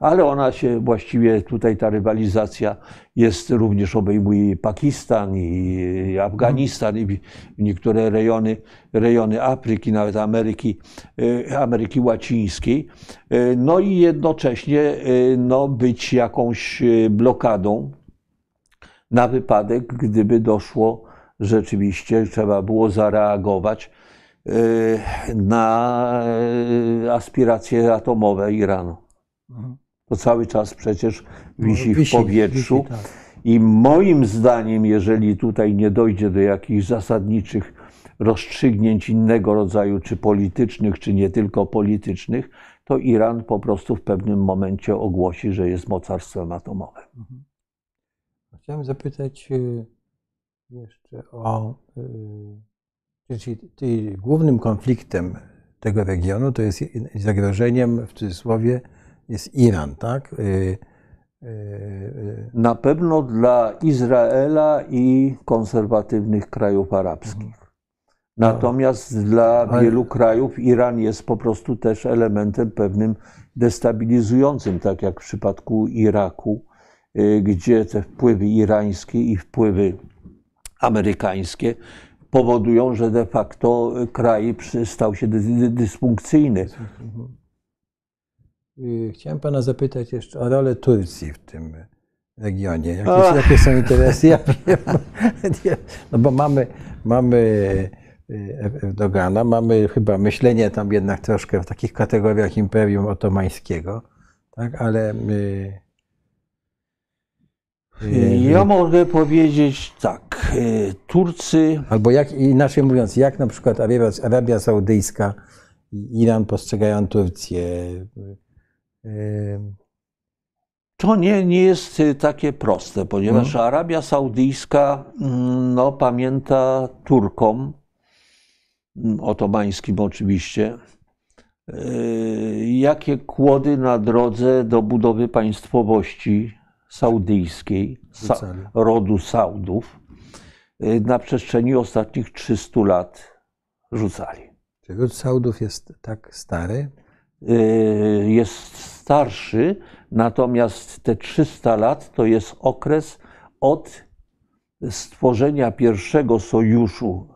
ale ona się właściwie tutaj ta rywalizacja jest również obejmuje Pakistan i Afganistan i niektóre rejony, rejony Afryki, nawet Ameryki, e, Ameryki Łacińskiej. E, no i jednocześnie no, być jakąś blokadą na wypadek, gdyby doszło rzeczywiście, trzeba było zareagować na aspiracje atomowe Iranu. Mhm to cały czas przecież wisi, no, wisi w powietrzu. Tak. I moim zdaniem, jeżeli tutaj nie dojdzie do jakichś zasadniczych rozstrzygnięć innego rodzaju, czy politycznych, czy nie tylko politycznych, to Iran po prostu w pewnym momencie ogłosi, że jest mocarstwem atomowym. Mhm. Chciałem zapytać y, jeszcze o. Y, czyli głównym konfliktem tego regionu to jest zagrożeniem w cudzysłowie jest Iran, tak? Y, y, Na pewno dla Izraela i konserwatywnych krajów arabskich. Mhm. Natomiast no. dla wielu krajów Iran jest po prostu też elementem pewnym destabilizującym, tak jak w przypadku Iraku, gdzie te wpływy irańskie i wpływy amerykańskie powodują, że de facto kraj stał się dysfunkcyjny. Y, chciałem pana zapytać jeszcze o rolę Turcji w tym regionie. Jakie, jakie są interesy? Ja wiem, no bo mamy, mamy y, Erdogana, mamy chyba myślenie tam jednak troszkę w takich kategoriach Imperium Otomańskiego, tak? ale y, ja mogę powiedzieć tak. Turcy. Albo jak inaczej mówiąc, jak na przykład Arabia, Arabia Saudyjska i Iran postrzegają Turcję. To nie, nie jest takie proste, ponieważ hmm. Arabia Saudyjska mm, no, pamięta Turkom, mm, otomańskim oczywiście, jakie kłody na drodze do budowy państwowości saudyjskiej, sa, rodu Saudów, y, na przestrzeni ostatnich 300 lat rzucali. Czy ród Saudów jest tak stary? Jest starszy, natomiast te 300 lat to jest okres od stworzenia pierwszego sojuszu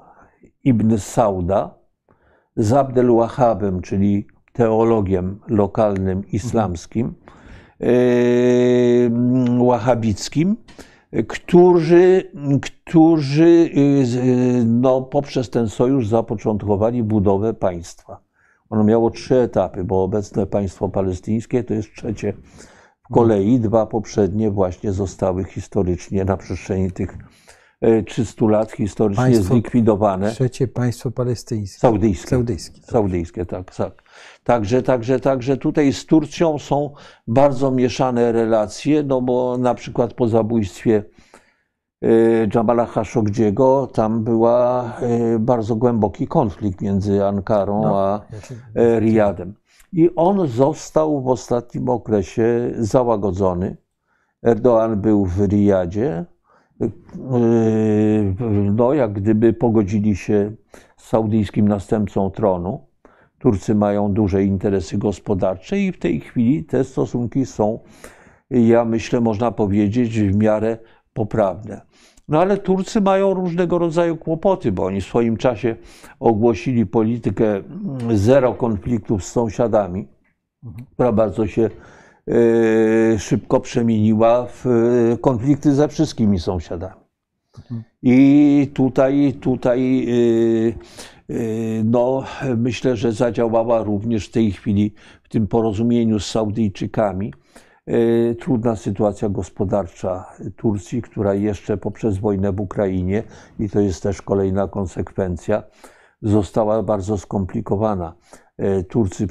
Ibn Sauda z Abdel Wahabem, czyli teologiem lokalnym islamskim, yy, wahabickim, którzy, którzy yy, no, poprzez ten sojusz zapoczątkowali budowę państwa. Ono miało trzy etapy, bo obecne państwo palestyńskie to jest trzecie w kolei. Dwa poprzednie właśnie zostały historycznie na przestrzeni tych 300 e, lat historycznie państwo, zlikwidowane. Trzecie państwo palestyńskie. Saudyjskie. Saudyjskie, Saudyjskie tak, tak. Także, także, także tutaj z Turcją są bardzo mieszane relacje, no bo na przykład po zabójstwie Jamala Khashoggiego, tam była bardzo głęboki konflikt między Ankarą no, a Riyadem. I on został w ostatnim okresie załagodzony. Erdoğan był w Riyadzie. No, jak gdyby pogodzili się z saudyjskim następcą tronu. Turcy mają duże interesy gospodarcze i w tej chwili te stosunki są, ja myślę, można powiedzieć, w miarę poprawne. No ale Turcy mają różnego rodzaju kłopoty, bo oni w swoim czasie ogłosili politykę zero konfliktów z sąsiadami, która bardzo się szybko przemieniła w e, konflikty ze wszystkimi sąsiadami. I tutaj, tutaj e, no, myślę, że zadziałała również w tej chwili w tym porozumieniu z Saudyjczykami trudna sytuacja gospodarcza Turcji, która jeszcze poprzez wojnę w Ukrainie, i to jest też kolejna konsekwencja, została bardzo skomplikowana. E, Turcy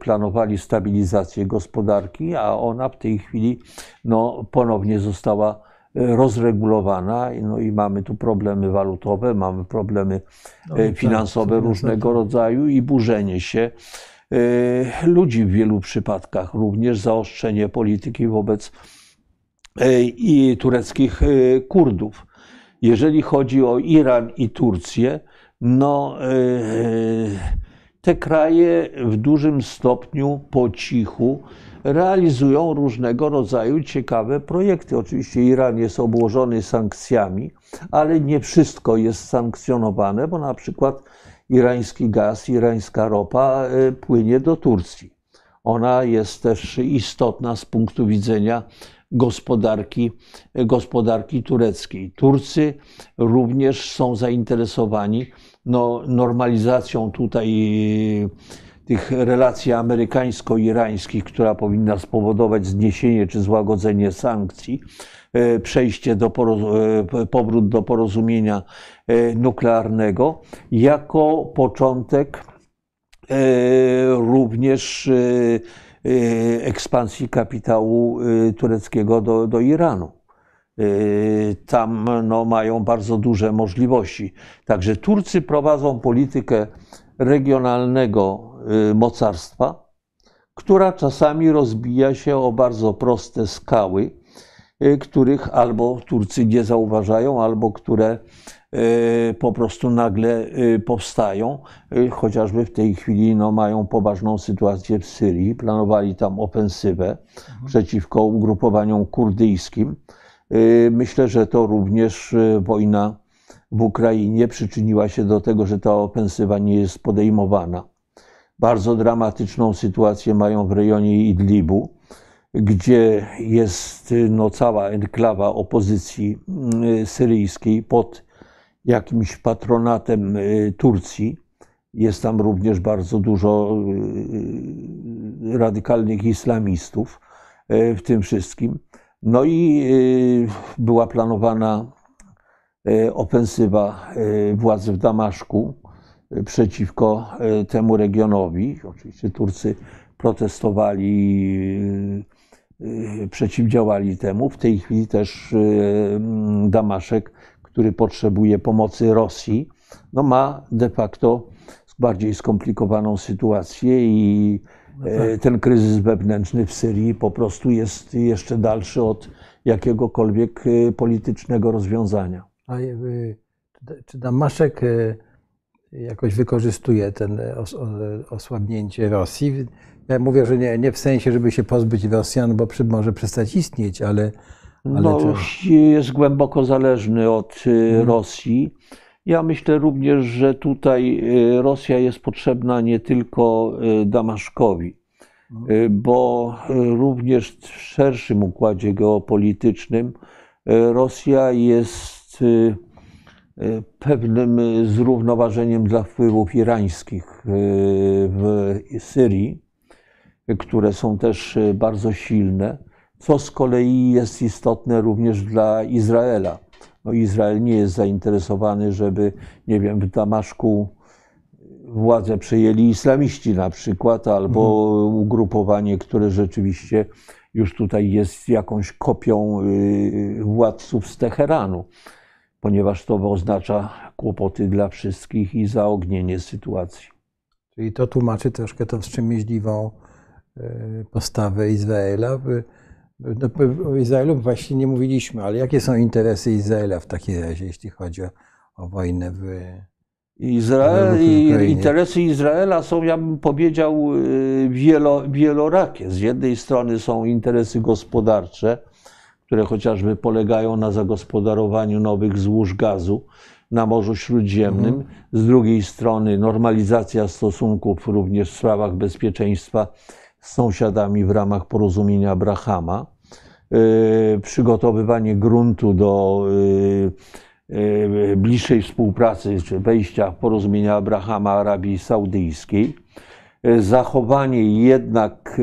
planowali stabilizację gospodarki, a ona w tej chwili no, ponownie została e, rozregulowana no i mamy tu problemy walutowe, mamy problemy no, tak, finansowe różnego rodzaju i burzenie się E, ludzi w wielu przypadkach, również zaostrzenie polityki wobec e, i tureckich e, Kurdów. Jeżeli chodzi o Iran i Turcję, no te kraje w dużym stopniu po cichu realizują różnego rodzaju ciekawe projekty. Oczywiście Iran jest obłożony sankcjami, ale nie wszystko jest sankcjonowane, bo na przykład irański gaz, irańska ropa e, płynie do Turcji. Ona jest też istotna z punktu widzenia gospodarki, gospodarki tureckiej. Turcy również są zainteresowani no, normalizacją tutaj e, tych relacji amerykańsko-irańskich, która powinna spowodować zniesienie czy złagodzenie sankcji. E, przejście do e, powrót do porozumienia nuklearnego jako początek również ekspansji kapitału tureckiego do, do Iranu. Tam no, mają bardzo duże możliwości. Także Turcy prowadzą politykę regionalnego mocarstwa, która czasami rozbija się o bardzo proste skały, Y, których albo Turcy nie zauważają, albo które y, po prostu nagle y, powstają. Chociażby w tej chwili no, mają poważną sytuację w Syrii. Planowali tam ofensywę mhm. przeciwko ugrupowaniom kurdyjskim. Myślę, że to również wojna w Ukrainie przyczyniła się do tego, że ta ofensywa nie jest podejmowana. Bardzo dramatyczną sytuację mają w rejonie Idlibu gdzie jest no, cała enklawa opozycji y, syryjskiej pod jakimś patronatem y, Turcji. Jest tam również bardzo dużo y, radykalnych islamistów w tym wszystkim. No i była planowana ofensywa władz w Damaszku przeciwko temu regionowi. Oczywiście Turcy protestowali Y, przeciwdziałali temu. W tej chwili też y, mm, Damaszek, który potrzebuje pomocy Rosji, no ma de facto bardziej skomplikowaną sytuację i. ten kryzys wewnętrzny w Syrii po prostu jest jeszcze dalszy od jakiegokolwiek y, politycznego rozwiązania. A czy Damaszek jakoś wykorzystuje ten osłabnięcie Rosji? Ja mówię, że nie, nie w sensie, żeby się pozbyć Rosjan, bo przy, może przestać istnieć, ale. ale no, jest głęboko zależny od hmm. Rosji. Ja myślę również, że tutaj y, Rosja jest potrzebna nie tylko y, Damaszkowi, hmm. bo również w szerszym układzie geopolitycznym Rosja jest pewnym zrównoważeniem dla wpływów irańskich w Syrii które są też bardzo silne, co z kolei jest istotne również dla Izraela. No Izrael nie jest zainteresowany, żeby, nie wiem, w Damaszku władzę przejęli islamiści na przykład, albo ugrupowanie, które rzeczywiście już tutaj jest jakąś kopią y, władców z Teheranu, ponieważ to oznacza kłopoty dla wszystkich i zaognienie sytuacji. Czyli to tłumaczy troszkę tą wstrzemięźliwą y, postawę Izraela. No, o Izraelu właśnie nie mówiliśmy, ale jakie są interesy Izraela w takim razie, jeśli chodzi o, o wojnę w, Izrael, interesy Izraela są, ja bym powiedział, y, wielo, wielorakie. Z jednej strony są interesy gospodarcze, które chociażby polegają na zagospodarowaniu nowych złóż gazu na Morzu Śródziemnym. Mhm. Z drugiej strony normalizacja stosunków również w sprawach bezpieczeństwa z sąsiadami w ramach porozumienia Abrahama. Yy, przygotowywanie gruntu do yy, E, bliższej współpracy czy wejścia w porozumienia Abrahama Arabii Saudyjskiej, zachowanie jednak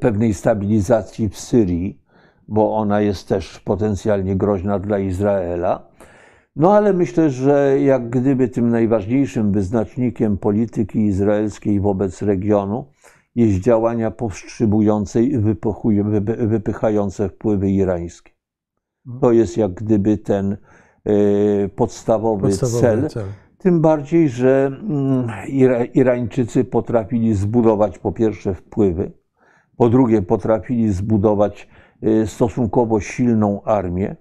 pewnej stabilizacji w Syrii, bo ona jest też potencjalnie groźna dla Izraela. No ale myślę, że jak gdyby tym najważniejszym wyznacznikiem polityki izraelskiej wobec regionu jest działania powstrzymujące i wypychające wpływy irańskie. To jest jak gdyby ten e, podstawowy, podstawowy cel. cel. Tym bardziej, że mm, Irańczycy potrafili zbudować po pierwsze wpływy, po drugie potrafili zbudować e, stosunkowo silną armię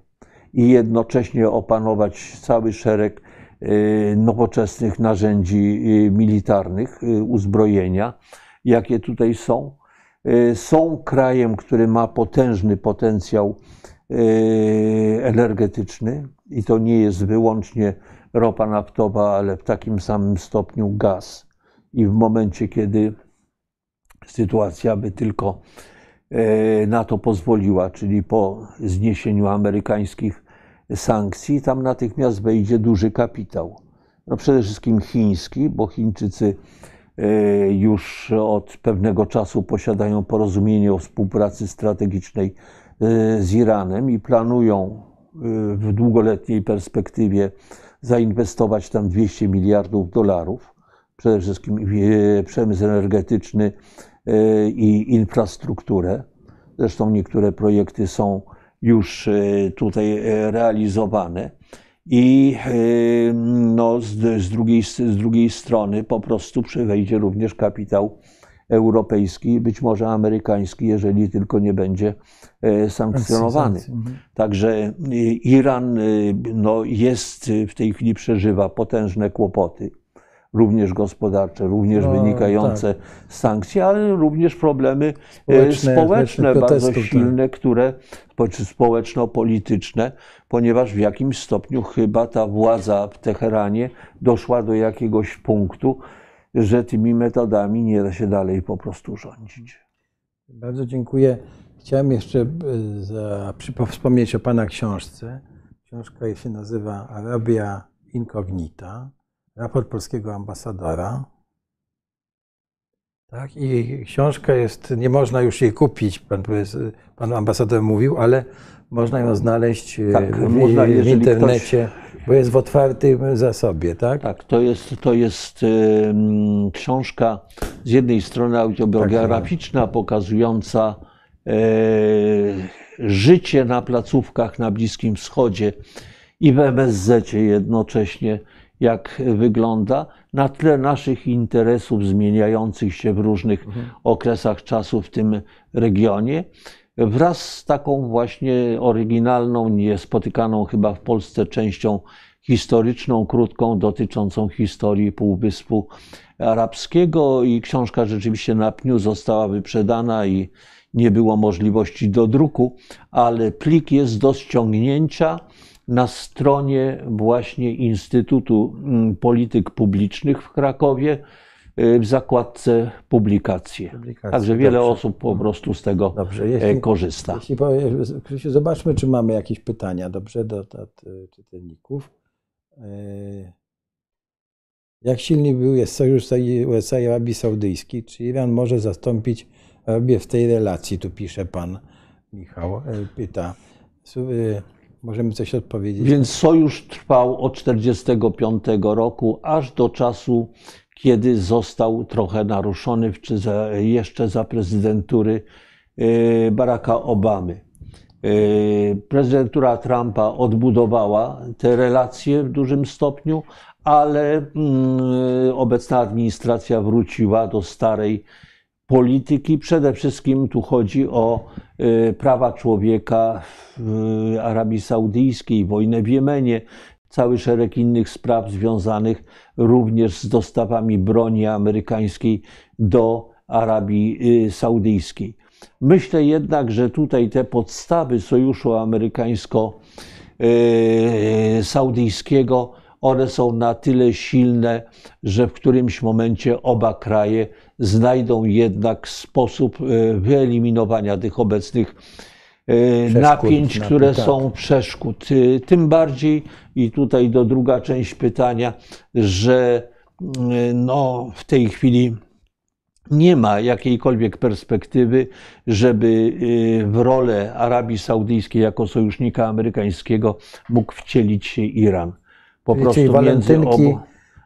i jednocześnie opanować cały szereg e, nowoczesnych narzędzi militarnych, uzbrojenia, jakie tutaj są. Są krajem, który ma potężny potencjał energetyczny i to nie jest wyłącznie ropa naftowa, ale w takim samym stopniu gaz. I w momencie, kiedy sytuacja by tylko na to pozwoliła, czyli po zniesieniu amerykańskich sankcji, tam natychmiast wejdzie duży kapitał. No przede wszystkim chiński, bo Chińczycy yy, już od pewnego czasu posiadają porozumienie o współpracy strategicznej Y, z Iranem i planują w długoletniej perspektywie zainwestować tam 200 miliardów dolarów. Przede wszystkim przemysł energetyczny i infrastrukturę. Zresztą niektóre projekty są już tutaj realizowane. I no, z, z, drugiej, z drugiej strony po prostu wejdzie również kapitał europejski, być może amerykański, jeżeli tylko nie będzie e, sankcjonowany. Mhm. Także Iran no, jest w tej chwili przeżywa potężne kłopoty również gospodarcze, również no, wynikające tak. z sankcji, ale również problemy społeczne, społeczne bardzo tak. silne, tak. które, społeczno-polityczne, ponieważ w jakimś stopniu chyba ta władza w Teheranie doszła do jakiegoś punktu, że tymi metodami nie da się dalej po prostu rządzić. Bardzo dziękuję. Chciałem jeszcze e, za, wspomnieć o Pana książce. Książka się nazywa Arabia Incognita, raport polskiego ambasadora. Tak, i książka jest, nie można już jej kupić, pan, pan ambasador mówił, ale można ją znaleźć e, tak, w, można, w internecie. Ktoś bo jest w otwartym zasobie, tak? Tak, to jest, to jest y, książka z jednej strony autobiograficzna, tak, pokazująca y, życie na placówkach na Bliskim Wschodzie i w MSZ jednocześnie, jak wygląda, na tle naszych interesów zmieniających się w różnych mhm. okresach czasu w tym regionie wraz z taką właśnie oryginalną, niespotykaną chyba w Polsce częścią historyczną, krótką, dotyczącą historii Półwyspu Arabskiego i książka rzeczywiście na pniu została wyprzedana i nie było możliwości do druku, ale plik jest do ściągnięcia na stronie właśnie Instytutu mm, Polityk Publicznych w Krakowie w zakładce publikacje. publikacje Także wiele dobrze. osób po prostu z tego. E, jeśli, korzysta. Jeśli, zobaczmy, czy mamy jakieś pytania, dobrze, do, do, do czytelników. E, jak silny był jest sojusz USA i Arabii Saudyjskiej? Czy Iran może zastąpić Arabię w tej relacji? Tu pisze pan Michał, e, pyta. Możemy coś odpowiedzieć. Więc sojusz trwał od 1945 roku aż do czasu, kiedy został trochę naruszony jeszcze za prezydentury e, Baracka Obamy. E, prezydentura Trumpa odbudowała te relacje w dużym stopniu, ale mm, obecna administracja wróciła do starej polityki. Przede wszystkim tu chodzi o prawa człowieka w Arabii Saudyjskiej, wojnę w Jemenie, cały szereg innych spraw związanych również z dostawami broni amerykańskiej do Arabii y, Saudyjskiej. Myślę jednak, że tutaj te podstawy sojuszu amerykańsko-saudyjskiego one są na tyle silne, że w którymś momencie oba kraje znajdą jednak sposób e, wyeliminowania tych obecnych e, przeszkód, napięć, które tak. są przeszkód. E, tym bardziej, i tutaj do druga część pytania, że no, w tej chwili nie ma jakiejkolwiek perspektywy, żeby w rolę Arabii Saudyjskiej jako sojusznika amerykańskiego mógł wcielić się Iran po Czyli prostu walentynki, obu.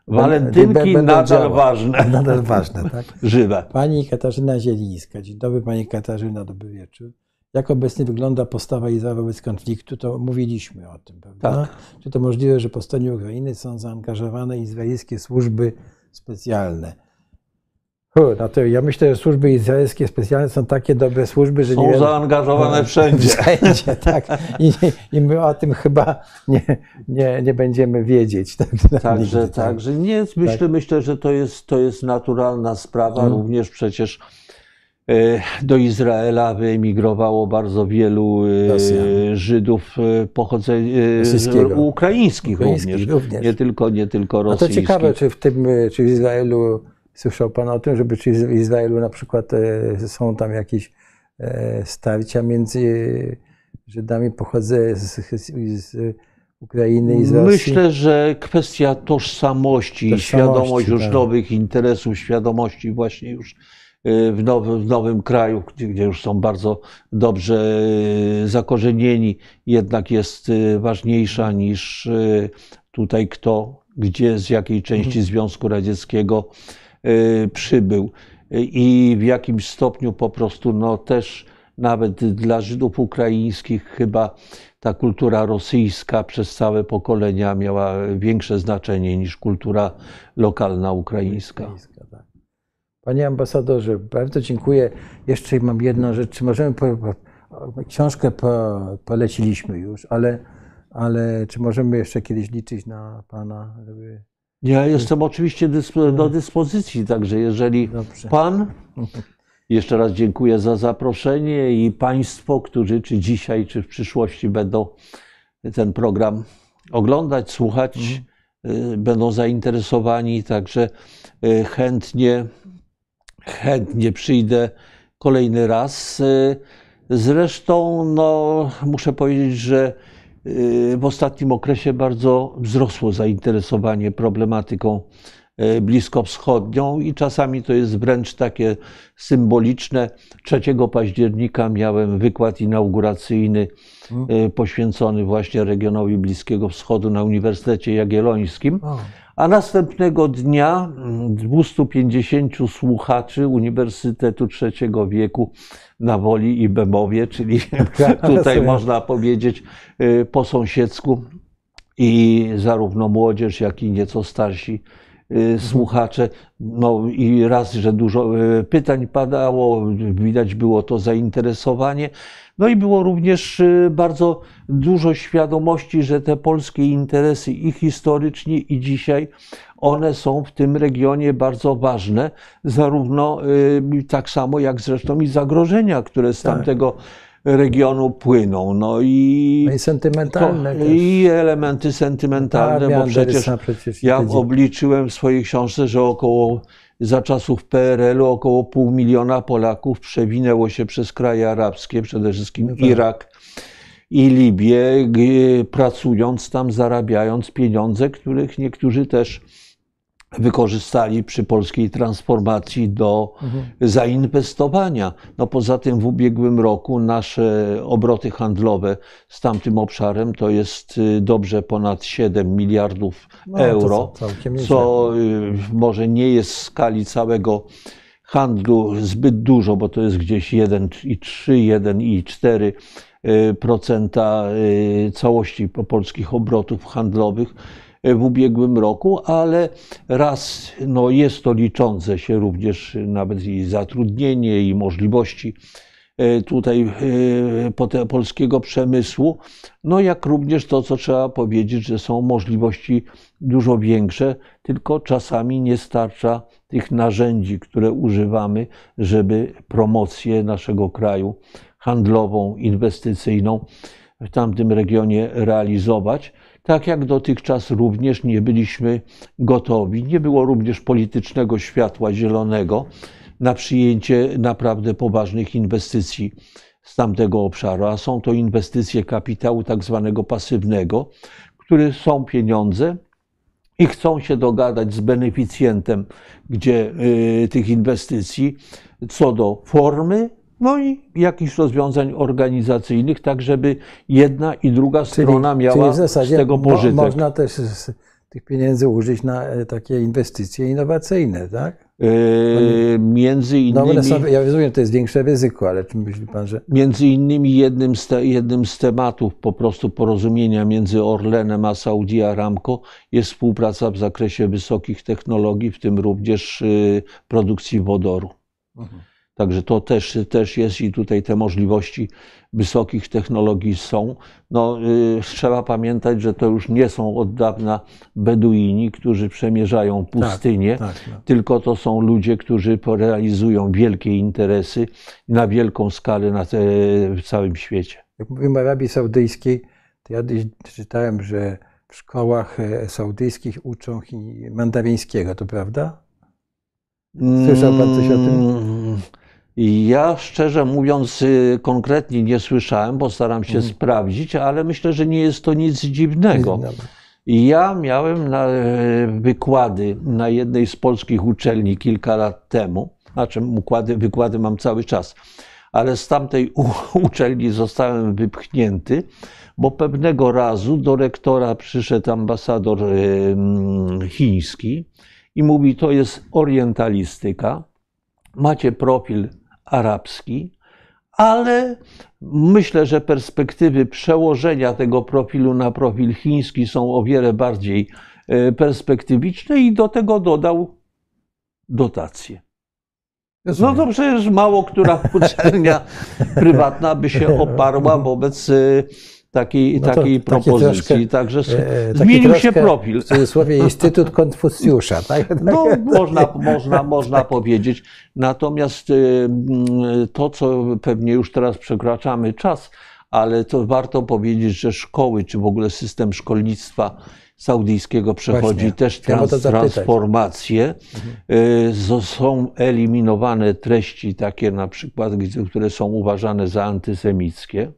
Walentynki nadal działać. ważne. Nadal ważne, tak? Żywe. Pani Katarzyna Zielińska. Dzień dobry Pani Katarzyna, dobry wieczór. Jak obecnie wygląda postawa Izraela wobec konfliktu, to mówiliśmy o tym, prawda? Tak. Czy to możliwe, że po stronie Ukrainy są zaangażowane izraelskie służby specjalne? No to ja myślę, że służby izraelskie specjalne są takie dobre służby, że są nie. Są zaangażowane no, wszędzie. Wszędzie, tak. I, I, my o tym chyba nie, nie, nie będziemy wiedzieć. Tak, także, nigdy, tak. także nie, myślę, tak. myślę, że to jest, to jest naturalna sprawa. Hmm. Również przecież e, do Izraela wyemigrowało bardzo wielu e, Rosjan. Żydów e, pochodzenia ukraińskich, również. również. Nie tylko, nie tylko rosyjskich. A to ciekawe, czy w tym, czy w Izraelu Słyszał Pan o tym, żeby czy w Izraelu na przykład e, są tam jakieś e, starcia między Żydami pochodzę z, z, Ukrainy i z Rosji? Myślę, że kwestia tożsamości, tożsamości świadomość już tak. nowych interesów, świadomości właśnie już e, w nowym, w nowym kraju, gdzie, już są bardzo dobrze zakorzenieni, jednak jest ważniejsza niż tutaj kto, gdzie, z jakiej części mhm. Związku Radzieckiego przybył i w jakimś stopniu po prostu no też nawet dla Żydów ukraińskich chyba ta kultura rosyjska przez całe pokolenia miała większe znaczenie niż kultura lokalna ukraińska. Tak. Panie ambasadorze, bardzo dziękuję. Jeszcze mam jedną rzecz. Czy możemy. Po, po, książkę po, poleciliśmy już, ale, ale czy możemy jeszcze kiedyś liczyć na Pana, żeby ja jestem oczywiście dyspo, do dyspozycji, także jeżeli Dobrze. Pan, jeszcze raz dziękuję za zaproszenie i Państwo, którzy czy dzisiaj, czy w przyszłości będą ten program oglądać, słuchać, mhm. Y, będą zainteresowani, także y, chętnie, chętnie przyjdę kolejny raz. Y, zresztą, no, muszę powiedzieć, że w ostatnim okresie bardzo wzrosło zainteresowanie problematyką y, bliskowschodnią i czasami to jest wręcz takie symboliczne. 3 października miałem wykład inauguracyjny y, poświęcony właśnie regionowi Bliskiego Wschodu na Uniwersytecie Jagiellońskim. A następnego dnia 250 słuchaczy Uniwersytetu Trzeciego Wieku na Woli i Bemowie, czyli tutaj można powiedzieć y, po sąsiedzku i zarówno młodzież, jak i nieco starsi. Słuchacze. No i raz, że dużo y, pytań padało, widać było to zainteresowanie. No i było również bardzo dużo świadomości, że te polskie interesy i historycznie, i dzisiaj one są w tym regionie bardzo ważne, zarówno y, tak samo jak zresztą i zagrożenia, które z tak. Regionu płyną. No i, no i sentymentalne. To, I elementy sentymentalne, bo przecież, przecież ja obliczyłem w swojej książce, że około za czasów PRL-u około pół miliona Polaków przewinęło się przez kraje arabskie, przede wszystkim no tak. Irak i Libię, pracując tam, zarabiając pieniądze, których niektórzy też wykorzystali przy polskiej transformacji do zainwestowania. No poza tym w ubiegłym roku nasze obroty handlowe z tamtym obszarem to jest y, dobrze ponad 7 miliardów No, euro, co- co y, może nie jest w skali całego handlu zbyt dużo, bo to jest gdzieś 1,3, 1,4 y, procenta całości po- polskich obrotów handlowych w ubiegłym roku, ale raz no jest to liczące się również nawet i zatrudnienie i możliwości y, tutaj pote- polskiego przemysłu, no jak również to, co trzeba powiedzieć, że są możliwości dużo większe, tylko czasami nie starcza tych narzędzi, które używamy, żeby promocję naszego kraju handlową, inwestycyjną w tamtym regionie realizować. Tak jak dotychczas również nie byliśmy gotowi, nie było również politycznego światła zielonego na przyjęcie naprawdę poważnych inwestycji z tamtego obszaru, a są to inwestycje kapitału tak zwanego pasywnego, które są pieniądze, i chcą się dogadać z beneficjentem, gdzie y, tych inwestycji, co do formy, no i jakichś rozwiązań organizacyjnych, tak żeby jedna i druga strona miała w zasadzie z tego mo- pożytek. można też z tych pieniędzy użyć na e, takie inwestycje innowacyjne, tak? Y, między No innymi, są, ja rozumiem, to jest większe ryzyko, ale czy myśli pan, że między innymi jednym z, te, jednym z tematów po prostu porozumienia między Orlenem a Saudi Aramco jest współpraca w zakresie wysokich technologii, w tym również y, produkcji wodoru. Także to też, też jest i tutaj te możliwości wysokich technologii są. No, y, trzeba pamiętać, że to już nie są od dawna Beduini, którzy przemierzają pustynię, tak, no. tylko to są ludzie, którzy realizują wielkie interesy na wielką skalę na te, w całym świecie. Jak mówimy o Arabii Saudyjskiej, to ja czytałem, że w szkołach e, saudyjskich uczą mandaryńskiego, to prawda? Słyszał pan coś o tym? Ja szczerze mówiąc, y, konkretnie nie słyszałem, bo staram się Mhm. sprawdzić, ale myślę, że nie jest to nic dziwnego. Ja miałem na, e, wykłady na jednej z polskich uczelni kilka lat temu. Znaczy, układy, wykłady mam cały czas, ale z tamtej uczelni zostałem wypchnięty, bo pewnego razu do rektora przyszedł ambasador e, chiński i mówi: To jest orientalistyka, macie profil arabski, ale myślę, że perspektywy przełożenia tego profilu na profil chiński są o wiele bardziej e, perspektywiczne i do tego dodał dotacje. No to przecież mało która uczelnia prywatna by się oparła wobec e, takiej, No takiej takie propozycji. troszkę, Także E, zmienił się troszkę, profil. W cudzysłowie Instytut Konfucjusza, tak? No, można, można, można powiedzieć. Natomiast y, mm, to, co pewnie już teraz przekraczamy czas, ale to warto powiedzieć, że szkoły, czy w ogóle system szkolnictwa saudyjskiego przechodzi Właśnie, też trans, transformację. Y, z- Są eliminowane treści takie na przykład, które są uważane za antysemickie.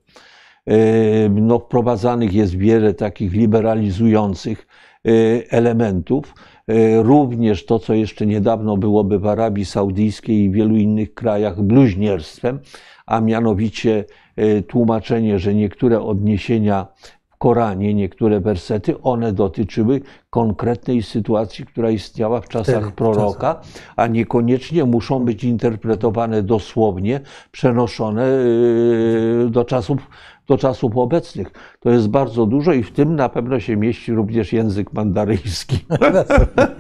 Y, No, wprowadzanych jest wiele takich liberalizujących y, elementów. Y, Również to, co jeszcze niedawno byłoby w Arabii Saudyjskiej i wielu innych krajach bluźnierstwem, a mianowicie tłumaczenie, że niektóre odniesienia w Koranie, niektóre wersety, one dotyczyły konkretnej sytuacji, która istniała w czasach Wtedy, proroka, a niekoniecznie muszą być interpretowane dosłownie, przenoszone do czasów, do czasów obecnych. To jest bardzo dużo i w tym na pewno się mieści również język mandaryjski.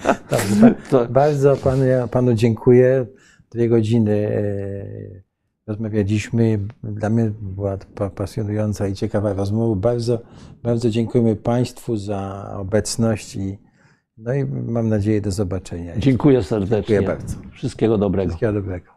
Bardzo panu, ja panu dziękuję. Dwie godziny e, rozmawialiśmy. Dla mnie była pasjonująca i ciekawa rozmowa. Bardzo, bardzo dziękujemy Państwu za obecność i, no i mam nadzieję do zobaczenia. Dziękuję serdecznie. Dziękuję bardzo. Wszystkiego dobrego. Wszystkiego dobrego.